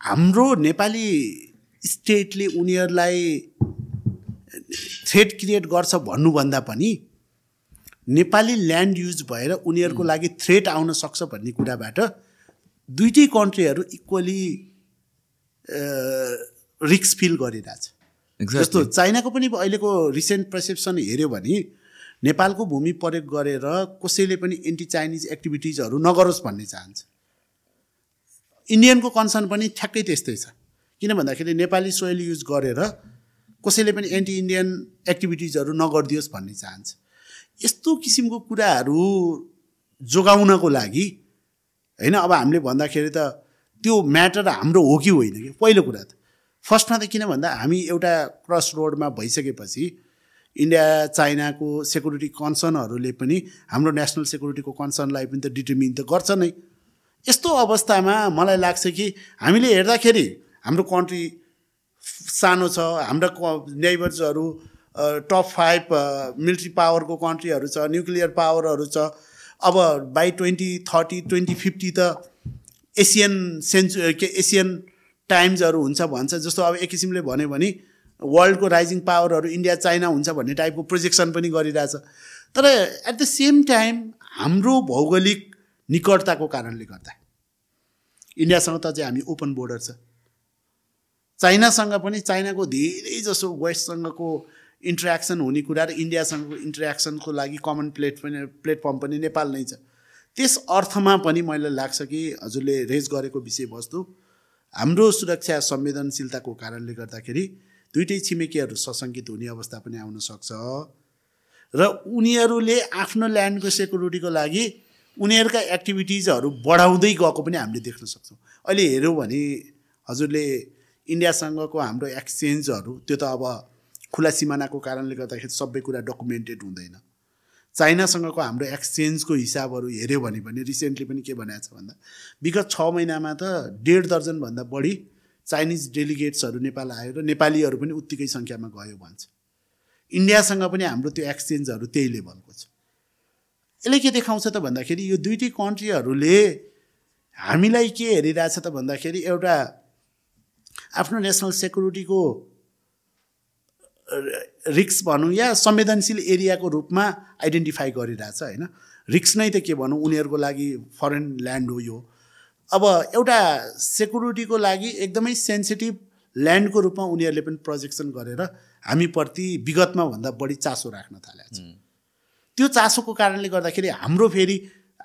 हाम्रो नेपाली स्टेटले उनीहरूलाई थ्रेट क्रिएट गर्छ भन्नुभन्दा पनि नेपाली ल्यान्ड युज भएर उनीहरूको लागि थ्रेट आउन सक्छ भन्ने कुराबाट दुइटै कन्ट्रीहरू इक्वली रिक्स फिल गरिरहेछ। जस्तो चाइनाको पनि अहिलेको रिसेन्ट पर्सेप्सन हेऱ्यो भने नेपालको भूमि प्रयोग गरेर कसैले पनि एन्टी चाइनिज एक्टिभिटिजहरू नगरोस् भन्ने चाहन्छ। इन्डियनको कन्सर्न पनि ठ्याक्कै त्यस्तै छ। किन भन्दाखेरि नेपाली सोइल युज गरेर कसैले पनि एन्टी इन्डियन एक्टिभिटिजहरू नगरिदियोस् भन्ने चाहन्छ। यस्तो किसिमको कुराहरू जोगाउनको लागि होइन अब हामीले भन्दाखेरि त त्यो म्याटर हाम्रो हो कि होइन कि? पहिलो कुरा त। फर्स्टमा त किन भन्दा हामी एउटा क्रस रोडमा भइसकेपछि इन्डिया चाइनाको सेक्युरिटी कन्सर्नहरूले पनि हाम्रो नेसनल सेक्युरिटीको कन्सर्नलाई पनि त डिटर्मिन त गर्छ नै। यस्तो अवस्थामा मलाई लाग्छ कि हामीले हेर्दाखेरि हाम्रो कन्ट्री सानो छ हाम्रा नेबर्सहरू टप फाइभ मिलिट्री पावरको कन्ट्रीहरू छ न्युक्लियर पावरहरू छ। अब by twenty thirty twenty fifty त एसियन सेन्चु के एसियन टाइम्सहरू हुन्छ भन्छ जस्तो अब एक किसिमले भन्यो भने वर्ल्डको राइजिङ पावरहरू इन्डिया चाइना हुन्छ भन्ने टाइपको प्रोजेक्सन पनि गरिरहेछ। तर एट द सेम टाइम हाम्रो भौगोलिक निकटताको कारणले गर्दा इन्डियासँग त चाहिँ हामी ओपन बोर्डर छ। चाइनासँग पनि चाइनाको धेरै जसो वेस्टसँगको इन्ट्रेक्सन हुने कुरा र इन्डियासँगको इन्ट्रेक्सनको लागि कमन प्लेट पनि प्लेटफर्म पनि नेपाल नै छ। त्यस अर्थमा पनि मलाई लाग्छ कि हजुरले रेज गरेको विषयवस्तु हाम्रो सुरक्षा संवेदनशीलताको कारणले गर्दाखेरि दुइटै छिमेकीहरू सशङ्कित हुने अवस्था पनि आउन सक्छ। र उनीहरूले आफ्नो ल्यान्डको सेक्युरिटीको लागि उनीहरूका एक्टिभिटिजहरू बढाउँदै गएको पनि हामीले देख्न सक्छौँ। अहिले हेऱ्यौँ भने हजुरले इन्डियासँगको हाम्रो एक्सचेन्जहरू त्यो त अब खुला सिमानाको कारणले गर्दाखेरि सबै कुरा डकुमेन्टेड हुँदैन। चाइनासँगको हाम्रो एक्सचेन्जको हिसाबहरू हेऱ्यो भने पनि रिसेन्टली पनि के भनेको छ भन्दा विगत छ महिनामा त डेढ दर्जनभन्दा बढी चाइनिज डेलिगेट्सहरू नेपाल आयो र नेपालीहरू पनि उत्तिकै सङ्ख्यामा गयो भन्छ। इन्डियासँग पनि हाम्रो त्यो एक्सचेन्जहरू त्यही लेभलको छ। यसले के देखाउँछ त भन्दाखेरि यो दुइटै कन्ट्रीहरूले हामीलाई के हेरिरहेछ त भन्दाखेरि एउटा आफ्नो नेसनल सेक्युरिटीको रिक्स भनौँ या संवेदनशील एरियाको रूपमा आइडेन्टिफाई गरिरहेछ होइन? रिक्स नै त के भनौँ उनीहरूको लागि फरेन ल्यान्ड हो यो। अब एउटा सेक्युरिटीको लागि एकदमै सेन्सिटिभ ल्यान्डको रूपमा उनीहरूले पनि प्रोजेक्सन गरेर हामीप्रति विगतमा भन्दा बढी चासो राख्न थालेको छ। त्यो चासोको कारणले गर्दाखेरि हाम्रो फेरि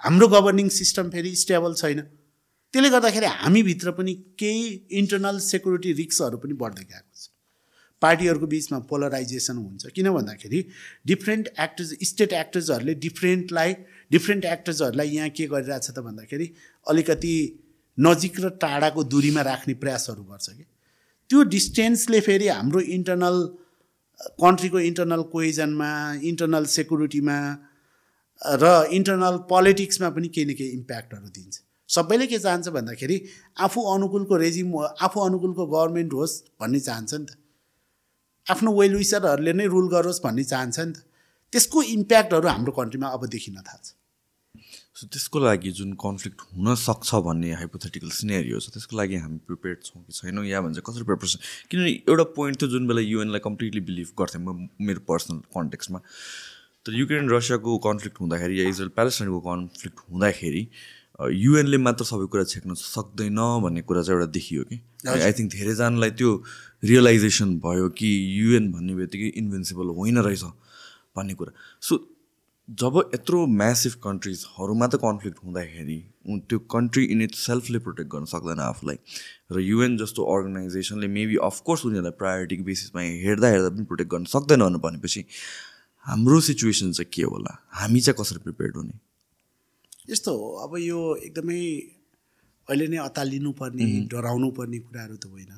हाम्रो गभर्निङ सिस्टम फेरि स्टेबल छैन। त्यसले गर्दाखेरि हामीभित्र पनि केही इन्टरनल सेक्युरिटी रिक्सहरू पनि बढ्दै गएको छ। पार्टीहरूको बिचमा पोलराइजेसन हुन्छ। किन भन्दाखेरि डिफ्रेन्ट एक्टर्स स्टेट एक्टर्सहरूले डिफ्रेन्टलाई डिफ्रेन्ट एक्टर्सहरूलाई यहाँ के गरिरहेछ त भन्दाखेरि अलिकति नजिक र टाढाको दूरीमा राख्ने प्रयासहरू गर्छ कि? त्यो डिस्टेन्सले फेरि हाम्रो इन्टरनल कन्ट्रीको इन्टरनल कोइजनमा इन्टरनल सेक्युरिटीमा र इन्टरनल पोलिटिक्समा पनि केही न केही इम्प्याक्टहरू दिन्छ। सबैले के चाहन्छ भन्दाखेरि आफू अनुकूलको रेजिम आफू अनुकूलको गभर्मेन्ट होस् भन्ने चाहन्छ नि त। आफ्नो वेल विसरहरूले नै रुल गरोस् भन्ने चाहन्छ नि त। त्यसको इम्प्याक्टहरू हाम्रो कन्ट्रीमा अब देखिन थाल्छ। सो त्यसको लागि जुन कन्फ्लिक्ट हुन सक्छ भन्ने हाइपोथेटिकल सिनेरियो छ त्यसको लागि हामी प्रिपेयर छौँ कि छैनौँ? या भन्छ कसरी प्रिपरेसन किनभने एउटा पोइन्ट थियो जुन बेला युएनलाई कम्प्लिटली बिलिभ गर्थेँ म मेरो पर्सनल कन्टेक्समा तर युक्रेन रसियाको कन्फ्लिक्ट हुँदाखेरि या इजरायल प्यालेस्टाइनको कन्फ्लिक्ट हुँदाखेरि युएनले मात्र सबै कुरा छेक्न सक्दैन भन्ने कुरा चाहिँ एउटा देखियो कि। आई थिङ्क धेरैजनालाई त्यो रियलाइजेसन भयो कि युएन भन्ने बित्तिकै इन्भिन्सिबल होइन रहेछ भन्ने कुरा। सो जब यत्रो म्यासिभ कन्ट्रिजहरूमा त कन्फ्लिक्ट हुँदाखेरि त्यो कन्ट्री इन इट सेल्फले प्रोटेक्ट गर्न सक्दैन आफूलाई। र युएन जस्तो अर्गनाइजेसनले मेबी अफकोर्स उनीहरूलाई प्रायोरिटीको बेसिसमा हेर्दा हेर्दा पनि प्रोटेक्ट गर्न सक्दैन भनेपछि हाम्रो सिचुएसन चाहिँ के होला? हामी चाहिँ कसरी प्रिपेयर्ड हुने? यस्तो हो अब यो एकदमै अहिले नै अतालिनु पर्ने डराउनु पर्ने कुराहरू त होइन।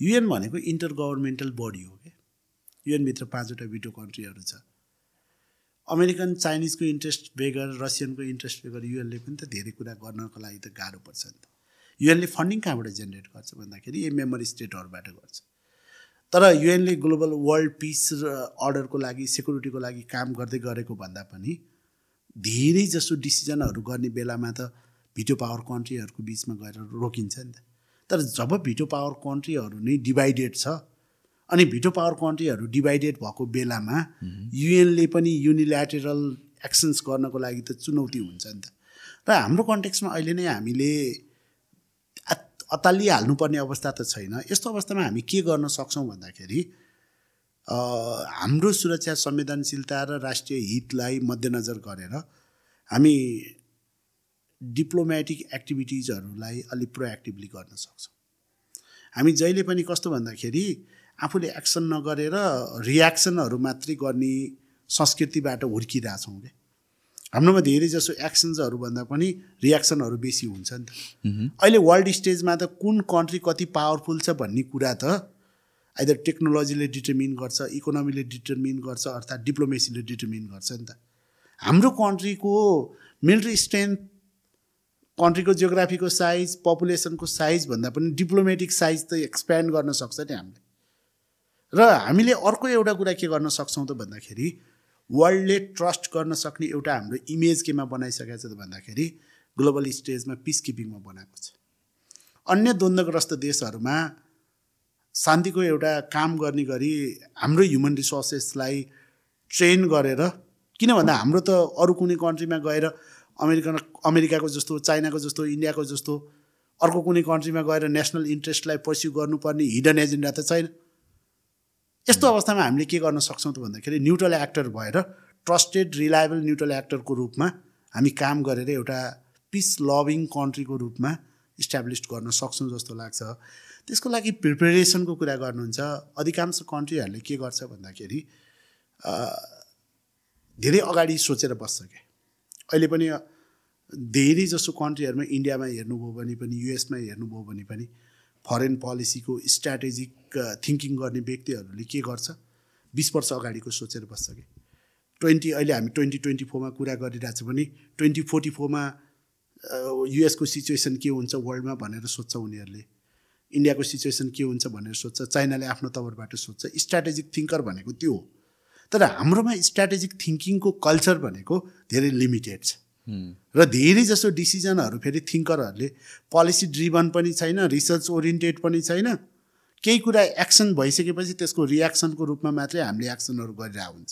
युएन भनेको इन्टर गभर्मेन्टल बडी हो क्या? युएनभित्र पाँचवटा भिटो कन्ट्रीहरू छ। अमेरिकन चाइनिजको इन्ट्रेस्ट बेगर रसियनको इन्ट्रेस्ट बेगर युएनले पनि त धेरै कुरा गर्नको लागि त गाह्रो पर्छ नि त। युएनले फन्डिङ कहाँबाट जेनेरेट गर्छ भन्दाखेरि यो मेमोरी स्टेटहरूबाट गर्छ। तर युएनले ग्लोबल वर्ल्ड पिस र अर्डरको लागि सेक्युरिटीको लागि काम गर्दै गरेको भन्दा पनि धेरै जसो डिसिजनहरू गर्ने बेलामा त भिटो पावर कन्ट्रीहरूको बिचमा गएर रोकिन्छ नि त। तर जब भिटो पावर कन्ट्रीहरू नै डिभाइडेड छ अनि भिटो पावर कन्ट्रीहरू डिभाइडेड भएको बेलामा युएनले पनि युनिल्याटरल एक्सन्स गर्नको लागि त चुनौती हुन्छ नि त। र हाम्रो कन्टेक्समा अहिले नै हामीले अतालिहाल्नुपर्ने अवस्था त छैन। यस्तो अवस्थामा हामी के गर्न सक्छौँ भन्दाखेरि हाम्रो सुरक्षा संवेदनशीलता र राष्ट्रिय हितलाई मध्यनजर गरेर हामी डिप्लोमेटिक एक्टिभिटिजहरूलाई अलिक प्रोएक्टिभली गर्न सक्छौँ। हामी जहिले पनि कस्तो भन्दाखेरि आफूले एक्सन नगरेर रियाक्सनहरू मात्रै गर्ने संस्कृतिबाट हुर्किरहेछौँ क्या हाम्रोमा धेरै जसो एक्सन्सहरू भन्दा पनि रियाक्सनहरू बेसी हुन्छ नि त। अहिले वर्ल्ड स्टेजमा त कुन कन्ट्री कति पावरफुल छ भन्ने कुरा त आइदर टेक्नोलोजीले डिटर्मिन गर्छ इकोनोमीले डिटर्मिन गर्छ अर्थात् डिप्लोमेसीले डिटर्मिन गर्छ नि त। हाम्रो कन्ट्रीको मिलिट्री स्ट्रेन्थ कन्ट्रीको जियोग्राफीको साइज पपुलेसनको साइज भन्दा पनि डिप्लोमेटिक साइज त एक्सप्यान्ड गर्न सक्छ नि हामीले। र हामीले अर्को एउटा कुरा के गर्न सक्छौँ त भन्दाखेरि वर्ल्डले ट्रस्ट गर्न सक्ने एउटा हाम्रो इमेज केमा बनाइसकेको छ त भन्दाखेरि ग्लोबल स्टेजमा पिस किपिङमा बनाएको छ। अन्य द्वन्द्वग्रस्त देशहरूमा शान्तिको एउटा काम गर्ने गरी हाम्रो ह्युमन रिसोर्सेसलाई ट्रेन गरेर किन भन्दा हाम्रो त अरू कुनै कन्ट्रीमा गएर अमेरिकन अमेरिकाको जस्तो चाइनाको जस्तो इन्डियाको जस्तो अर्को कुनै कन्ट्रीमा गएर नेसनल इन्ट्रेस्टलाई पर्स्यु गर्नुपर्ने हिडन एजेन्डा त छैन। यस्तो अवस्थामा हामीले के गर्न सक्छौँ त भन्दाखेरि न्युट्रल एक्टर भएर ट्रस्टेड रिलायबल न्युट्रल एक्टरको रूपमा हामी काम गरेर एउटा पिस लभिङ कन्ट्रीको रूपमा इस्टाब्लिस गर्न सक्छौँ जस्तो लाग्छ। त्यसको लागि प्रिपेरेसनको कुरा गर्नुहुन्छ। अधिकांश कन्ट्रीहरूले के गर्छ भन्दाखेरि धेरै अगाडि सोचेर बस्छ क्या अहिले पनि धेरै जसो कन्ट्रीहरूमा इन्डियामा हेर्नुभयो भने पनि युएसमा हेर्नुभयो भने पनि फरेन पोलिसीको स्ट्राटेजिक थिङ्किङ गर्ने व्यक्तिहरूले के गर्छ? बिस वर्ष अगाडिको सोचेर बस्छ कि। ट्वेन्टी अहिले हामी ट्वेन्टी ट्वेन्टी फोरमा कुरा गरिरहेको छ भने ट्वेन्टी फोर्टी फोरमा युएसको सिचुएसन के हुन्छ वर्ल्डमा भनेर सोध्छ उनीहरूले। इन्डियाको सिचुएसन के हुन्छ भनेर सोध्छ चाइनाले आफ्नो तवरबाट सोध्छ। स्ट्राटेजिक थिङ्कर भनेको त्यो हो। तर हाम्रोमा स्ट्राटेजिक थिङ्किङको कल्चर भनेको धेरै लिमिटेड छ। र धेरै जसो डिसिजनहरू फेरि थिङ्करहरूले पोलिसी ड्रिभन पनि छैन रिसर्च ओरिएन्टेड पनि छैन केही कुरा एक्सन भइसकेपछि त्यसको रियाक्सनको रूपमा मात्रै हामीले एक्सनहरू गरिरहेको हुन्छ।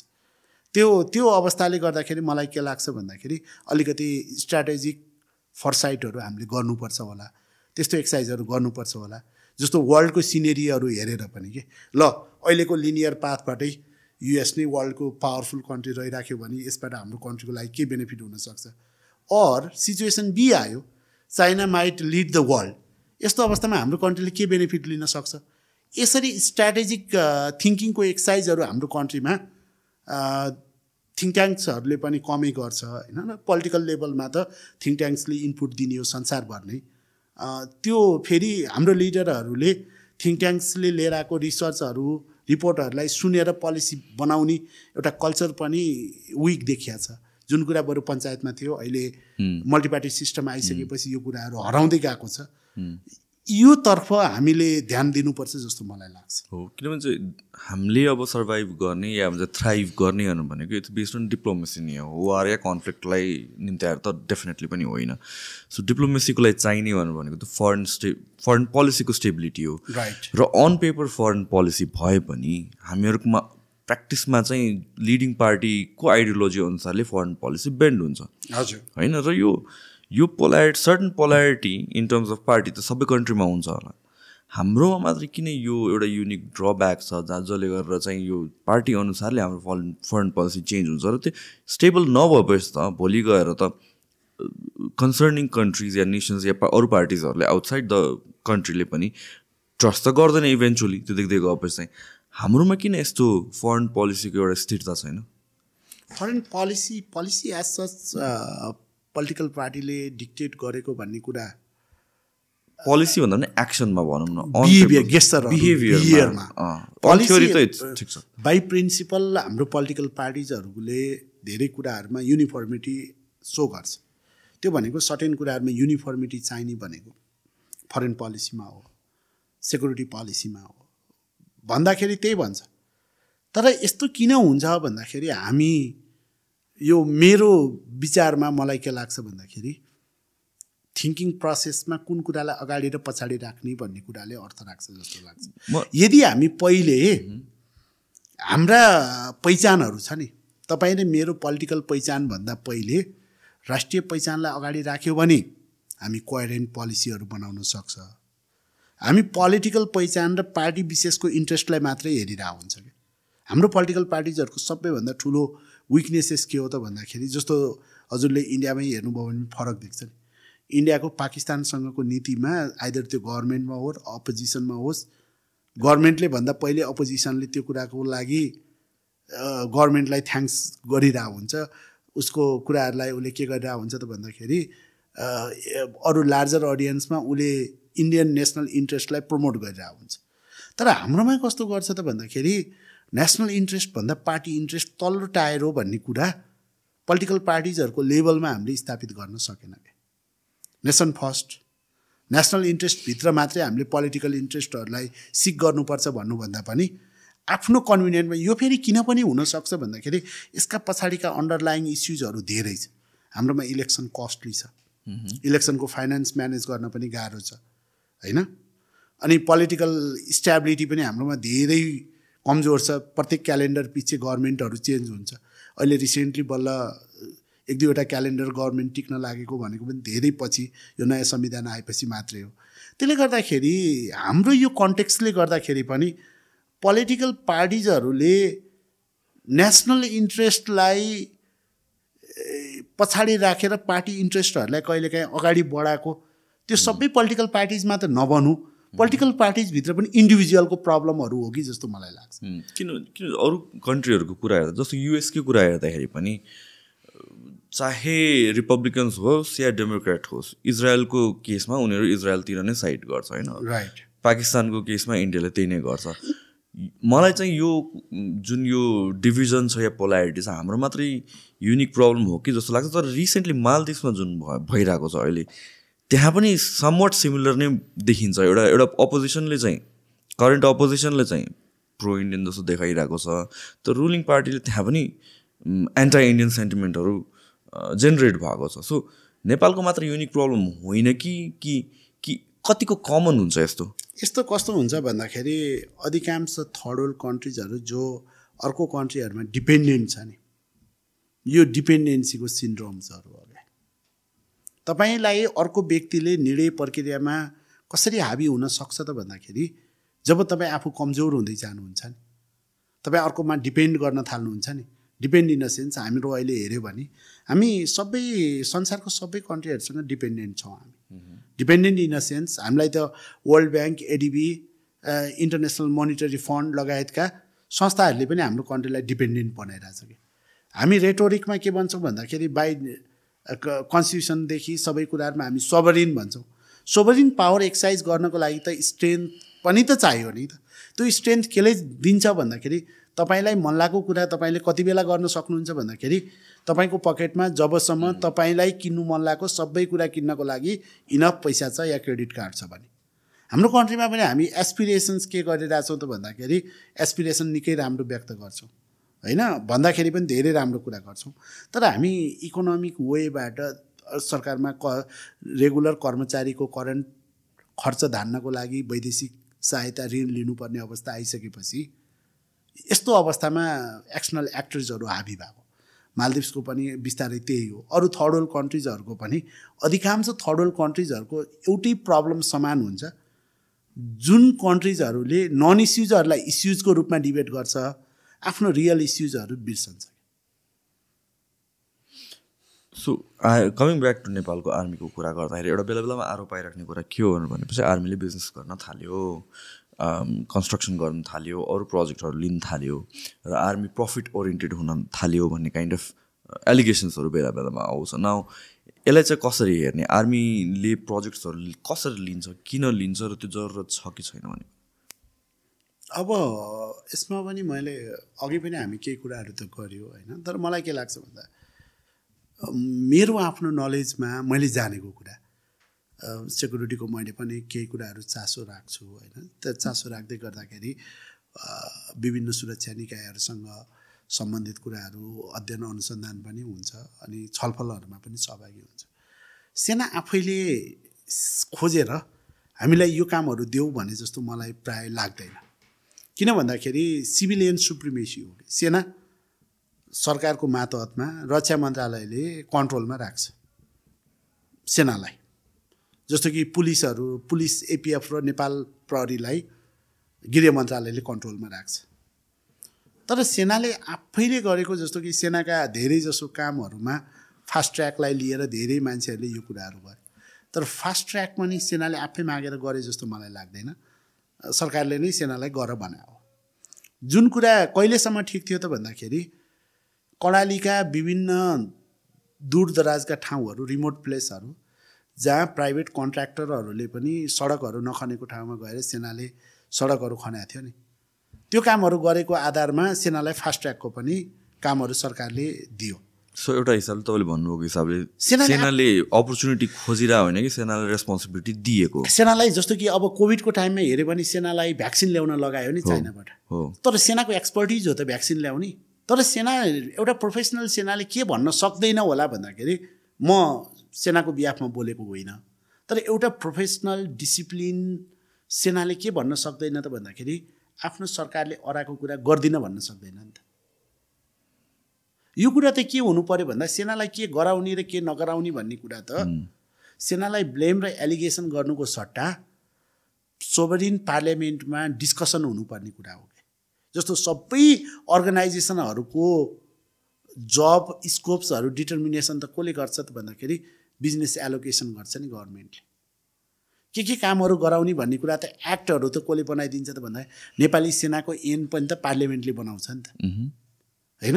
त्यो त्यो अवस्थाले गर्दाखेरि मलाई के लाग्छ भन्दाखेरि अलिकति स्ट्राटेजिक फरसाइटहरू हामीले गर्नुपर्छ होला त्यस्तो एक्सर्साइजहरू गर्नुपर्छ होला जस्तो वर्ल्डको सिनेरीहरू हेरेर पनि कि ल अहिलेको लिनियर पाथबाटै युएस नै वर्ल्डको पावरफुल कन्ट्री रहिराख्यो भने यसबाट हाम्रो कन्ट्रीको लागि के बेनिफिट हुनसक्छ? अर सिचुएसन बी आयो China might lead the world यस्तो अवस्थामा हाम्रो कन्ट्रीले के बेनिफिट लिन सक्छ? यसरी स्ट्राटेजिक थिङ्किङको एक्सर्साइजहरू हाम्रो कन्ट्रीमा थिङ्क ट्याङ्क्सहरूले पनि कमै गर्छ होइन? पोलिटिकल लेभलमा त थिङ्क ट्याङ्क्सले इनपुट दिने हो संसारभर नै त्यो फेरि हाम्रो लिडरहरूले थिङ्क ट्याङ्क्सले लिएर आएको रिसर्चहरू रिपोर्टहरूलाई सुनेर पोलिसी बनाउने एउटा कल्चर पनि विक देखिया छ। जुन कुरा बरु पञ्चायतमा थियो अहिले मल्टिपार्टी सिस्टम आइसकेपछि यो कुराहरू हराउँदै गएको छ। योतर्फ हामीले ध्यान दिनुपर्छ जस्तो मलाई लाग्छ। हो किनभने चाहिँ हामीले अब सर्भाइभ गर्ने या भन्छ थ्राइभ गर्नेहरू भनेको इट्स बेस्ड अन डिप्लोमेसी नै हो। वार या कन्फ्लिक्टलाई निम्ति त डेफिनेटली पनि होइन। सो डिप्लोमेसीको लागि चाहिने भनेको त फरेन स्टे फरेन पोलिसीको स्टेबिलिटी हो। राइट र अन पेपर फरेन पोलिसी भए पनि हामीहरूकोमा प्र्याक्टिसमा चाहिँ लिडिङ पार्टीको आइडियोलोजी अनुसारले फरेन पोलिसी बेन्ड हुन्छ। हजुर। होइन? र यो यो polarity certain polarity in terms of party त सबै कन्ट्रीमा हुन्छ होला। हाम्रोमा मात्रै किन यो एउटा युनिक ड्रब्याक छ जहाँ जसले गरेर चाहिँ यो पार्टी अनुसारले हाम्रो फरेन फरेन पोलिसी चेन्ज हुन्छ र त्यो स्टेबल नभएपछि त भोलि गएर त कन्सर्निङ कन्ट्रिज या नेसन्स या अरू पार्टिजहरूले आउटसाइड द कन्ट्रीले पनि ट्रस्ट त गर्दैन इभेन्चुली त्यो देख्दै गएपछि चाहिँ। हाम्रोमा किन यस्तो फरेन पोलिसीको एउटा स्थिरता छैन? Foreign policy policy as such political पार्टीले डिक्टेट गरेको भन्ने कुरा पोलिसी भन्दा पनि एक्सनमा भनौँ न बिहेभियर गेस्टर बिहेभियरमा पोलिसी बाई प्रिन्सिपल हाम्रो पोलिटिकल पार्टिजहरूले धेरै कुराहरूमा युनिफर्मिटी सो गर्छ। त्यो भनेको सर्टेन कुराहरूमा युनिफर्मिटी चाहिने भनेको फरेन पोलिसीमा हो सेक्युरिटी पोलिसीमा हो। भन्दाखेरि त्यही भन्छ। तर यस्तो किन हुन्छ भन्दाखेरि हामी यो मेरो विचारमा मलाई के लाग्छ भन्दाखेरि थिङ्किङ प्रोसेसमा कुन कुरालाई अगाडि र पछाडि राख्ने भन्ने कुराले अर्थ राख्छ जस्तो लाग्छ। यदि हामी पहिले हाम्रा पहिचानहरू छ नि तपाईँले मेरो पोलिटिकल पहिचानभन्दा पहिले राष्ट्रिय पहिचानलाई अगाडि राख्यो भने हामी कोयरेन्ट पोलिसीहरू बनाउन सक्छ। हामी पोलिटिकल पहिचान र पार्टी विशेषको इन्ट्रेस्टलाई मात्रै हेरिरहेको हुन्छ कि हाम्रो पोलिटिकल पार्टिजहरूको सबैभन्दा ठुलो विकनेसेस के हो त भन्दाखेरि जस्तो हजुरले इन्डियामै हेर्नुभयो भने फरक देख्छ नि। इन्डियाको पाकिस्तानसँगको नीतिमा आइदर त्यो गभर्मेन्टमा होस् अपोजिसनमा होस् गभर्मेन्टले भन्दा पहिले अपोजिसनले त्यो कुराको लागि गभर्मेन्टलाई थ्याङ्क्स गरिरहेको हुन्छ। उसको कुराहरूलाई उसले के गरिरहेको हुन्छ त भन्दाखेरि अरू लार्जर अडियन्समा उसले इन्डियन नेसनल इन्ट्रेस्टलाई प्रमोट गरिरहेको हुन्छ। तर हाम्रोमा कस्तो गर्छ त भन्दाखेरि नेसनल इन्ट्रेस्टभन्दा पार्टी इन्ट्रेस्ट तल्लो टायर हो भन्ने कुरा पोलिटिकल पार्टिजहरूको लेभलमा हामीले स्थापित गर्न सकेन क्या नेसन फर्स्ट नेसनल इन्ट्रेस्टभित्र मात्रै हामीले पोलिटिकल इन्ट्रेस्टहरूलाई सिक गर्नुपर्छ भन्नुभन्दा पनि आफ्नो कन्भिनियन्टमा यो फेरि किन पनि हुनसक्छ भन्दाखेरि यसका पछाडिका अन्डरलाइङ इस्युजहरू धेरै छ। हाम्रोमा इलेक्सन कस्टली छ। इलेक्सनको फाइनेन्स म्यानेज गर्न पनि गाह्रो छ। होइन? अनि पोलिटिकल स्ट्याबिलिटी पनि हाम्रोमा धेरै कमजोर छ प्रत्येक क्यालेन्डर पछि गभर्मेन्टहरू चेन्ज हुन्छ। अहिले रिसेन्टली बल्ल एक दुईवटा क्यालेन्डर गभर्मेन्ट टिक्न लागेको भनेको पनि धेरै पछि यो नयाँ संविधान आएपछि मात्रै हो। त्यसले गर्दाखेरि हाम्रो यो कन्टेक्सले गर्दाखेरि पनि पोलिटिकल पार्टिजहरूले नेसनल इन्ट्रेस्टलाई पछाडि राखेर पार्टी इन्ट्रेस्टहरूलाई कहिलेकाहीँ अगाडि बढाएको त्यो सबै पोलिटिकल पार्टिजमा त नबनु। पोलिटिकल पार्टिजभित्र पनि इन्डिभिजुअलको प्रब्लमहरू हो कि जस्तो मलाई लाग्छ। किन किन अरू कन्ट्रीहरूको कुरा हेर्दा जस्तो युएसकै कुरा हेर्दाखेरि पनि चाहे रिपब्लिकन्स होस् या डेमोक्रेट होस् इजरायलको केसमा उनीहरू इजरायलतिर नै साइड गर्छ होइन? राइट पाकिस्तानको केसमा इन्डियाले त्यही नै गर्छ। मलाई चाहिँ यो जुन यो डिभिजन छ या पोलारिटी छ हाम्रो मात्रै युनिक प्रब्लम हो कि जस्तो लाग्छ। तर रिसेन्टली मालदिप्समा जुन भइरहेको छ अहिले त्यहाँ पनि समवट सिमिलर नै देखिन्छ। एउटा एउटा अपोजिसनले चाहिँ करेन्ट अपोजिसनले चाहिँ प्रो इन्डियन जस्तो देखाइरहेको छ। तर रुलिङ पार्टीले त्यहाँ पनि एन्टी इन्डियन सेन्टिमेन्टहरू जेनेरेट भएको छ। सो नेपालको मात्र युनिक प्रब्लम होइन कि कि कि कतिको कमन हुन्छ यस्तो? यस्तो कस्तो हुन्छ भन्दाखेरि अधिकांश थर्ड वर्ल्ड कन्ट्रिजहरू जो अर्को कन्ट्रीहरूमा डिपेन्डेन्ट छ नि यो डिपेन्डेन्सीको सिन्ड्रोम्सहरू तपाईँलाई अर्को व्यक्तिले निर्णय प्रक्रियामा कसरी हाबी हुन सक्छ त भन्दाखेरि जब तपाईँ आफू कमजोर हुँदै जानुहुन्छ नि तपाईँ अर्कोमा डिपेन्ड गर्न थाल्नुहुन्छ नि डिपेन्ड इन द सेन्स हाम्रो अहिले हेऱ्यो भने हामी सबै संसारको सबै कन्ट्रीहरूसँग डिपेन्डेन्ट छौँ हामी। डिपेन्डेन्ट इन अ सेन्स हामीलाई त World Bank ADB International Monetary Fund लगायतका संस्थाहरूले पनि हाम्रो कन्ट्रीलाई डिपेन्डेन्ट बनाइरहेछ कि। हामी रेटोरिकमा के भन्छौँ भन्दाखेरि बाई कन्स्टिट्युसनदेखि सबै कुराहरूमा हामी सोभरिन भन्छौँ। सोभरिन पावर एक्सर्साइज गर्नको लागि त स्ट्रेन्थ पनि त चाहियो नि त। त्यो स्ट्रेन्थ केले दिन्छ भन्दाखेरि तपाईँलाई मन लागेको कुरा तपाईँले कति बेला गर्न सक्नुहुन्छ भन्दाखेरि तपाईँको पकेटमा जबसम्म तपाईँलाई किन्नु मन लागेको सबै कुरा किन्नको लागि इनफ पैसा छ या क्रेडिट कार्ड छ भने। हाम्रो कन्ट्रीमा पनि हामी एसपिरेसन्स के गरिरहेछौँ त भन्दाखेरि एसपिरेसन निकै राम्रो व्यक्त गर्छौँ। होइन? भन्दाखेरि पनि धेरै राम्रो कुरा गर्छौँ। तर हामी इकोनोमिक वेबाट सरकारमा क रेगुलर कर्मचारीको करेन्ट खर्च धान्नको लागि वैदेशिक सहायता ऋण लिनुपर्ने अवस्था आइसकेपछि यस्तो अवस्थामा एक्सटर्नल एक्टर्सहरू हाबी भएको। मालदिप्सको पनि बिस्तारै त्यही हो। अरू थर्ड वर्ल्ड कन्ट्रिजहरूको पनि अधिकांश थर्ड वर्ल्ड कन्ट्रिजहरूको एउटै प्रब्लम समान हुन्छ। जुन कन्ट्रिजहरूले नन इस्युजहरूलाई इस्युजको रूपमा डिबेट गर्छ आफ्नो रियल इस्युजहरू बिर्सन्छ so I coming back to नेपालको आर्मीको कुरा गर्दाखेरि एउटा बेला बेलामा आरोप आइराख्ने कुरा के हो भनेपछि आर्मीले बिजनेस गर्न थाल्यो कन्स्ट्रक्सन गर्न थाल्यो अरू प्रोजेक्टहरू लिन थाल्यो र आर्मी प्रफिट ओरिएन्टेड हुन थाल्यो भन्ने काइन्ड अफ एलिगेसन्सहरू बेला बेलामा आउँछ। नाउ यसलाई चाहिँ कसरी हेर्ने? आर्मीले प्रोजेक्ट्सहरू कसरी लिन्छ किन लिन्छ र त्यो जरुरत छ कि छैन भने अब यसमा पनि मैले अघि पनि हामी केही कुराहरू त गऱ्यो होइन? तर मलाई के लाग्छ भन्दा मेरो आफ्नो नलेजमा मैले जानेको कुरा सेक्युरिटीको मैले पनि केही कुराहरू चासो राख्छु होइन? त्यो चासो राख्दै गर्दाखेरि विभिन्न सुरक्षा निकायहरूसँग सम्बन्धित कुराहरू अध्ययन अनुसन्धान पनि हुन्छ अनि छलफलहरूमा पनि सहभागी हुन्छ। सेना आफैले खोजेर हामीलाई यो कामहरू देऊ भने जस्तो मलाई प्राय लाग्दैन। किन भन्दाखेरि सिभिलियन सुप्रिमेसी हो। सेना सरकारको मातहतमा रक्षा मन्त्रालयले कन्ट्रोलमा राख्छ सेनालाई। जस्तो कि पुलिसहरू पुलिस एपिएफ र नेपाल प्रहरीलाई गृह मन्त्रालयले कन्ट्रोलमा राख्छ। तर सेनाले आफैले गरेको जस्तो कि सेनाका धेरै जसो कामहरूमा फास्ट ट्र्याकलाई लिएर धेरै मान्छेहरूले यो कुराहरू गरे। तर फास्ट ट्र्याक पनि सेनाले आफै मागेर गरे जस्तो मलाई लाग्दैन। सरकारले नै सेनालाई गर बनायो जुन कुरा कहिलेसम्म ठिक थियो त भन्दाखेरि कर्णालीका विभिन्न दूरदराजका ठाउँहरू रिमोट प्लेसहरू जहाँ प्राइभेट कन्ट्र्याक्टरहरूले पनि सडकहरू नखनेको ठाउँमा गएर सेनाले सडकहरू खनाएको थियो नि। त्यो कामहरू गरेको आधारमा सेनालाई फास्ट ट्र्याकको पनि कामहरू सरकारले दियो। सो एउटा हिसाबले तपाईँले भन्नुभएको हिसाबले सेनाले- अपर्च्युनिटी खोजिरहेको होइन कि सेनाले रेस्पोन्सिबिलिटी दिएको? सेनालाई जस्तो कि अब कोभिडको टाइममा हेऱ्यो भने सेनालाई भ्याक्सिन ल्याउन लगायो नि चाइनाबाट। हो। तर सेनाको एक्सपर्टिज हो त भ्याक्सिन ल्याउने। तर सेना एउटा प्रोफेसनल सेनाले के भन्न सक्दैन होला भन्दाखेरि म सेनाको बिहाफमा बोलेको होइन। तर एउटा प्रोफेसनल डिसिप्लिन सेनाले के भन्न सक्दैन त भन्दाखेरि आफ्नो सरकारले अराएको कुरा गर्दिन भन्न सक्दैन नि त। यो कुरा त के हुनु पऱ्यो भन्दा सेनालाई के गराउने र के नगराउने भन्ने कुरा त सेनालाई ब्लेम र एलिगेसन गर्नुको सट्टा सोभरिन पार्लियामेन्टमा डिस्कसन हुनुपर्ने कुरा हो कि। जस्तो सबै अर्गनाइजेसनहरूको जब स्कोप्सहरू डिटर्मिनेसन त कसले गर्छ त भन्दाखेरि बिजनेस एलोकेसन गर्छ नि गभर्मेन्टले। के के कामहरू गराउने भन्ने कुरा त एक्टहरू त कसले बनाइदिन्छ त भन्दा नेपाली सेनाको एन पनि त पार्लियामेन्टले बनाउँछ नि त। होइन?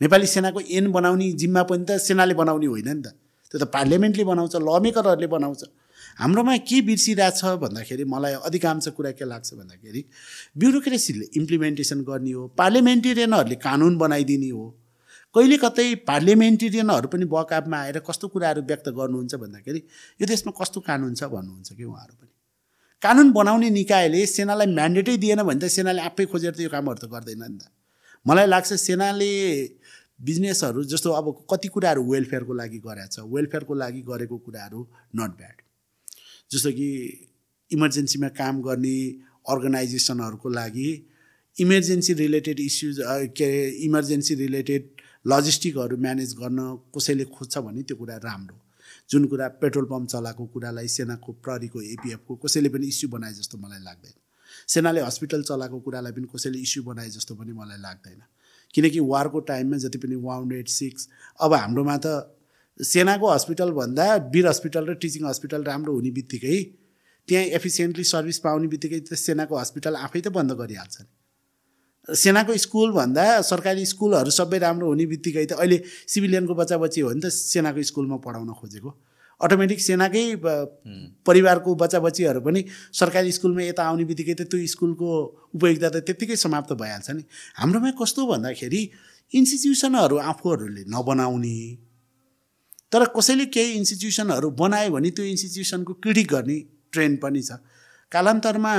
नेपाली सेनाको एन बनाउने जिम्मा पनि त सेनाले बनाउने होइन नि त। त्यो त पार्लियामेन्टले बनाउँछ ल मेकरहरूले बनाउँछ। हाम्रोमा के बिर्सिरहेछ भन्दाखेरि मलाई अधिकांश कुरा के लाग्छ भन्दाखेरि ब्युरोक्रेसीले इम्प्लिमेन्टेसन गर्ने हो पार्लिमेन्टेरियनहरूले कानुन बनाइदिने हो। कहिले कतै पार्लिमेन्टेरियनहरू पनि बकाबमा आएर कस्तो कुराहरू व्यक्त गर्नुहुन्छ भन्दाखेरि यो देशमा कस्तो कानुन छ भन्नुहुन्छ कि उहाँहरू पनि। कानुन बनाउने निकायले सेनालाई म्यान्डेटै दिएन भने त सेनाले आफै खोजेर त यो कामहरू त गर्दैन नि त। मलाई लाग्छ सेनाले बिजनेसहरू जस्तो अब कति कुराहरू वेलफेयरको लागि गरेको छ वेलफेयरको लागि गरेको कुराहरू नट ब्याड जस्तो कि इमर्जेन्सीमा काम गर्ने अर्गनाइजेसनहरूको लागि इमर्जेन्सी रिलेटेड इस्युज के अरे इमर्जेन्सी रिलेटेड लजिस्टिकहरू म्यानेज गर्न कसैले खोज्छ भने त्यो कुरा राम्रो जुन कुरा पेट्रोल पम्प चलाएको कुरालाई सेनाको प्रहरीको एपिएफको कसैले पनि इस्यु बनाए जस्तो मलाई लाग्दैन। सेनाले हस्पिटल चलाएको कुरालाई पनि कसैले इस्यु बनाए जस्तो पनि मलाई लाग्दैन। किनकि वारको टाइममा जति पनि वान एट सिक्स अब हाम्रोमा त सेनाको हस्पिटल भन्दा वीर हस्पिटल र टिचिङ हस्पिटल राम्रो हुने बित्तिकै त्यहाँ एफिसियन्टली सर्भिस पाउने बित्तिकै त सेनाको हस्पिटल आफै त बन्द गरिहाल्छ नि। सेनाको स्कुल भन्दा सरकारी स्कुलहरू सबै राम्रो हुने बित्तिकै त अहिले सिभिलियनको बच्चा बच्ची हो भने त सेनाको स्कुलमा पढाउन खोजेको। अटोमेटिक सेनाकै परिवारको बच्चा बच्चीहरू पनि सरकारी स्कुलमा यता आउने बित्तिकै त त्यो स्कुलको उपयोगिता त त्यत्तिकै समाप्त भइहाल्छ नि। हाम्रोमा कस्तो भन्दाखेरि इन्स्टिट्युसनहरू आफूहरूले नबनाउने तर कसैले केही इन्स्टिट्युसनहरू बनायो भने त्यो इन्स्टिट्युसनको क्रिटिक गर्ने ट्रेन्ड पनि छ। कालान्तरमा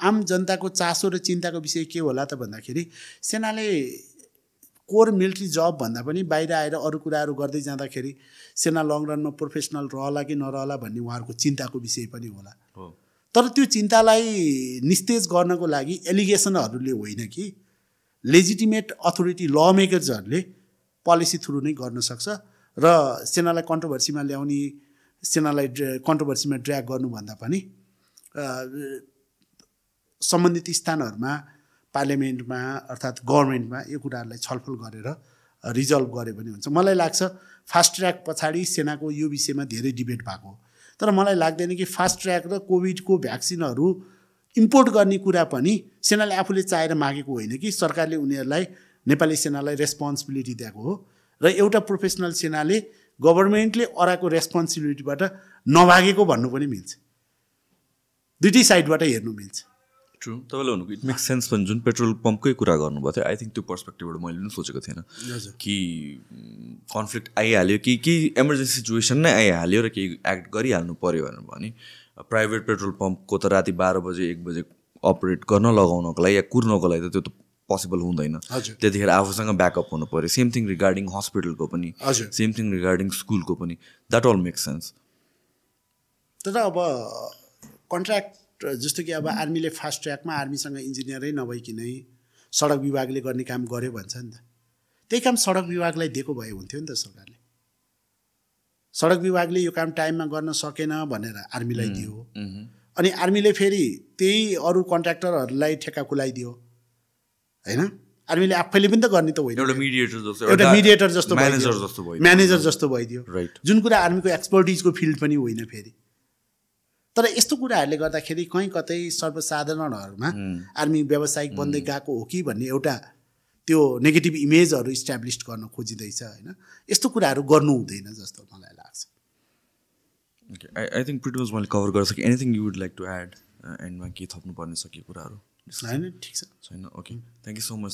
आम जनताको चासो र चिन्ताको विषय के होला त भन्दाखेरि सेनाले कोर मिलिट्री जब भन्दा पनि बाहिर आएर अरू कुराहरू गर्दै जाँदाखेरि सेना लङ रनमा प्रोफेसनल रहला कि नरहला भन्ने उहाँहरूको चिन्ताको विषय पनि होला। तर त्यो चिन्तालाई निस्तेज गर्नको लागि एलिगेसनहरूले होइन कि लेजिटिमेट अथोरिटी ल मेकर्सहरूले पोलिसी थ्रु नै गर्न सक्छ र सेनालाई कन्ट्रोभर्सीमा ल्याउने सेनालाई कन्ट्रोभर्सीमा ड्र्याग गर्नुभन्दा पनि सम्बन्धित स्थानहरूमा पार्लियामेन्टमा अर्थात् गभर्मेन्टमा यो कुराहरूलाई छलफल गरेर रिजल्भ गऱ्यो भने हुन्छ। मलाई लाग्छ फास्ट ट्र्याक पछाडि सेनाको यो विषयमा धेरै डिबेट भएको तर मलाई लाग्दैन कि फास्ट ट्र्याक र कोभिडको भ्याक्सिनहरू इम्पोर्ट गर्ने कुरा पनि सेनाले आफूले चाहेर मागेको होइन कि सरकारले उनीहरूलाई नेपाली सेनालाई रेस्पोन्सिबिलिटी दिएको हो। र एउटा प्रोफेसनल सेनाले गभर्मेन्टले अराएको रेस्पोन्सिबिलिटीबाट नभागेको भन्नु पनि मिल्छ। दुइटै साइडबाट हेर्नु मिल्छ। ट्रु तपाईँले भन्नुको इट मेक्स सेन्स पनि जुन पेट्रोल पम्पकै कुरा गर्नुभएको थियो आई थिङ्क त्यो पर्सपेक्टिभबाट मैले पनि सोचेको थिएन। कि कन्फ्लिक्ट आइहाल्यो कि केही इमर्जेन्सी सिचुएसन नै आइहाल्यो र केही एक्ट गरिहाल्नु पऱ्यो भनेर भने प्राइभेट पेट्रोल पम्पको त राति बाह्र बजे एक बजे अपरेट गर्न लगाउनको लागि या कुर्नको लागि त त्यो त पोसिबल हुँदैन। त्यतिखेर आफूसँग ब्याकअप हुनु पऱ्यो सेम थिङ रिगार्डिङ हस्पिटलको पनि। सेम थिङ रिगार्डिङ स्कुलको पनि। द्याट अल मेक्स सेन्स तर अब कन्ट्र्याक्ट जस्तो कि अब आर्मीले फास्ट ट्र्याकमा आर्मीसँग इन्जिनियरै नभइकनै सडक विभागले गर्ने काम गर्यो भन्छ नि त। त्यही काम सडक विभागलाई दिएको भए हुन्थ्यो नि त सरकारले। सडक विभागले यो काम टाइममा गर्न सकेन भनेर आर्मीलाई दियो। अनि आर्मीले फेरि त्यही अरू कन्ट्र्याक्टरहरूलाई ठेक्का खुलाइदियो। होइन? आर्मीले आफैले पनि त गर्ने त होइन। एउटा मिडिएटर जस्तो एउटा मिडिएटर जस्तो म्यानेजर जस्तो भयो म्यानेजर जस्तो भइदियो। जुन कुरा आर्मीको एक्सपर्टिजको फिल्ड पनि होइन फेरि। तर यस्तो कुराहरूले गर्दाखेरि कहीँ कतै सर्वसाधारणहरूमा आर्मी व्यावसायिक बन्दै गएको हो कि भन्ने एउटा त्यो नेगेटिभ इमेजहरू इस्टाब्लिस गर्न खोजिँदैछ होइन? यस्तो कुराहरू गर्नु हुँदैन जस्तो मलाई लाग्छ। आई आई थिङ्क प्रिटी मैले कभर गर्न सकेँ। Anything you would like to add एन्डमा के थप्नुपर्ने छ के कुराहरू? होइन ठिक छ। छैन? Okay thank you so much